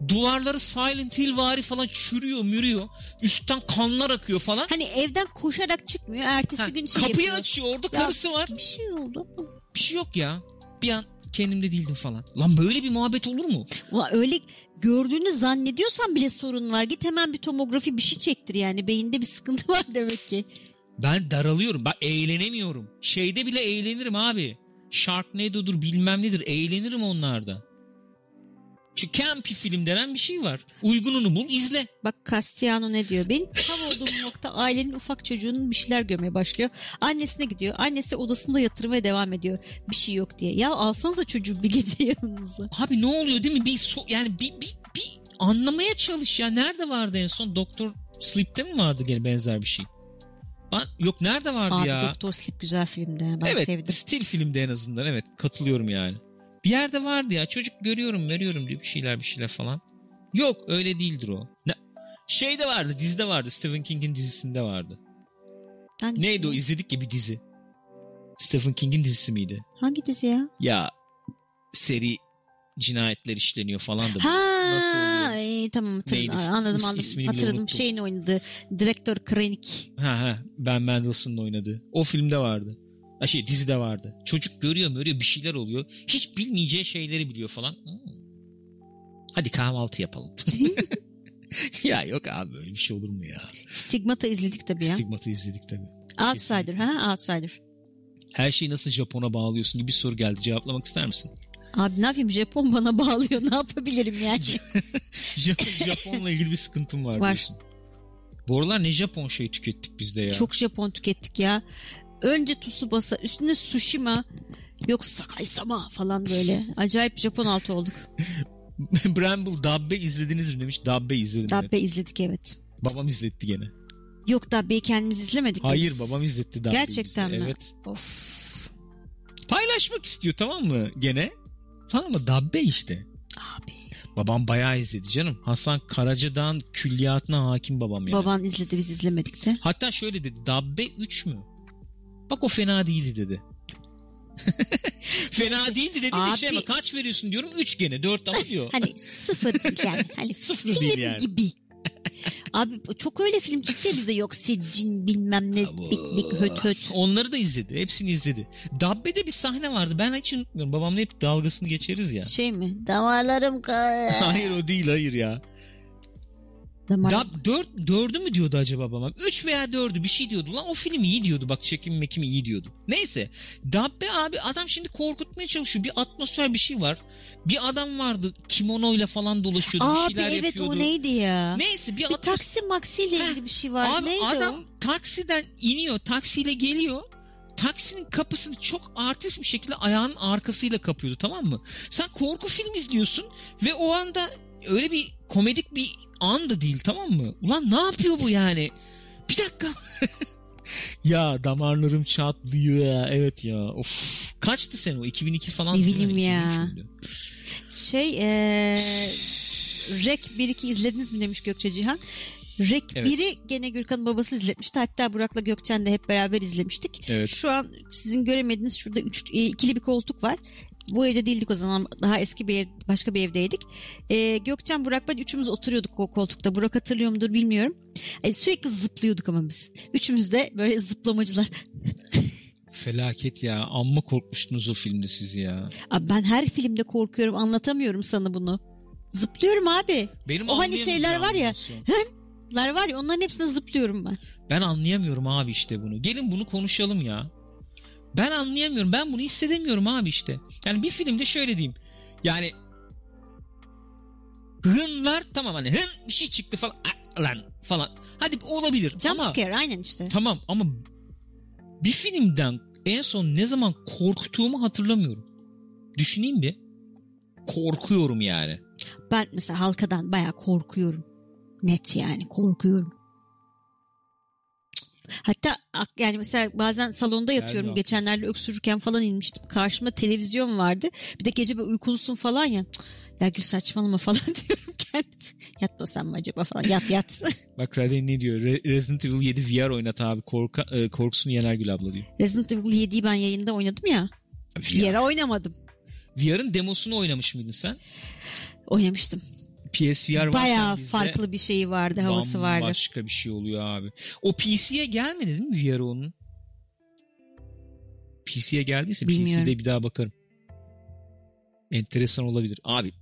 duvarları Silent Hill vari falan çürüyor mürüyor. Üstten kanlar akıyor falan. Hani evden koşarak çıkmıyor. Ertesi Ha, gün şey kapıyı yapıyor. açıyor orada Ya, karısı var. Bir şey oldu. Bir şey yok ya. Bir an kendimde değildim falan. Lan böyle bir muhabbet olur mu? Ulan öyle gördüğünü zannediyorsan bile sorun var. Git hemen bir tomografi bir şey çektir yani. Beyinde bir sıkıntı var demek ki. Ben daralıyorum. Ben eğlenemiyorum. Şeyde bile eğlenirim abi. Sharknado'dur bilmem nedir. Eğlenirim onlarda. Çünkü campy film denen bir şey var. Uygununu bul izle. Bak Castiano ne diyor? Benim tam olduğum nokta ailenin ufak çocuğunun bir şeyler görmeye başlıyor. Annesine gidiyor. Annesi odasında yatırmaya devam ediyor. Bir şey yok diye. Ya alsanıza çocuğu bir gece yanınıza. Abi ne oluyor değil mi? Bir so- yani bir, bir, bir anlamaya çalış ya. Nerede vardı en son? Doktor Sleep'te mi vardı gene benzer bir şey? Lan, yok nerede vardı Abi ya? Doktor Sleep güzel filmdi. Ben evet sevdim. stil filmde en azından evet katılıyorum yani. Bir yerde vardı ya çocuk görüyorum veriyorum diyor bir şeyler bir şeyler falan. Yok öyle değildir o. Ne? Şeyde vardı dizide vardı Stephen King'in dizisinde vardı. Hangisi? Neydi o izledik ya bir dizi. Stephen King'in dizisi miydi? Hangi dizi ya? Ya seri cinayetler işleniyor falan da. Nasıl Ha, oluyor? iyi, tamam hatırladım. Neydi? Anladım anladım. ismini Hatırladım. unuttum. Şeyin oynadı. Direktör Krennic. Ha ha Ben Mendelsohn'un oynadığı. O filmde vardı. Ha şey dizide vardı. Çocuk görüyor görüyor bir şeyler oluyor. Hiç bilmeyeceği şeyleri biliyor falan. Hmm. Hadi kahvaltı yapalım. ya yok abi böyle bir şey olur mu ya? Stigmata izledik tabii ya. Stigmat'ı izledik tabii. Outsider. Ha Outsider. Her şeyi nasıl Japon'a bağlıyorsun gibi bir soru geldi. Cevaplamak ister misin? Abi ne yapayım Japon bana bağlıyor ne yapabilirim yani. Japon, Japon'la ilgili bir sıkıntım var, Var. diyorsun. Bu aralar ne Japon şey tükettik biz de ya. Çok Japon tükettik ya. Önce Tsubasa üstüne Tsushima yok Sakai Sama falan böyle. Acayip Japon altı olduk. Bramble Dabbe izlediniz mi demiş. Dabbe izledim. evet. Dabbe izledik evet. Babam izletti gene. Yok Dabbe'yi kendimiz izlemedik Hayır biz? babam izletti Dabbe'yi Gerçekten bize. mi? Evet. Of. Paylaşmak istiyor tamam mı gene? Tamam mı? Dabbe işte. Abi. Babam bayağı izledi canım. Hasan Karacadağ'ın külliyatına hakim babam yani. Baban izledi biz izlemedik de. Hatta şöyle dedi. Dabbe 3 mü? Bak o fena değildi dedi. fena değildi dedi de Abi- şey ama kaç veriyorsun diyorum 3 gene 4 ama diyor. Hani sıfır yani. Hani Sıfır film değil yani. gibi. Abi çok öyle film çıktı ya bizde yok Siccin bilmem ne bik bik höt höt. Onları da izledi. Hepsini izledi. Dabbe'de bir sahne vardı. Ben hiç unutmuyorum. Babamla hep dalgasını geçeriz ya. Şey mi? Damarlarım ka... hayır o değil hayır ya. Dab, dört, dördü mü diyordu acaba babam? Üç veya dördü bir şey diyordu lan. O film iyi diyordu. Bak çekim mekim iyi diyordu. Neyse. Dabbe abi adam şimdi korkutmaya çalışıyor. Bir atmosfer bir şey var. Bir adam vardı kimonoyla falan dolaşıyordu. bir Abi şeyler evet yapıyordu. o neydi ya? Neyse bir, Bir atmos- taksi maksiyle Heh, ilgili bir şey var. Abi neydi adam o? taksiden iniyor. Taksiyle geliyor. Taksinin kapısını çok artist bir şekilde ayağının arkasıyla kapıyordu tamam mı? Sen korku film izliyorsun ve o anda öyle bir komedik bir an da değil tamam mı? Ulan ne yapıyor bu yani? Bir dakika. ya damarlarım çatlıyor. Evet ya. Of. Kaçtı sen o? 2002 falan. Ne bileyim ya. 2003 müydü? Şey ee, Rek 1-2 izlediniz mi demiş Gökçe Cihan. Rek Evet. 1'i gene Gürkan'ın babası izletmişti. Hatta Burak'la Gökçen de hep beraber izlemiştik. Evet. Şu an sizin göremediğiniz şurada üç, e, ikili bir koltuk var. Bu evde değildik o zaman. Daha eski bir ev, başka bir evdeydik. Ee, Gökçen, Burak ben üçümüz oturuyorduk o koltukta. Burak hatırlıyor mudur bilmiyorum. E, sürekli zıplıyorduk ama biz. Üçümüz de böyle zıplamacılar. Felaket ya. Amma korkmuştunuz o filmde siz ya. Abi ben her filmde korkuyorum. Anlatamıyorum sana bunu. Zıplıyorum abi. Benim O hani şeyler var ya. Lar var ya onların hepsine zıplıyorum ben. Ben anlayamıyorum abi işte bunu. Gelin bunu konuşalım ya. Ben anlayamıyorum. Ben bunu hissedemiyorum abi işte. Yani bir filmde şöyle diyeyim. Yani hınlar tamam hani hın bir şey çıktı falan "Ah, lan falan. Hadi olabilir Jump ama scare aynen işte. tamam ama bir filmden en son ne zaman korktuğumu hatırlamıyorum. Düşüneyim bir. Korkuyorum yani. Ben mesela halkadan bayağı korkuyorum. Net yani korkuyorum. Hatta yani mesela bazen salonda yatıyorum aklıma. geçenlerde öksürürken falan inmiştim. Karşımda televizyon vardı. Bir de gece böyle uykulusun falan ya. Ya Gül saçmalama falan diyorum kendim. Yatmasam mı acaba falan. Yat yat. Bak Raden ne diyor? Re- Resident Evil 7 VR oynat abi. Korka, e, korkusunu yener Gül abla diyor. Resident Evil 7'yi ben yayında oynadım ya. Bir yere oynamadım. VR'ın demosunu oynamış mıydın sen? Oynamıştım. PSVR Bayağı farklı bir şeyi vardı, havası vardı. Başka bir şey oluyor abi. O PC'ye gelmedi değil mi VR onun? PC'ye geldiyse Bilmiyorum. PC'de bir daha bakarım. Enteresan olabilir. Abi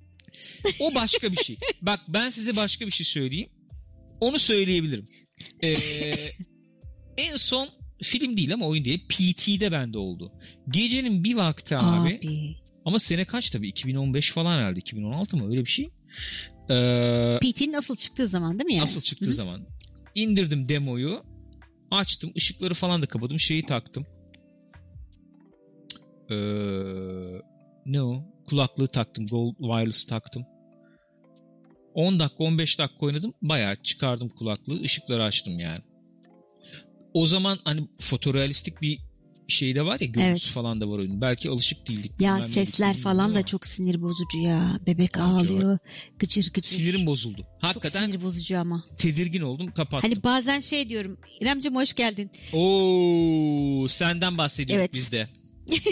o başka bir şey. Bak ben size başka bir şey söyleyeyim. Onu söyleyebilirim. Ee, en son film değil ama oyun değil. PT'de bende oldu. Gecenin bir vakti abi. Abi. Ama sene kaç tabii? 2015 falan herhalde. 2016 mı? Öyle bir şey. Ee, PT'nin asıl çıktığı zaman değil mi yani? Nasıl çıktığı Hı. zaman. indirdim demoyu. Açtım. ışıkları falan da kapadım. Şeyi taktım. Ee, ne o? Kulaklığı taktım. Gold Wireless taktım. 10 dakika 15 dakika oynadım. Bayağı çıkardım kulaklığı. ışıkları açtım yani. O zaman hani fotorealistik bir şey de var ya görüntüsü Evet. falan da var oyunun. Belki alışık değildik. Ya sesler falan da çok sinir bozucu ya. Bebek Bence ağlıyor. Gıcır gıcır. Sinirim bozuldu. çok Hakikaten sinir bozucu ama. tedirgin oldum kapattım. Hani bazen şey diyorum. İremciğim hoş geldin. Oo, senden bahsediyoruz Evet. biz de.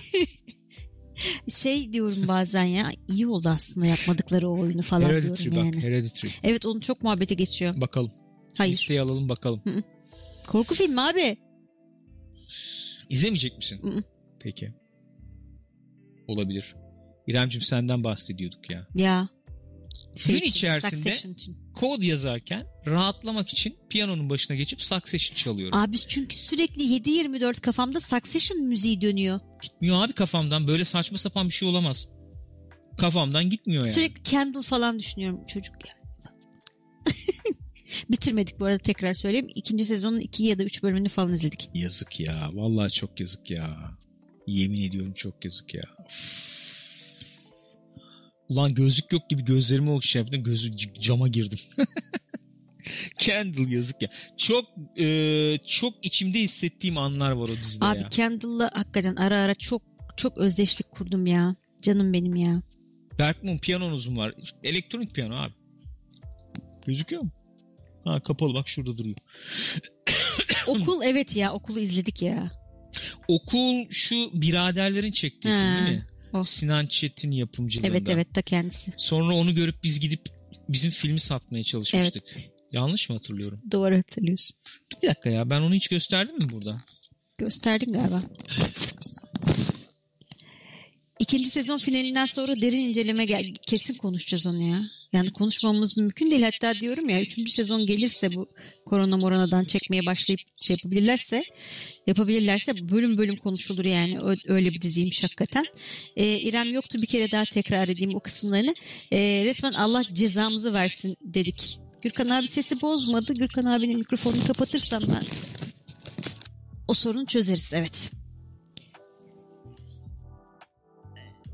Şey diyorum bazen ya. iyi oldu aslında yapmadıkları o oyunu falan Hereditary diyorum bak, yani. Hereditary. Evet onun çok muhabbeti geçiyor. Bakalım. Hayır. Listeyi alalım bakalım. Korku filmi abi. İzlemeyecek misin? Peki. Olabilir. İremcim senden bahsediyorduk ya. Ya. Şey Gün içerisinde- Succession için. Kod yazarken rahatlamak için piyanonun başına geçip Succession çalıyorum. Abi çünkü sürekli 7-24 kafamda Succession müziği dönüyor. Gitmiyor abi kafamdan. Böyle saçma sapan bir şey olamaz. Kafamdan gitmiyor yani. Sürekli Candle falan düşünüyorum çocuk ya. Bitirmedik bu arada tekrar söyleyeyim. İkinci sezonun 2 ya da 3 bölümünü falan izledik. Yazık ya. Vallahi çok yazık ya. Yemin ediyorum çok yazık ya. Ulan gözlük yok gibi gözlerimi okşay yaptım. Gözü cama girdim. Candle yazık ya. Çok e, çok içimde hissettiğim anlar var o dizide Abi ya. Candle'la hakikaten ara ara çok çok özdeşlik kurdum ya. Canım benim ya. Berkman piyanonuz mu var? Elektronik piyano abi. Gözüküyor mu? Ha kapalı bak şurada duruyor. Okul evet ya okulu izledik ya. Okul şu biraderlerin çektiği film değil mi? o. Sinan Çetin yapımcılığında. Evet evet ta kendisi. Sonra onu görüp biz gidip bizim filmi satmaya çalışmıştık. Yanlış mı hatırlıyorum? Doğru hatırlıyorsun. Dur bir dakika ya ben onu hiç gösterdim mi burada? Gösterdin galiba. İkinci sezon finalinden sonra derin inceleme gel kesin konuşacağız onu ya. Yani konuşmamız mümkün değil. Hatta diyorum ya üçüncü sezon gelirse bu korona moronadan çekmeye başlayıp şey yapabilirlerse yapabilirlerse bölüm bölüm konuşulur yani. Öyle bir diziymiş hakikaten. Ee, İrem yoktu bir kere daha tekrar edeyim o kısımlarını. Ee, resmen Allah cezamızı versin dedik. Gürkan abi sesi bozmadı. Gürkan abinin mikrofonunu kapatırsam ben o sorunu çözeriz evet.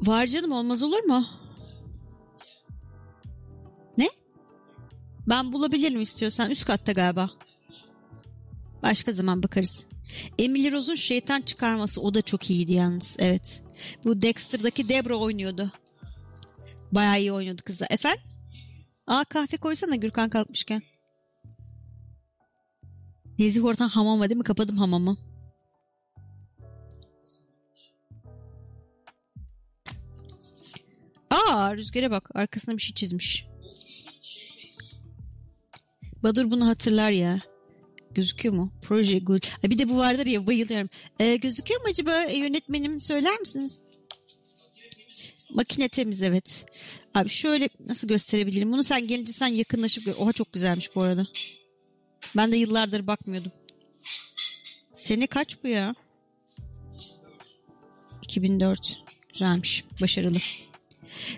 Var canım olmaz olur mu? Ben bulabilirim istiyorsan üst katta galiba. Başka zaman bakarız. Emily Rose'un şeytan çıkarması o da çok iyiydi yalnız. Evet. Bu Dexter'daki Debra oynuyordu. Bayağı iyi oynuyordu kızlar. Efendim? Aa kahve koysana Gürkan kalkmışken. Nezih Ortan hamama değil mi? Kapadım hamamı. Aa rüzgara bak. Arkasına bir şey çizmiş. Badur bunu hatırlar ya. Gözüküyor mu? Proje good. Bir de bu vardır ya bayılıyorum. Ee, gözüküyor mu acaba e, yönetmenim söyler misiniz? Makine temiz evet. Abi şöyle nasıl gösterebilirim? Bunu sen gelince sen yakınlaşıp gör. Oha çok güzelmiş bu arada. Ben de yıllardır bakmıyordum. Sene kaç bu ya? 2004. Güzelmiş. Başarılı.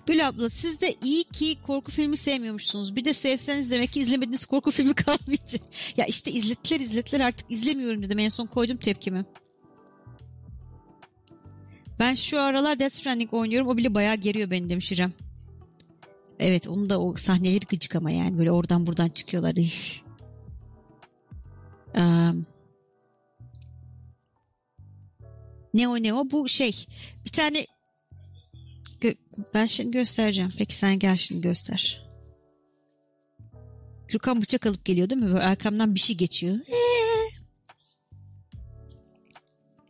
Gül abla siz de iyi ki korku filmi sevmiyormuşsunuz. Bir de sevseniz demek ki izlemediğiniz korku filmi kalmayacak. Ya işte izlettiler izlettiler artık izlemiyorum dedim. En son koydum tepkimi. Ben şu aralar Death Stranding oynuyorum. O bile bayağı geriyor beni demiş İrem. Evet onun da o sahneleri gıcık ama yani böyle oradan buradan çıkıyorlar. Um, ne o ne o bu şey bir tane Gö- ben şimdi göstereceğim. Peki sen gel şimdi göster. Gürkan bıçak alıp geliyor değil mi? Böyle arkamdan bir şey geçiyor. Ee.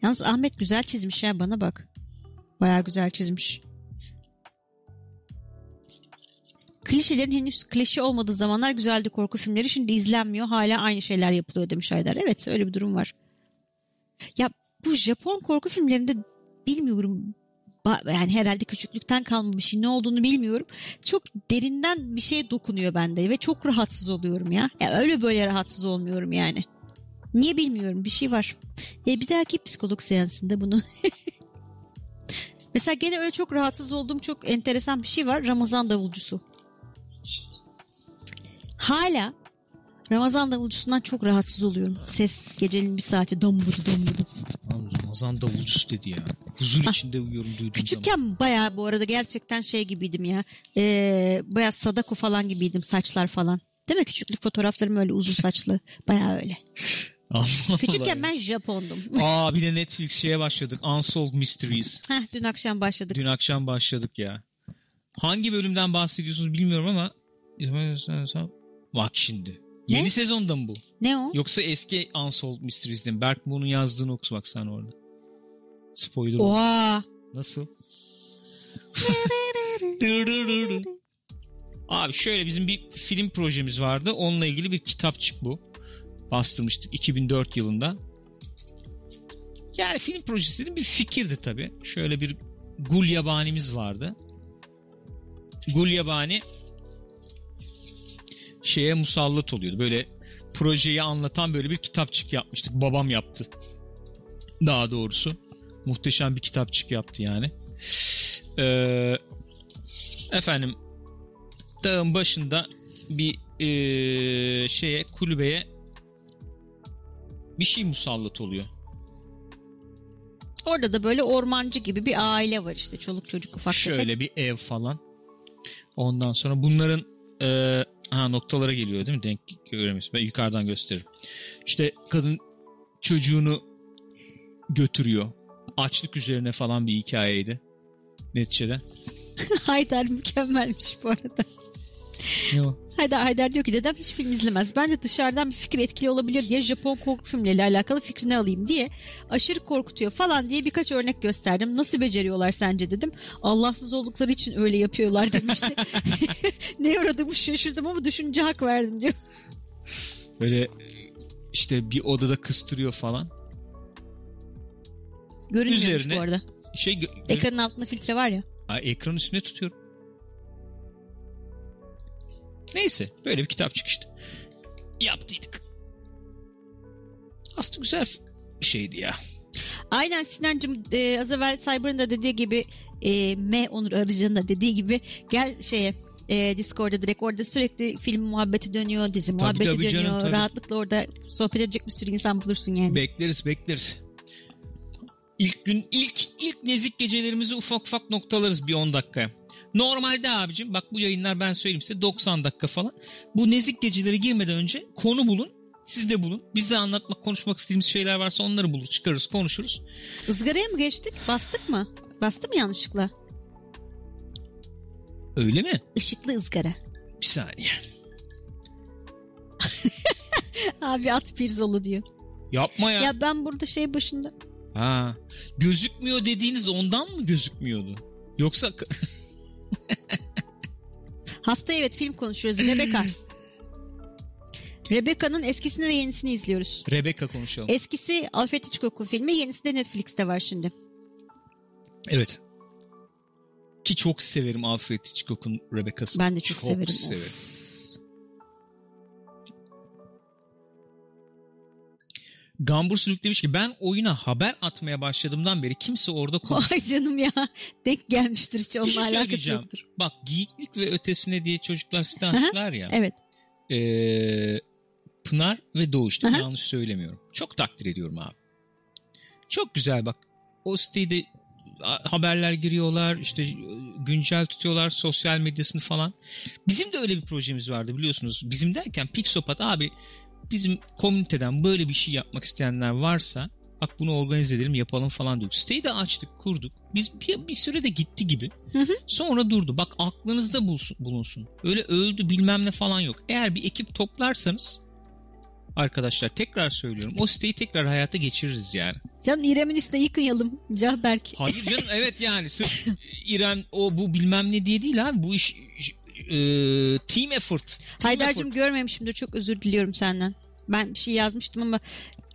Yalnız Ahmet güzel çizmiş ya bana bak. Baya güzel çizmiş. Klişelerin henüz klişe olmadığı zamanlar güzeldi korku filmleri. Şimdi izlenmiyor. Hala aynı şeyler yapılıyor demiş Haydar. Evet öyle bir durum var. Ya bu Japon korku filmlerinde bilmiyorum yani herhalde küçüklükten kalma bir şey ne olduğunu bilmiyorum. Çok derinden bir şey dokunuyor bende ve çok rahatsız oluyorum ya. ya öyle böyle rahatsız olmuyorum yani. Niye bilmiyorum bir şey var. E, bir dahaki psikolog seansında bunu Mesela gene öyle çok rahatsız olduğum çok enteresan bir şey var. Ramazan davulcusu. Hala Ramazan davulcusundan çok rahatsız oluyorum. Ses gecenin bir saati dombudu dombudu. Ramazan davulcusu dedi ya. Huzur içinde uyuyorum duyduğum Küçükken zaman. bayağı bu arada gerçekten şey gibiydim ya. Ee, bayağı Sadako falan gibiydim saçlar falan. Değil mi? Küçüklük fotoğraflarım öyle uzun saçlı. Bayağı öyle. Allah Küçükken Allah. ben Japondum. Aa bir de Netflix şeye başladık. Unsolved Mysteries. Heh, dün akşam başladık. Dün akşam başladık ya. Hangi bölümden bahsediyorsunuz bilmiyorum ama bak şimdi. Ne? Yeni sezonda mı bu? Ne o? Yoksa eski Unsolved Mysteries'den. Berk Moon'un yazdığını oku bak sen orada. Spoiler. Oha. Nasıl? Abi şöyle bizim bir film projemiz vardı. Onunla ilgili bir kitapçık bu. Bastırmıştık 2004 yılında. Yani film projesi dedim bir fikirdi tabii. Şöyle bir Gul Yabani'miz vardı. Gul Yabani şeye musallat oluyordu. Böyle projeyi anlatan böyle bir kitapçık yapmıştık. Babam yaptı. Daha doğrusu. Muhteşem bir kitapçık yaptı yani. Ee, efendim dağın başında bir e, şeye kulübeye bir şey musallat oluyor. Orada da böyle ormancı gibi bir aile var işte çoluk çocuk ufak Şöyle tefek. bir ev falan. Ondan sonra bunların e, ha noktalara geliyor değil mi? Denk göremiyorsun. Ben yukarıdan gösteririm. İşte kadın çocuğunu götürüyor. Açlık üzerine falan bir hikayeydi. Neticede. Haydar mükemmelmiş bu arada. Ne o? Haydar, Haydar diyor ki dedem hiç film izlemez. Bence dışarıdan bir fikir etkili olabilir diye Japon korku filmleriyle alakalı fikrini alayım diye aşırı korkutuyor falan diye birkaç örnek gösterdim. Nasıl beceriyorlar sence dedim. Allahsız oldukları için öyle yapıyorlar demişti. ne aradığımı şaşırdım ama düşünce hak verdim diyor. Böyle işte bir odada kıstırıyor falan. Görünmüyormuş Üzerine- bu arada. Şey gö- Ekranın altında filtre var ya. Ay, ekran üstüne tutuyorum. Neyse böyle bir kitapçık işte. Yaptıydık. Aslında güzel bir şeydi ya. Aynen Sinancığım e, az evvel Cyber'ın da dediği gibi e, M Onur Arıcan'ın da dediği gibi gel şeye e, Discord'da direkt orada sürekli film muhabbeti dönüyor, dizi muhabbeti tabii dönüyor. canım, tabii. Rahatlıkla orada sohbet edecek bir sürü insan bulursun yani. Bekleriz bekleriz. İlk gün ilk ilk nezik gecelerimizi ufak ufak noktalarız bir 10 dakikaya. Normalde abicim bak bu yayınlar ben söyleyeyim size 90 dakika falan. Bu nezik geceleri girmeden önce konu bulun. Siz de bulun. Biz de anlatmak, konuşmak istediğimiz şeyler varsa onları bulur, çıkarırız, konuşuruz. Izgaraya mı geçtik? Bastık mı? Bastı mı yanlışlıkla? Öyle mi? Işıklı ızgara. Bir saniye. Abi at pirzolu diyor. Yapma ya. Ya ben burada şey başında Ha. Gözükmüyor dediğiniz ondan mı gözükmüyordu? Yoksa hafta evet film konuşuyoruz. Rebecca. Rebecca'nın eskisini ve yenisini izliyoruz. Rebecca konuşalım. Eskisi Alfred Hitchcock'un filmi, yenisi de Netflix'te var şimdi. Evet. Ki çok severim Alfred Hitchcock'un Rebecca'sını. Ben de çok, severim. severim. Of. Gambur Sülük demiş ki ben oyuna haber atmaya başladığımdan beri kimse orada konuş... Ay canım ya. Denk gelmiştir hiç onunla şey alakası yoktur. Bak geyiklik ve ötesine diye çocuklar site açtılar ya. Evet. Ee, Pınar ve Doğuş değil yanlış söylemiyorum. Çok takdir ediyorum abi. Çok güzel bak. O sitede haberler giriyorlar işte e, güncel tutuyorlar sosyal medyasını falan. Bizim de öyle bir projemiz vardı biliyorsunuz. Bizim derken Pixopat abi bizim komüniteden böyle bir şey yapmak isteyenler varsa bak bunu organize edelim yapalım falan diyor. Siteyi de açtık kurduk. Biz bir, bir süre de gitti gibi. Hı hı. Sonra durdu. Bak aklınızda bulsun, bulunsun. Öyle öldü bilmem ne falan yok. Eğer bir ekip toplarsanız arkadaşlar tekrar söylüyorum. O siteyi tekrar hayata geçiririz yani. Canım İrem'in üstüne yıkayalım. Cahberk. Hayır canım evet yani sırf İrem o bu bilmem ne diye değil abi. Bu iş e, team effort. Team Haydar'cığım görmemişimdir. Çok özür diliyorum senden. Ben bir şey yazmıştım ama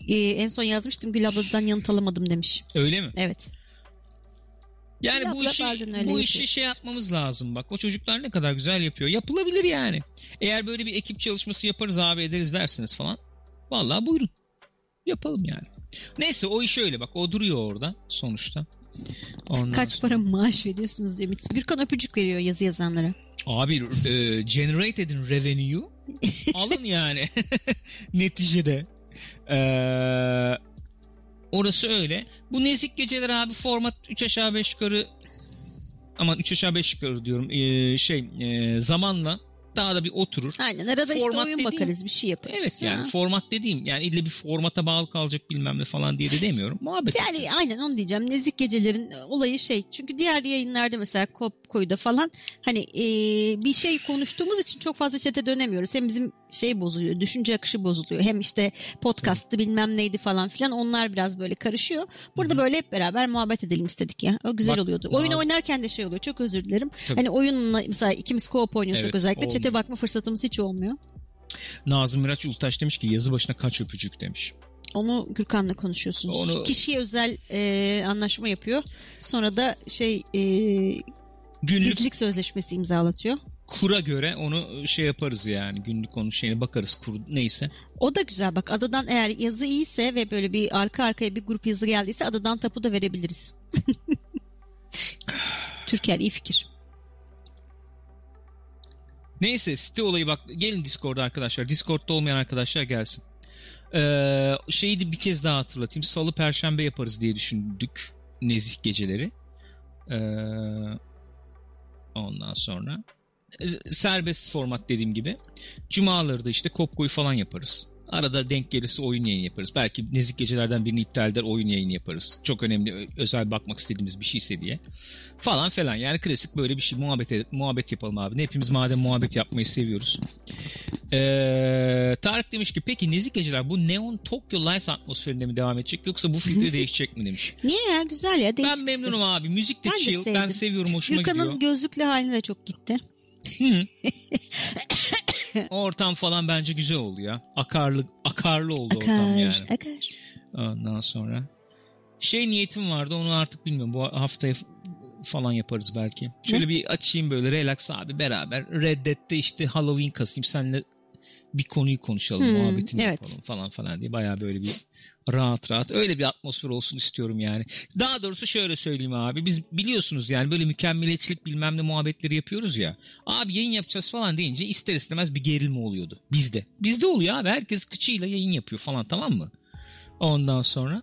e, en son yazmıştım Gül abladan yanıt alamadım demiş. Öyle mi? Evet. Yani Gül bu işi bu yapıyor. işi şey yapmamız lazım bak. O çocuklar ne kadar güzel yapıyor. Yapılabilir yani. Eğer böyle bir ekip çalışması yaparız abi ederiz dersiniz falan. Vallahi buyurun. Yapalım yani. Neyse o iş öyle bak. O duruyor orada sonuçta. Ondan Kaç sonra- para maaş veriyorsunuz demiş. Gürkan öpücük veriyor yazı yazanlara. Abi e, generate edin revenue'yu alın yani neticede. E, orası öyle. Bu nezik geceler abi format 3 aşağı 5 yukarı aman 3 aşağı 5 yukarı diyorum E, şey e, zamanla daha da bir oturur. Aynen arada işte Format oyun dediğim- bakarız bir şey yaparız. Evet yani Ha. format dediğim yani ille bir formata bağlı kalacak bilmem ne falan diye de demiyorum. Muhabbet. Yani aynen onu diyeceğim. Nezik gecelerin olayı şey. Çünkü diğer yayınlarda mesela Kop Koyu'da falan hani e, bir şey konuştuğumuz için çok fazla çete dönemiyoruz. Hem bizim şey bozuluyor. Düşünce akışı bozuluyor. Hem işte podcast'ı bilmem neydi falan filan. Onlar biraz böyle karışıyor. Burada böyle hep beraber muhabbet edelim istedik ya. O güzel Bak, oluyordu. Oyun oynarken de şey oluyor. Çok özür dilerim. Tabii. Hani oyunla mesela ikimiz co-op oynuyorsak Evet, özellikle çete olmuyor. bakma fırsatımız hiç olmuyor. Nazım Miraç Ultaş demiş ki yazı başına kaç öpücük demiş. Onu Gürkan'la konuşuyorsunuz. Onu- Kişiye özel e, anlaşma yapıyor. Sonra da şey e, Günlük gizlilik sözleşmesi imzalatıyor. kura göre onu şey yaparız yani günlük konu şeyine bakarız kur neyse. O da güzel bak adadan eğer yazı iyiyse ve böyle bir arka arkaya bir grup yazı geldiyse adadan tapu da verebiliriz. Türker iyi fikir. Neyse site olayı bak gelin Discord'a arkadaşlar. Discord'da olmayan arkadaşlar gelsin. Ee, şeyi de bir kez daha hatırlatayım. Salı perşembe yaparız diye düşündük. Nezih geceleri. Ee, ondan sonra e, serbest format dediğim gibi. Cumaları da işte kopkoyu falan yaparız. Arada denk gelirse oyun yayını yaparız. Belki nezik gecelerden birini iptal eder oyun yayını yaparız. Çok önemli özel bakmak istediğimiz bir şeyse diye. Falan falan yani klasik böyle bir şey muhabbet, muhabbet yapalım abi. Hepimiz madem muhabbet yapmayı seviyoruz. Ee, Tarık demiş ki peki nezik geceler bu Neon Tokyo Lights atmosferinde mi devam edecek yoksa bu filtre değişecek mi demiş. Niye ya güzel ya değişik Ben memnunum abi. Müzik de Ben de chill. ben sevdim. seviyorum hoşuma Gürkan'ın gidiyor. gözlüklü haline de çok gitti. Ortam falan bence güzel oldu ya. Akarlı akarlı oldu ortam Akar yani. akar. Ondan sonra şey niyetim vardı onu artık bilmiyorum. Bu haftaya falan yaparız belki. Şöyle bir açayım böyle relax abi beraber. Reddet'te işte Halloween kasayım senle bir konuyu konuşalım Hmm, muhabbetini evet. yapalım falan falan diye baya böyle bir rahat rahat öyle bir atmosfer olsun istiyorum yani. Daha doğrusu şöyle söyleyeyim abi biz biliyorsunuz yani böyle mükemmeliyetçilik bilmem ne muhabbetleri yapıyoruz ya. Abi yayın yapacağız falan deyince ister istemez bir gerilme oluyordu bizde. Bizde oluyor abi herkes kıçıyla yayın yapıyor falan tamam mı? Ondan sonra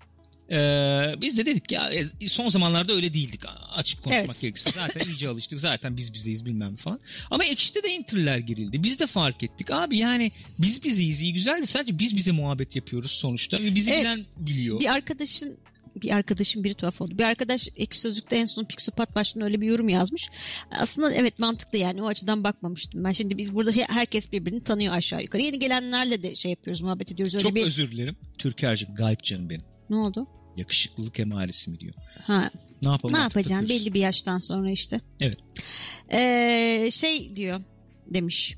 Ee, biz de dedik ya e, son zamanlarda öyle değildik açık konuşmak Evet. gerekirse. Zaten iyice alıştık zaten biz bizeyiz bilmem falan. Ama ekşide de enter'ler girildi. Biz de fark ettik abi yani biz bizeyiz iyi güzel de sadece biz bize muhabbet yapıyoruz sonuçta. Ve bizi Evet. bilen biliyor. Bir arkadaşın bir arkadaşım biri tuhaf oldu. Bir arkadaş ekşi sözlükte en son Pixopat başlığına öyle bir yorum yazmış. Aslında evet mantıklı yani o açıdan bakmamıştım. Ben şimdi biz burada he- herkes birbirini tanıyor aşağı yukarı. Yeni gelenlerle de şey yapıyoruz muhabbet ediyoruz. Öyle Çok bir... özür dilerim. Türker'cim gayip canım benim. Ne oldu? Yakışıklılık emaresi mi diyor. Ha, Ne yapalım? ne yapacaksın takıyoruz. belli bir yaştan sonra işte. Evet. Ee, şey diyor demiş.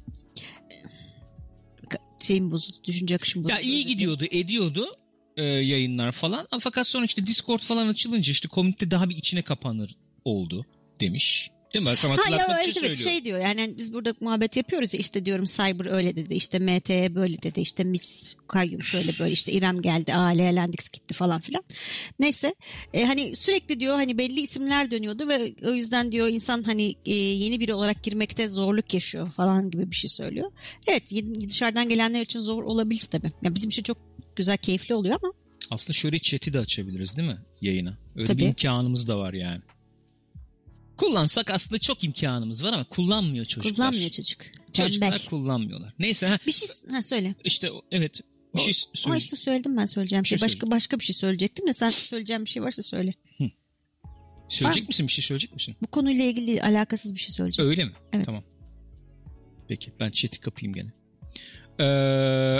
Şeyim bozuldu. Düşünce akışım bozuldu. Ya iyi gidiyordu, ediyordu e, yayınlar falan. Fakat sonra işte Discord falan açılınca işte komünite daha bir içine kapanır oldu demiş. Değil mi? Ben sana Ha ya evet söylüyorum. şey diyor yani biz burada muhabbet yapıyoruz ya işte diyorum Cyber öyle dedi işte MT böyle dedi işte Miss Kayyum şöyle böyle işte İrem geldi Ale Lendix gitti falan filan. Neyse e, hani sürekli diyor hani belli isimler dönüyordu ve o yüzden diyor insan hani e, yeni biri olarak girmekte zorluk yaşıyor falan gibi bir şey söylüyor. Evet dışarıdan gelenler için zor olabilir tabii. Ya bizim için çok güzel keyifli oluyor ama Aslında şöyle chat'i de açabiliriz değil mi yayına? Öyle Tabii. bir imkanımız da var yani. Kullansak aslında çok imkanımız var ama kullanmıyor çocuklar. kullanmıyor çocuk. Çocuklar Tembel. kullanmıyorlar. Neyse ha, Bir şey ha söyle. işte evet bir O- şey Ama söyle. işte söyledim ben söyleyeceğim Bir şey. şey Başka başka bir şey söyleyecektim de sen söyleyeceğim bir şey varsa söyle. Söyleyecek Ha. misin bir şey söyleyecek misin? Bu konuyla ilgili alakasız bir şey söyleyeceğim. Öyle mi? Evet. Tamam. Peki ben chat'i kapayım gene. Ee,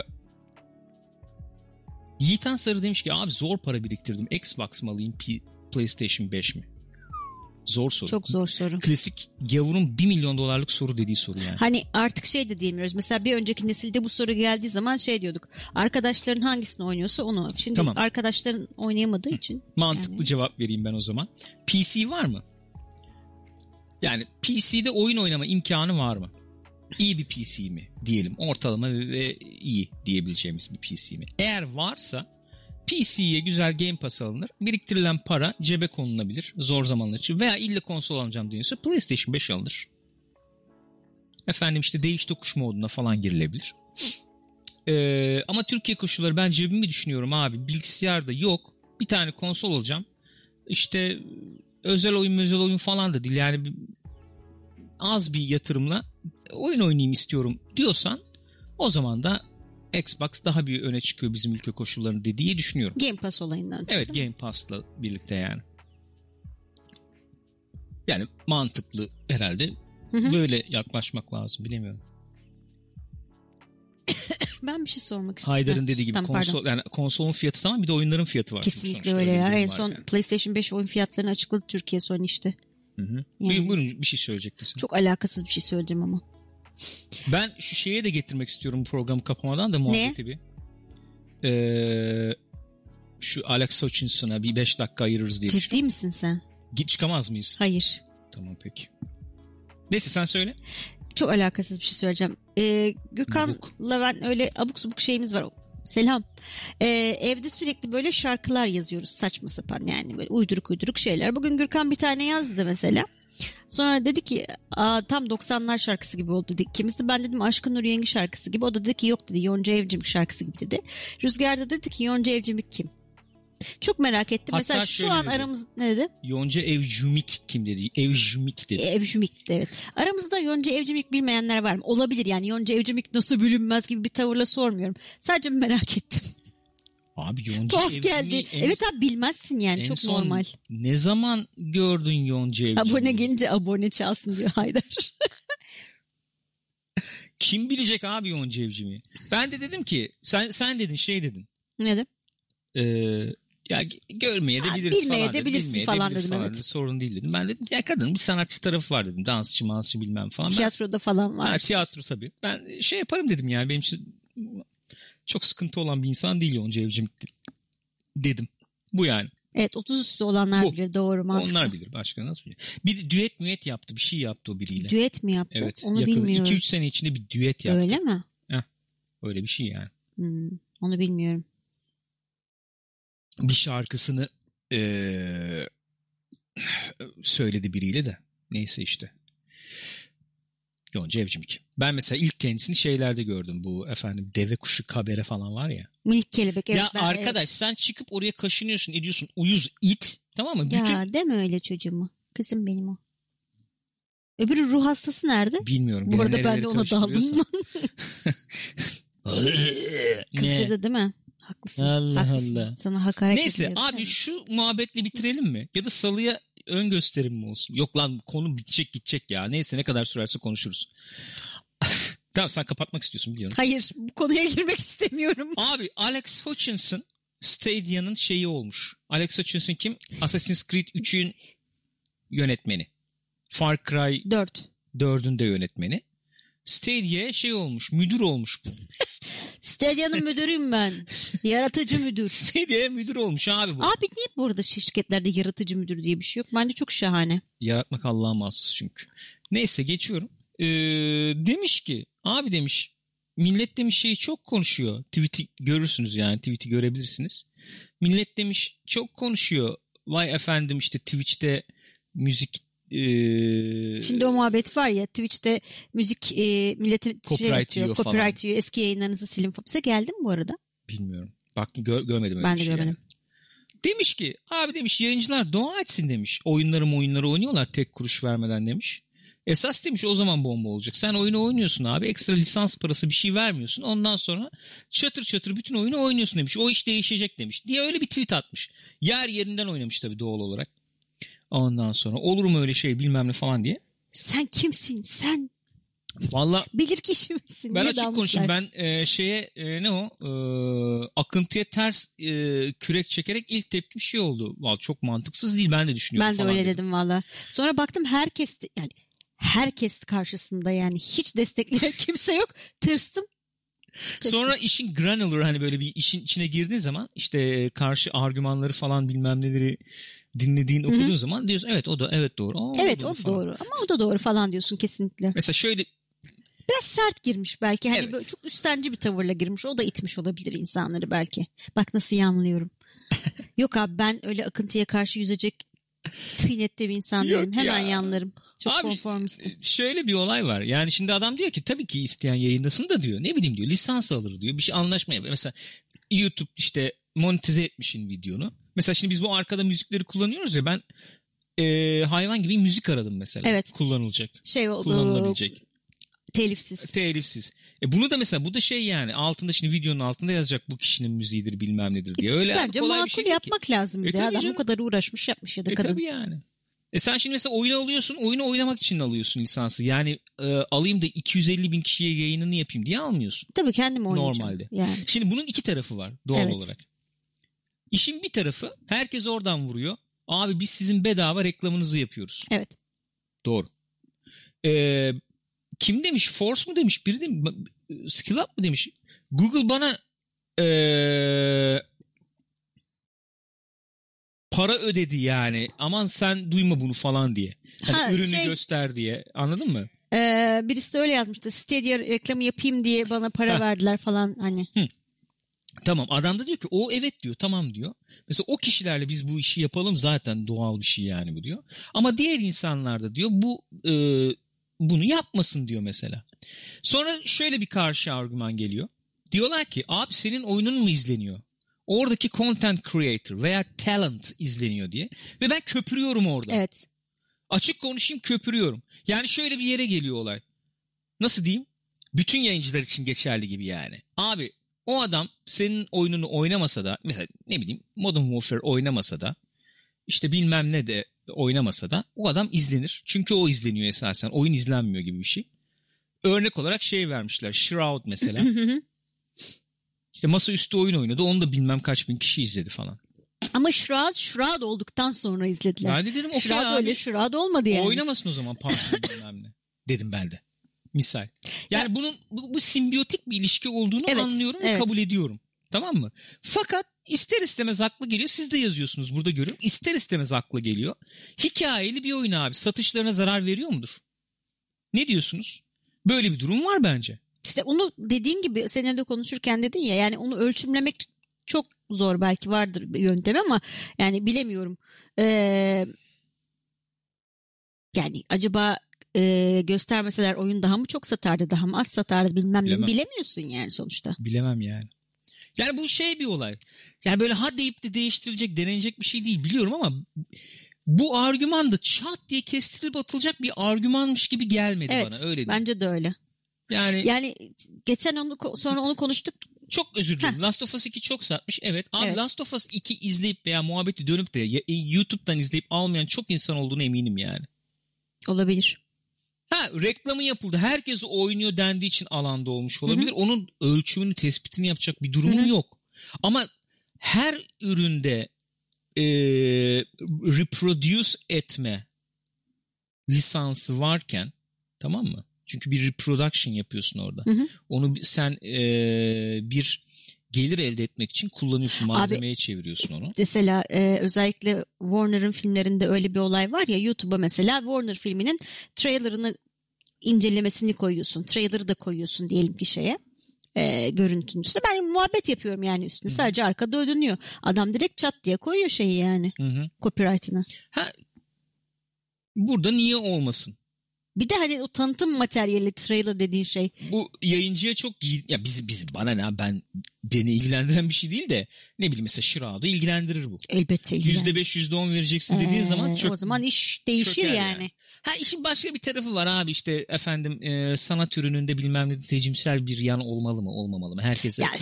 Yiğitan Sarı demiş ki abi zor para biriktirdim. Xbox mı alayım P- PlayStation 5 mi? Zor soru. Çok zor soru. Klasik gavurun 1 milyon dolarlık soru dediği soru yani. Hani artık şey de diyemiyoruz. Mesela bir önceki nesilde bu soru geldiği zaman şey diyorduk. Arkadaşların hangisini oynuyorsa onu. Şimdi Tamam. arkadaşların oynayamadığı için. Mantıklı Yani. cevap vereyim ben o zaman. PC var mı? Yani PC'de oyun oynama imkanı var mı? İyi bir PC mi diyelim. Ortalama ve iyi diyebileceğimiz bir PC mi? Eğer varsa PC'ye güzel Game Pass alınır. Biriktirilen para cebe konulabilir zor zamanlar için. Veya illa konsol alacağım diyorsa PlayStation 5 alınır. Efendim işte değiş tokuş moduna falan girilebilir. Ee, ama Türkiye koşulları ben cebimi düşünüyorum abi. Bilgisayarda yok. Bir tane konsol alacağım. İşte özel oyun özel oyun falan da değil. Yani az bir yatırımla oyun oynayayım istiyorum diyorsan o zaman da Xbox daha bir öne çıkıyor bizim ülke koşullarında diye düşünüyorum. Game Pass olayından. Evet Game Pass'la birlikte yani. Yani mantıklı herhalde. Böyle yaklaşmak lazım bilemiyorum. Ben bir şey sormak istiyorum. Haydar'ın Ha, dediği gibi tamam, pardon. konsol yani konsolun fiyatı tamam bir de oyunların fiyatı var. Kesinlikle öyle ya. En son yani. PlayStation 5 oyun fiyatlarını açıkladı Türkiye Sony işte. Hı hı. Yani. Buyurun, buyurun bir şey söyleyecektin. Çok alakasız bir şey söyleyeceğim ama. Ben şu şeye de getirmek istiyorum bu programı kapamadan da muhabbeti bir. Ee, şu Alex Hutchinson'a bir 5 dakika ayırırız diye. Ciddi misin sen? Git çıkamaz mıyız? Hayır. Tamam peki. Neyse sen söyle. Çok alakasız bir şey söyleyeceğim. Ee, Gürkan'la ben öyle abuk subuk şeyimiz var. Selam. Ee, evde sürekli böyle şarkılar yazıyoruz saçma sapan yani böyle uyduruk uyduruk şeyler. Bugün Gürkan bir tane yazdı mesela. Sonra dedi ki Aa, tam 90'lar şarkısı gibi oldu dedi. İkimiz de ben dedim Aşkın Nur Yengi şarkısı gibi. O da dedi ki yok dedi Yonca Evcimik şarkısı gibi dedi. Rüzgar da dedi ki Yonca Evcimik kim? Çok merak ettim. Hatta Mesela şu an dedi. aramız ne dedi? Yonca Evcumik kim dedi? Evcumik dedi. Evcimik de evet. Aramızda Yonca Evcimik bilmeyenler var mı? Olabilir yani Yonca Evcimik nasıl bilinmez gibi bir tavırla sormuyorum. Sadece merak ettim. Abi Yonca Tuhaf Evcumik'i geldi. en- evet abi bilmezsin yani çok son normal. Ne zaman gördün Yonca Evcumik'i? Abone gelince abone çalsın diyor Haydar. Kim bilecek abi Yonca Evcimik'i? Ben de dedim ki sen sen dedin şey dedin. ne dedim? Ee, ya görmeye de Ha, biliriz bilmeye falan de dedim. bilirsin Bilmeye falan dedim, falan evet. dedim. Sorun değil dedim. Ben dedim ya kadın bir sanatçı tarafı var dedim. Dansçı, mansçı bilmem falan. Ben- Tiyatroda falan var. Ha, tiyatro tabii. Ben şey yaparım dedim yani benim için çok sıkıntı olan bir insan değil Yonca Evcimik dedim. Bu yani. Evet 30 üstü olanlar Bu. bilir doğru mantıklı. Onlar bilir. Başka nasıl bilir? Bir düet müet yaptı. Bir şey yaptı o biriyle. Düet mi yaptı? evet. Onu yakın bilmiyorum. 2-3 sene içinde bir düet yaptı. Öyle mi? Öyle bir şey yani. Hmm, onu bilmiyorum. Bir şarkısını eee, söyledi biriyle de. Neyse işte. Yonca Evcimik. Ben mesela ilk kendisini şeylerde gördüm. Bu efendim deve kuşu kabere falan var ya. Minik kelebek. Evet, ya ben- arkadaş sen çıkıp oraya kaşınıyorsun ediyorsun uyuz it tamam mı? Bütün Ya deme öyle çocuğumu. Kızım benim o. Öbürü ruh hastası nerede? bilmiyorum. Bu arada ben de ona daldım mı? Kızdırdı değil mi? Haklısın. Allah haklısın. Allah. Sana hakaret Neyse abi şu muhabbetle bitirelim mi? Ya da salıya ön gösterim mi olsun? Yok lan konu bitecek gidecek ya. Neyse ne kadar sürerse konuşuruz. tamam sen kapatmak istiyorsun biliyorum. Hayır bu konuya girmek istemiyorum. Abi Alex Hutchinson Stadia'nın şeyi olmuş. Alex Hutchinson kim? Assassin's Creed 3'ün yönetmeni. Far Cry Dört. 4'ün de yönetmeni. Stadia'ya şey olmuş, müdür olmuş. Stadyanın müdürüyüm ben. Yaratıcı müdür. Stadia'ya müdür olmuş abi bu. Abi niye bu arada şirketlerde yaratıcı müdür diye bir şey yok? Bence çok şahane. Yaratmak Allah'a mahsus çünkü. Neyse geçiyorum. Ee, demiş ki abi demiş millet demiş şeyi çok konuşuyor. Tweet'i görürsünüz yani tweet'i görebilirsiniz. Millet demiş çok konuşuyor. Vay efendim işte Twitch'te müzik ee, Şimdi o muhabbet var ya Twitch'te müzik e, milleti Copyright şey yiyor copyright yiyor. Eski yayınlarınızı silin falan. Size geldi mi bu arada? bilmiyorum. Bak gö- görmedim öyle Ben de şey görmedim. yani. Demiş ki abi demiş yayıncılar dua etsin demiş. Oyunları oyunları oynuyorlar tek kuruş vermeden demiş. Esas demiş o zaman bomba olacak. Sen oyunu oynuyorsun abi. Ekstra lisans parası bir şey vermiyorsun. Ondan sonra çatır çatır bütün oyunu oynuyorsun demiş. O iş değişecek demiş. Diye öyle bir tweet atmış. Yer yerinden oynamış tabii doğal olarak. Ondan sonra olur mu öyle şey bilmem ne falan diye. Sen kimsin? Sen Valla bilir kişi misin? ben açık konuşayım. Ben e, şeye e, ne o e, akıntıya ters e, kürek çekerek ilk tepkim şey oldu. Vallahi çok mantıksız değil ben de düşünüyorum Ben de öyle dedim. dedim valla. Sonra baktım herkes yani herkes karşısında yani hiç destekleyen kimse yok. Tırstım. Sonra işin granular hani böyle bir işin içine girdiğin zaman işte karşı argümanları falan bilmem neleri dinlediğin okuduğun zaman diyorsun evet o da evet doğru. Aa, Evet o da falan. doğru ama o da doğru falan diyorsun kesinlikle. Mesela şöyle Biraz sert girmiş belki. Hani Evet. böyle çok üstenci bir tavırla girmiş. O da itmiş olabilir insanları belki. Bak nasıl iyi anlıyorum. Yok abi ben öyle akıntıya karşı yüzecek tıynette bir insan Yok değilim. Hemen ya. yanlarım. Çok Abi, konformistim. e, şöyle bir olay var. Yani şimdi adam diyor ki tabii ki isteyen yayındasın da diyor. Ne bileyim diyor lisans alır diyor. Bir şey anlaşma yapıyor. Mesela YouTube işte monetize etmişin videonu. Mesela şimdi biz bu arkada müzikleri kullanıyoruz ya ben e, hayvan gibi müzik aradım mesela. Evet. Kullanılacak. Şey o Kullanılabilecek. telifsiz. Telifsiz. E bunu da mesela bu da şey yani altında şimdi videonun altında yazacak bu kişinin müziğidir bilmem nedir diye. Öyle Bence kolay bir şey değil ki. yapmak lazım. E tabii Adam canım. bu kadar uğraşmış yapmış ya da E kadın. tabii yani. E sen şimdi mesela oyunu alıyorsun, oyunu oynamak için alıyorsun lisansı. Yani e, alayım da 250 bin kişiye yayınını yapayım diye almıyorsun. Tabii kendim oynayacağım. Normalde. Yani. Şimdi bunun iki tarafı var doğal Evet. olarak. İşin bir tarafı herkes oradan vuruyor. Abi biz sizin bedava reklamınızı yapıyoruz. Evet. Doğru. E, kim demiş? Force mu demiş? Biri demiş? Skill Up mı demiş? Google bana e, para ödedi yani. Aman sen duyma bunu falan diye. Hani Ha, ürünü şey- göster diye. Anladın mı? Ee, birisi de öyle yazmıştı. Stadia reklamı yapayım diye bana para verdiler falan hani. Tamam adam da diyor ki o evet diyor tamam diyor. Mesela o kişilerle biz bu işi yapalım zaten doğal bir şey yani bu diyor. Ama diğer insanlar da diyor bu e, bunu yapmasın diyor mesela. Sonra şöyle bir karşı argüman geliyor. Diyorlar ki abi senin oyunun mu izleniyor? Oradaki content creator veya talent izleniyor diye. Ve ben köpürüyorum orada. Evet. Açık konuşayım köpürüyorum. Yani şöyle bir yere geliyor olay. Nasıl diyeyim? Bütün yayıncılar için geçerli gibi yani. Abi o adam senin oyununu oynamasa da mesela ne bileyim Modern Warfare oynamasa da işte bilmem ne de oynamasa da o adam izlenir. Çünkü o izleniyor esasen. Oyun izlenmiyor gibi bir şey. Örnek olarak şey vermişler. Shroud mesela. işte masaüstü oyun oynadı. Onu da bilmem kaç bin kişi izledi falan. Ama Shroud, Shroud olduktan sonra izlediler. Ben de dedim okey Shroud öyle Shroud olmadı yani. Oynamasın o zaman bilmem ne. Dedim ben de. Misal. Yani bunun bu, bu simbiyotik bir ilişki olduğunu Evet, anlıyorum ve evet. kabul ediyorum. Tamam mı? Fakat ister istemez aklı geliyor. Siz de yazıyorsunuz burada görüyorum. İster istemez aklı geliyor. Hikayeli bir oyun abi. Satışlarına zarar veriyor mudur? Ne diyorsunuz? Böyle bir durum var bence. İşte onu dediğin gibi seninle de konuşurken dedin ya yani onu ölçümlemek çok zor belki vardır bir yöntem ama yani bilemiyorum. Ee, yani acaba e, göstermeseler oyun daha mı çok satardı daha mı az satardı bilmem ne bilemiyorsun yani sonuçta. Bilemem yani. Yani bu şey bir olay. Yani böyle ha deyip de değiştirilecek, denenecek bir şey değil biliyorum ama bu argüman da çat diye kestirilip atılacak bir argümanmış gibi gelmedi Evet bana. Öyle değil. bence de öyle. Yani Yani geçen onu sonra onu konuştuk. çok özür dilerim. Last of Us 2 çok satmış. Evet. Abi Evet. Last of Us 2 izleyip veya muhabbeti dönüp de ya- YouTube'dan izleyip almayan çok insan olduğunu eminim yani. Olabilir. Ha reklamı yapıldı. Herkes oynuyor dendiği için alanda olmuş olabilir. Onun ölçümünü, tespitini yapacak bir durumun Hı hı. yok. Ama her üründe e, reproduce etme lisansı varken tamam mı? Çünkü bir reproduction yapıyorsun orada. Hı hı. Onu sen e, bir gelir elde etmek için kullanıyorsun. Malzemeye çeviriyorsun onu. Mesela e, özellikle Warner'ın filmlerinde öyle bir olay var ya YouTube'a mesela Warner filminin trailerını incelemesini koyuyorsun. Trailer'ı da koyuyorsun diyelim ki şeye. E, görüntünün üstüne. Ben muhabbet yapıyorum yani üstüne. Sadece arkada dönüyor. Adam direkt çat diye koyuyor şeyi yani. Hı hı. Copyright'ını. Ha, burada niye olmasın? Bir de hani o tanıtım materyali trailer dediğin şey. bu yayıncıya çok ya bizi bizi bana ne ben beni ilgilendiren bir şey değil de ne bileyim mesela Şırağı ilgilendirir bu. Elbette. Beş yüzde on vereceksin dediğin Ee, zaman çok o zaman iş değişir çöker yani. Ha işin başka bir tarafı var abi işte efendim e, sanat ürününde bilmem ne tecimsel bir yan olmalı mı olmamalı mı herkese Yani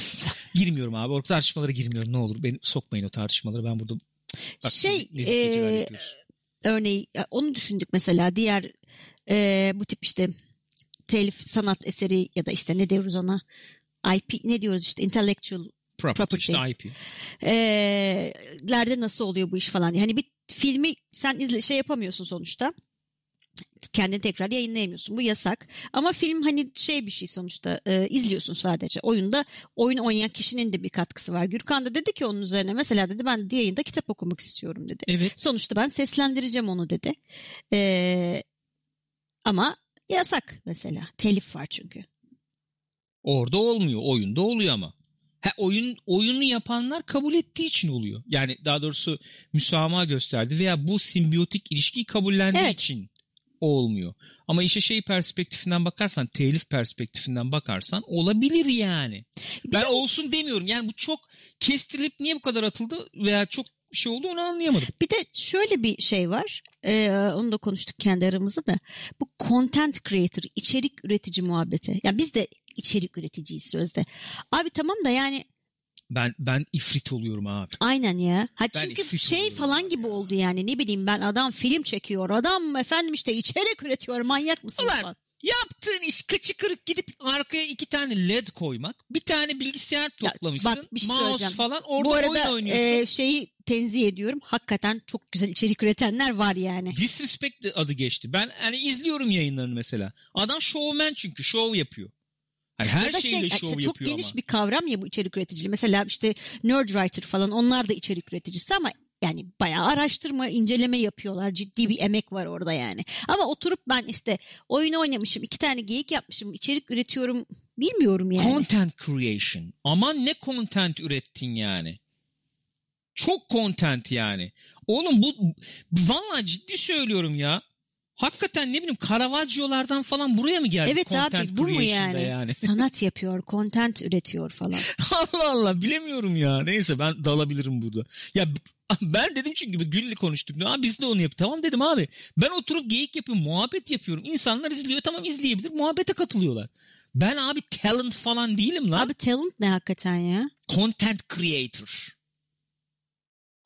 girmiyorum abi o tartışmalara girmiyorum ne olur beni sokmayın o tartışmaları ben burada bak, Şey, e, örneği e, onu düşündük mesela diğer e, bu tip işte telif sanat eseri ya da işte ne diyoruz ona IP ne diyoruz işte intellectual property, property. işte IP. e, lerde nasıl oluyor bu iş falan diye. Hani bir filmi sen izle şey yapamıyorsun sonuçta. Kendini tekrar yayınlayamıyorsun. Bu yasak. Ama film hani şey bir şey sonuçta e, izliyorsun sadece. Oyunda oyun oynayan kişinin de bir katkısı var. Gürkan da dedi ki onun üzerine mesela dedi ben de yayında kitap okumak istiyorum dedi. Evet Sonuçta ben seslendireceğim onu dedi. Ee, ama yasak mesela. Telif var çünkü. Orada olmuyor. Oyunda oluyor ama. Ha, oyun oyunu yapanlar kabul ettiği için oluyor. Yani daha doğrusu müsamaha gösterdi veya bu simbiyotik ilişkiyi kabullendiği Evet. için olmuyor. Ama işe şey perspektifinden bakarsan, telif perspektifinden bakarsan olabilir yani. Ben olsun demiyorum. Yani bu çok kestirilip niye bu kadar atıldı veya çok şey oldu onu anlayamadım. Bir de şöyle bir şey var. Ee, onu da konuştuk kendi aramızda da. Bu content creator, içerik üretici muhabbeti. Yani biz de içerik üreticiyiz sözde. Abi tamam da yani Ben ben ifrit oluyorum abi. aynen ya. Ha Ben çünkü şey falan gibi oldu yani. Ne bileyim ben adam film çekiyor. Adam efendim işte içerik üretiyor. Manyak mısın Ulan falan. yaptığın iş kıçı kırık gidip arkaya iki tane led koymak. Bir tane bilgisayar Ya, toplamışsın. bak, bir şey mouse falan orada Bu oyun arada oynuyorsun. e, şeyi tenzih ediyorum. Hakikaten çok güzel içerik üretenler var yani. Disrespect adı geçti. Ben hani izliyorum yayınlarını mesela. Adam showman çünkü show yapıyor. Hani her Ya şeyle şey, show çok yapıyor geniş ama. bir kavram ya bu içerik üreticiliği. Mesela işte Nerdwriter falan onlar da içerik üreticisi ama yani bayağı araştırma, inceleme yapıyorlar. Ciddi bir emek var orada yani. Ama oturup ben işte oyun oynamışım, iki tane geyik yapmışım, içerik üretiyorum bilmiyorum yani. Content creation. Aman ne content ürettin yani. Çok content yani. Oğlum bu vallahi ciddi söylüyorum ya. Hakikaten ne bileyim Caravaggio'lardan falan buraya mı geldi evet content abi bu mu creation'da yani? Sanat yapıyor, content üretiyor falan. Allah Allah bilemiyorum ya. Neyse ben dalabilirim burada. Ya ben dedim çünkü Gül'le konuştuk. Abi biz de onu yap. Tamam dedim abi. Ben oturup geyik yapıyorum. Muhabbet yapıyorum. İnsanlar izliyor. Tamam izleyebilir. Muhabbete katılıyorlar. Ben abi talent falan değilim lan. Abi talent ne hakikaten ya? Content creator.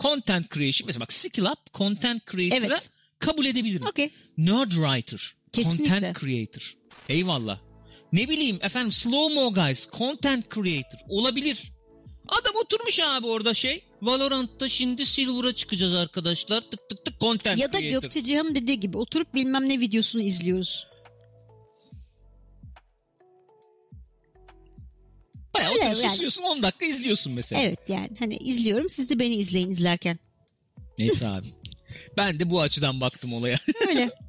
Content creation. Mesela bak skill up content creator'a Evet. kabul edebilirim. Okey. Nerd writer. Kesinlikle. Content creator. Eyvallah. Ne bileyim efendim slow mo guys content creator olabilir. Adam oturmuş abi orada şey. Valorant'ta şimdi Silver'a çıkacağız arkadaşlar. Tık tık tık content Ya da creator. Gökçe Cihan'ın dediği gibi oturup bilmem ne videosunu izliyoruz. Bayağı Öyle oturuyorsun yani. izliyorsun 10 dakika izliyorsun mesela. Evet yani hani izliyorum siz de beni izleyin izlerken. Neyse abi. Ben de bu açıdan baktım olaya. Öyle.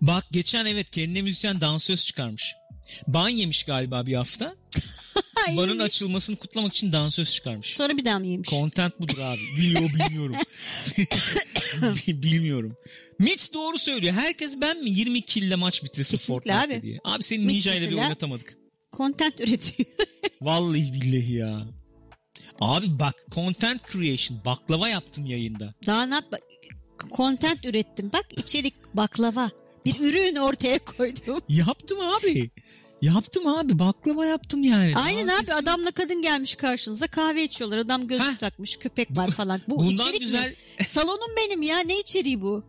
Bak geçen evet kendine müzisyen dansöz çıkarmış. Ban yemiş galiba bir hafta. Banın açılmasını kutlamak için dansöz çıkarmış. Sonra bir daha mı yemiş? Content budur abi. Biliyor bilmiyorum. bilmiyorum. Mitch doğru söylüyor. Herkes ben mi 20 kille maç bitirsin Kesinlikle Fortnite'de abi. diye. Abi seni Ninja ile bir oynatamadık. Content üretiyor. Vallahi billahi ya. Abi bak content creation baklava yaptım yayında. Daha ne yap? Content ürettim. Bak içerik baklava. Bir ürün ortaya koydum. Yaptım abi. Yaptım abi baklava yaptım yani. Aynen abi ötesi- adamla kadın gelmiş karşınıza kahve içiyorlar. Adam gözlük Heh. takmış köpek var falan. Bu Bundan içerik güzel mi? Salonum benim ya ne içeriği bu?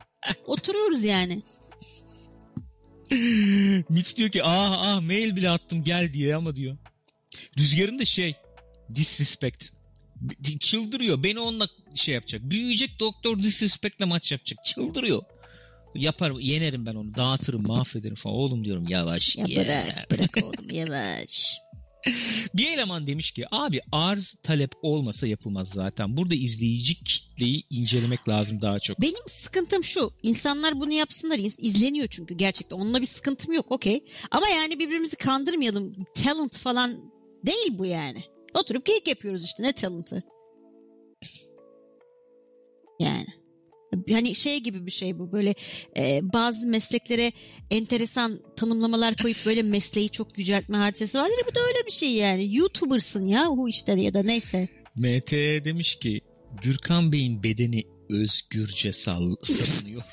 Oturuyoruz yani. Mitch diyor ki ah ah mail bile attım gel diye ama diyor. Rüzgarın da şey disrespect. Çıldırıyor. Beni onunla şey yapacak. Büyüyecek doktor disrespect'le maç yapacak. Çıldırıyor. Yapar yenerim ben onu. Dağıtırım mahvederim falan. Oğlum diyorum yavaş. Ya ye. bırak bırak oğlum yavaş. Bir eleman demiş ki abi arz talep olmasa yapılmaz zaten. Burada izleyici kitleyi incelemek lazım daha çok. Benim sıkıntım şu. insanlar bunu yapsınlar. İz- izleniyor çünkü gerçekten. Onunla bir sıkıntım yok okey. Ama yani birbirimizi kandırmayalım. Talent falan değil bu yani. Oturup geyik yapıyoruz işte. Ne talentı? Yani. Hani şey gibi bir şey bu böyle e, bazı mesleklere enteresan tanımlamalar koyup böyle mesleği çok yüceltme hadisesi vardır bu da öyle bir şey yani YouTuber'sın ya hu işte ya da neyse. MT demiş ki Gürkan Bey'in bedeni özgürce sal salınıyordu.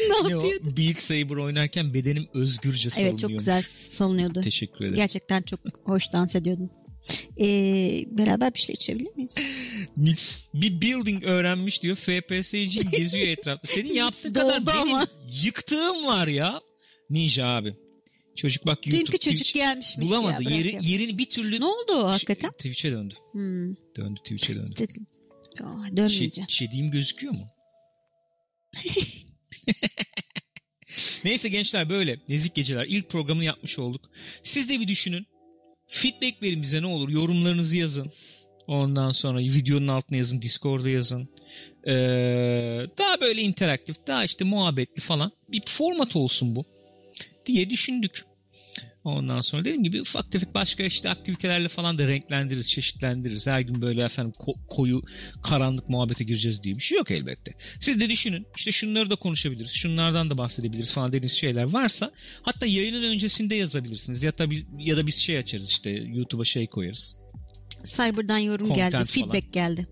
ne ne o? yapıyordun? Beat Saber oynarken bedenim özgürce salınıyor. Evet çok güzel salınıyordu. Teşekkür ederim. Gerçekten çok hoş dans ediyordun. Ee, beraber bir şey içebilir miyiz? Mit, bir building öğrenmiş diyor. FPS'ci geziyor etrafta. Senin yaptığın kadar benim ama. yıktığım var ya. Ninja abi. Çocuk bak YouTube. Dünkü çocuk Twitch gelmiş mis bulamadı. ya, Yeri, yerini bir türlü Ne oldu o hakikaten? Şey, Twitch'e döndü. Hmm. Döndü Twitch'e döndü. işte- Şey, dönmeyeceğim. şediğim gözüküyor mu? Neyse gençler böyle. Nezik geceler. İlk programını yapmış olduk. Siz de bir düşünün. Feedback verin bize ne olur. Yorumlarınızı yazın. Ondan sonra videonun altına yazın. Discord'da yazın. Ee, daha böyle interaktif, daha işte muhabbetli falan bir format olsun bu diye düşündük. Ondan sonra dediğim gibi ufak tefek başka işte aktivitelerle falan da renklendiririz, çeşitlendiririz. Her gün böyle efendim ko- koyu, karanlık muhabbete gireceğiz diye bir şey yok elbette. Siz de düşünün. işte şunları da konuşabiliriz. Şunlardan da bahsedebiliriz falan dediğiniz şeyler varsa hatta yayının öncesinde yazabilirsiniz. Ya da, ya da biz şey açarız işte YouTube'a şey koyarız. Cyber'dan yorum Content geldi. falan. Feedback geldi.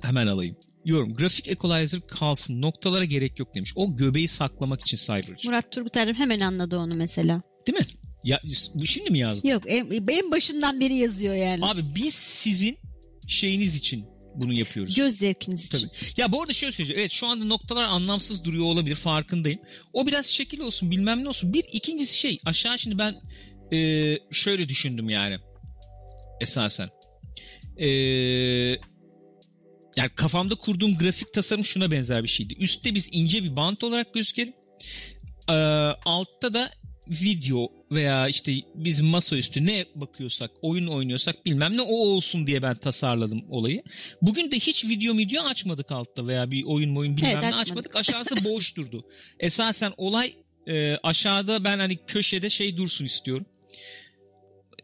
Hemen alayım. Yorum. Grafik equalizer kalsın. Noktalara gerek yok demiş. O göbeği saklamak için Cyber. Murat Turgut Erdem hemen anladı onu mesela. Değil mi? Ya, bu şimdi mi yazdın? Yok en, en başından beri yazıyor yani. Abi biz sizin şeyiniz için bunu yapıyoruz. Göz zevkiniz için. Tabii. Ya bu arada şöyle söyleyeceğim. Evet şu anda noktalar anlamsız duruyor olabilir farkındayım. O biraz şekil olsun bilmem ne olsun. Bir ikincisi şey aşağı şimdi ben e, şöyle düşündüm yani. Esasen. E, yani kafamda kurduğum grafik tasarım şuna benzer bir şeydi. Üstte biz ince bir bant olarak gözükelim. E, altta da video veya işte biz masaüstü ne bakıyorsak, oyun oynuyorsak bilmem ne o olsun diye ben tasarladım olayı. Bugün de hiç video video açmadık altta veya bir oyun oyun bilmem Evet, ne açmadık. açmadık. Aşağısı boş durdu. Esasen olay e, aşağıda ben hani köşede şey dursun istiyorum.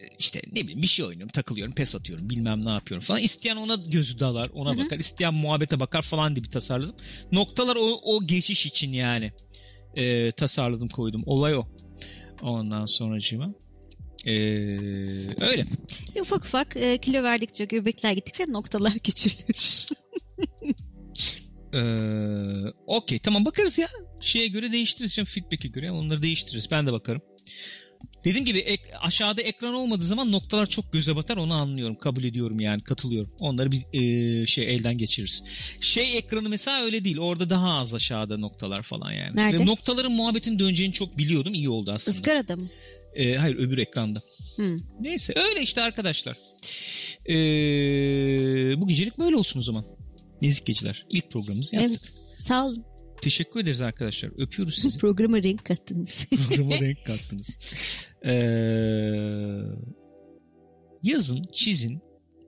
E, İşte ne bileyim bir şey oynuyorum, takılıyorum, pes atıyorum, bilmem ne yapıyorum falan. İsteyen ona gözü dalar, ona Hı hı. bakar. isteyen muhabbete bakar falan diye bir tasarladım. Noktalar o, o geçiş için yani e, tasarladım koydum. Olay o. Ondan sonracığıma. Ee, öyle. Ufak ufak e, kilo verdikçe, göbekler gittikçe noktalar küçülür. Ee, Okey tamam bakarız ya. Şeye göre değiştiririz. Şimdi feedback'e göre onları değiştiririz. Ben de bakarım. Dediğim gibi ek- aşağıda ekran olmadığı zaman noktalar çok göze batar onu anlıyorum. Kabul ediyorum yani katılıyorum. Onları bir e, şey elden geçiririz. Şey ekranı mesela öyle değil. Orada daha az aşağıda noktalar falan yani. Nerede? Ve noktaların muhabbetin döneceğini çok biliyordum. İyi oldu aslında. Izgarada mı? Ee, hayır öbür ekranda. Hmm. Neyse öyle işte arkadaşlar. Ee, bu gecelik böyle olsun o zaman. Nezik geceler. İlk programımızı yaptık. Evet. Sağ olun. Teşekkür ederiz arkadaşlar. Öpüyoruz Bu sizi. programa renk kattınız. Programa renk kattınız. Ee, yazın, çizin.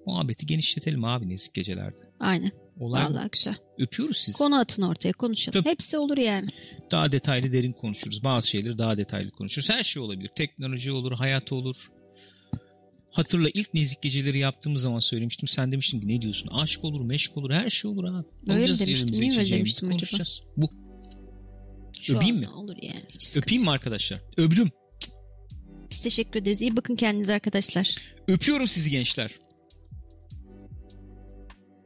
Muhabbeti genişletelim abi nezik gecelerde. Aynen. Olay bu. Vallahi güzel. Öpüyoruz sizi. Konu atın ortaya konuşalım. Tabii. Hepsi olur yani. Daha detaylı derin konuşuruz. Bazı şeyleri daha detaylı konuşuruz. Her şey olabilir. Teknoloji olur, hayat olur. Hatırla ilk nezik geceleri yaptığımız zaman söylemiştim. Sen demiştin ki ne diyorsun? Aşk olur, meşk olur, her şey olur abi. Öyle mi demiştim? Niye öyle demiştim acaba? Bu. Şu Öpeyim mi? Olur yani. hiç Öpeyim mi arkadaşlar? Öpdüm. Biz teşekkür ederiz. İyi bakın kendinize arkadaşlar. Öpüyorum sizi gençler.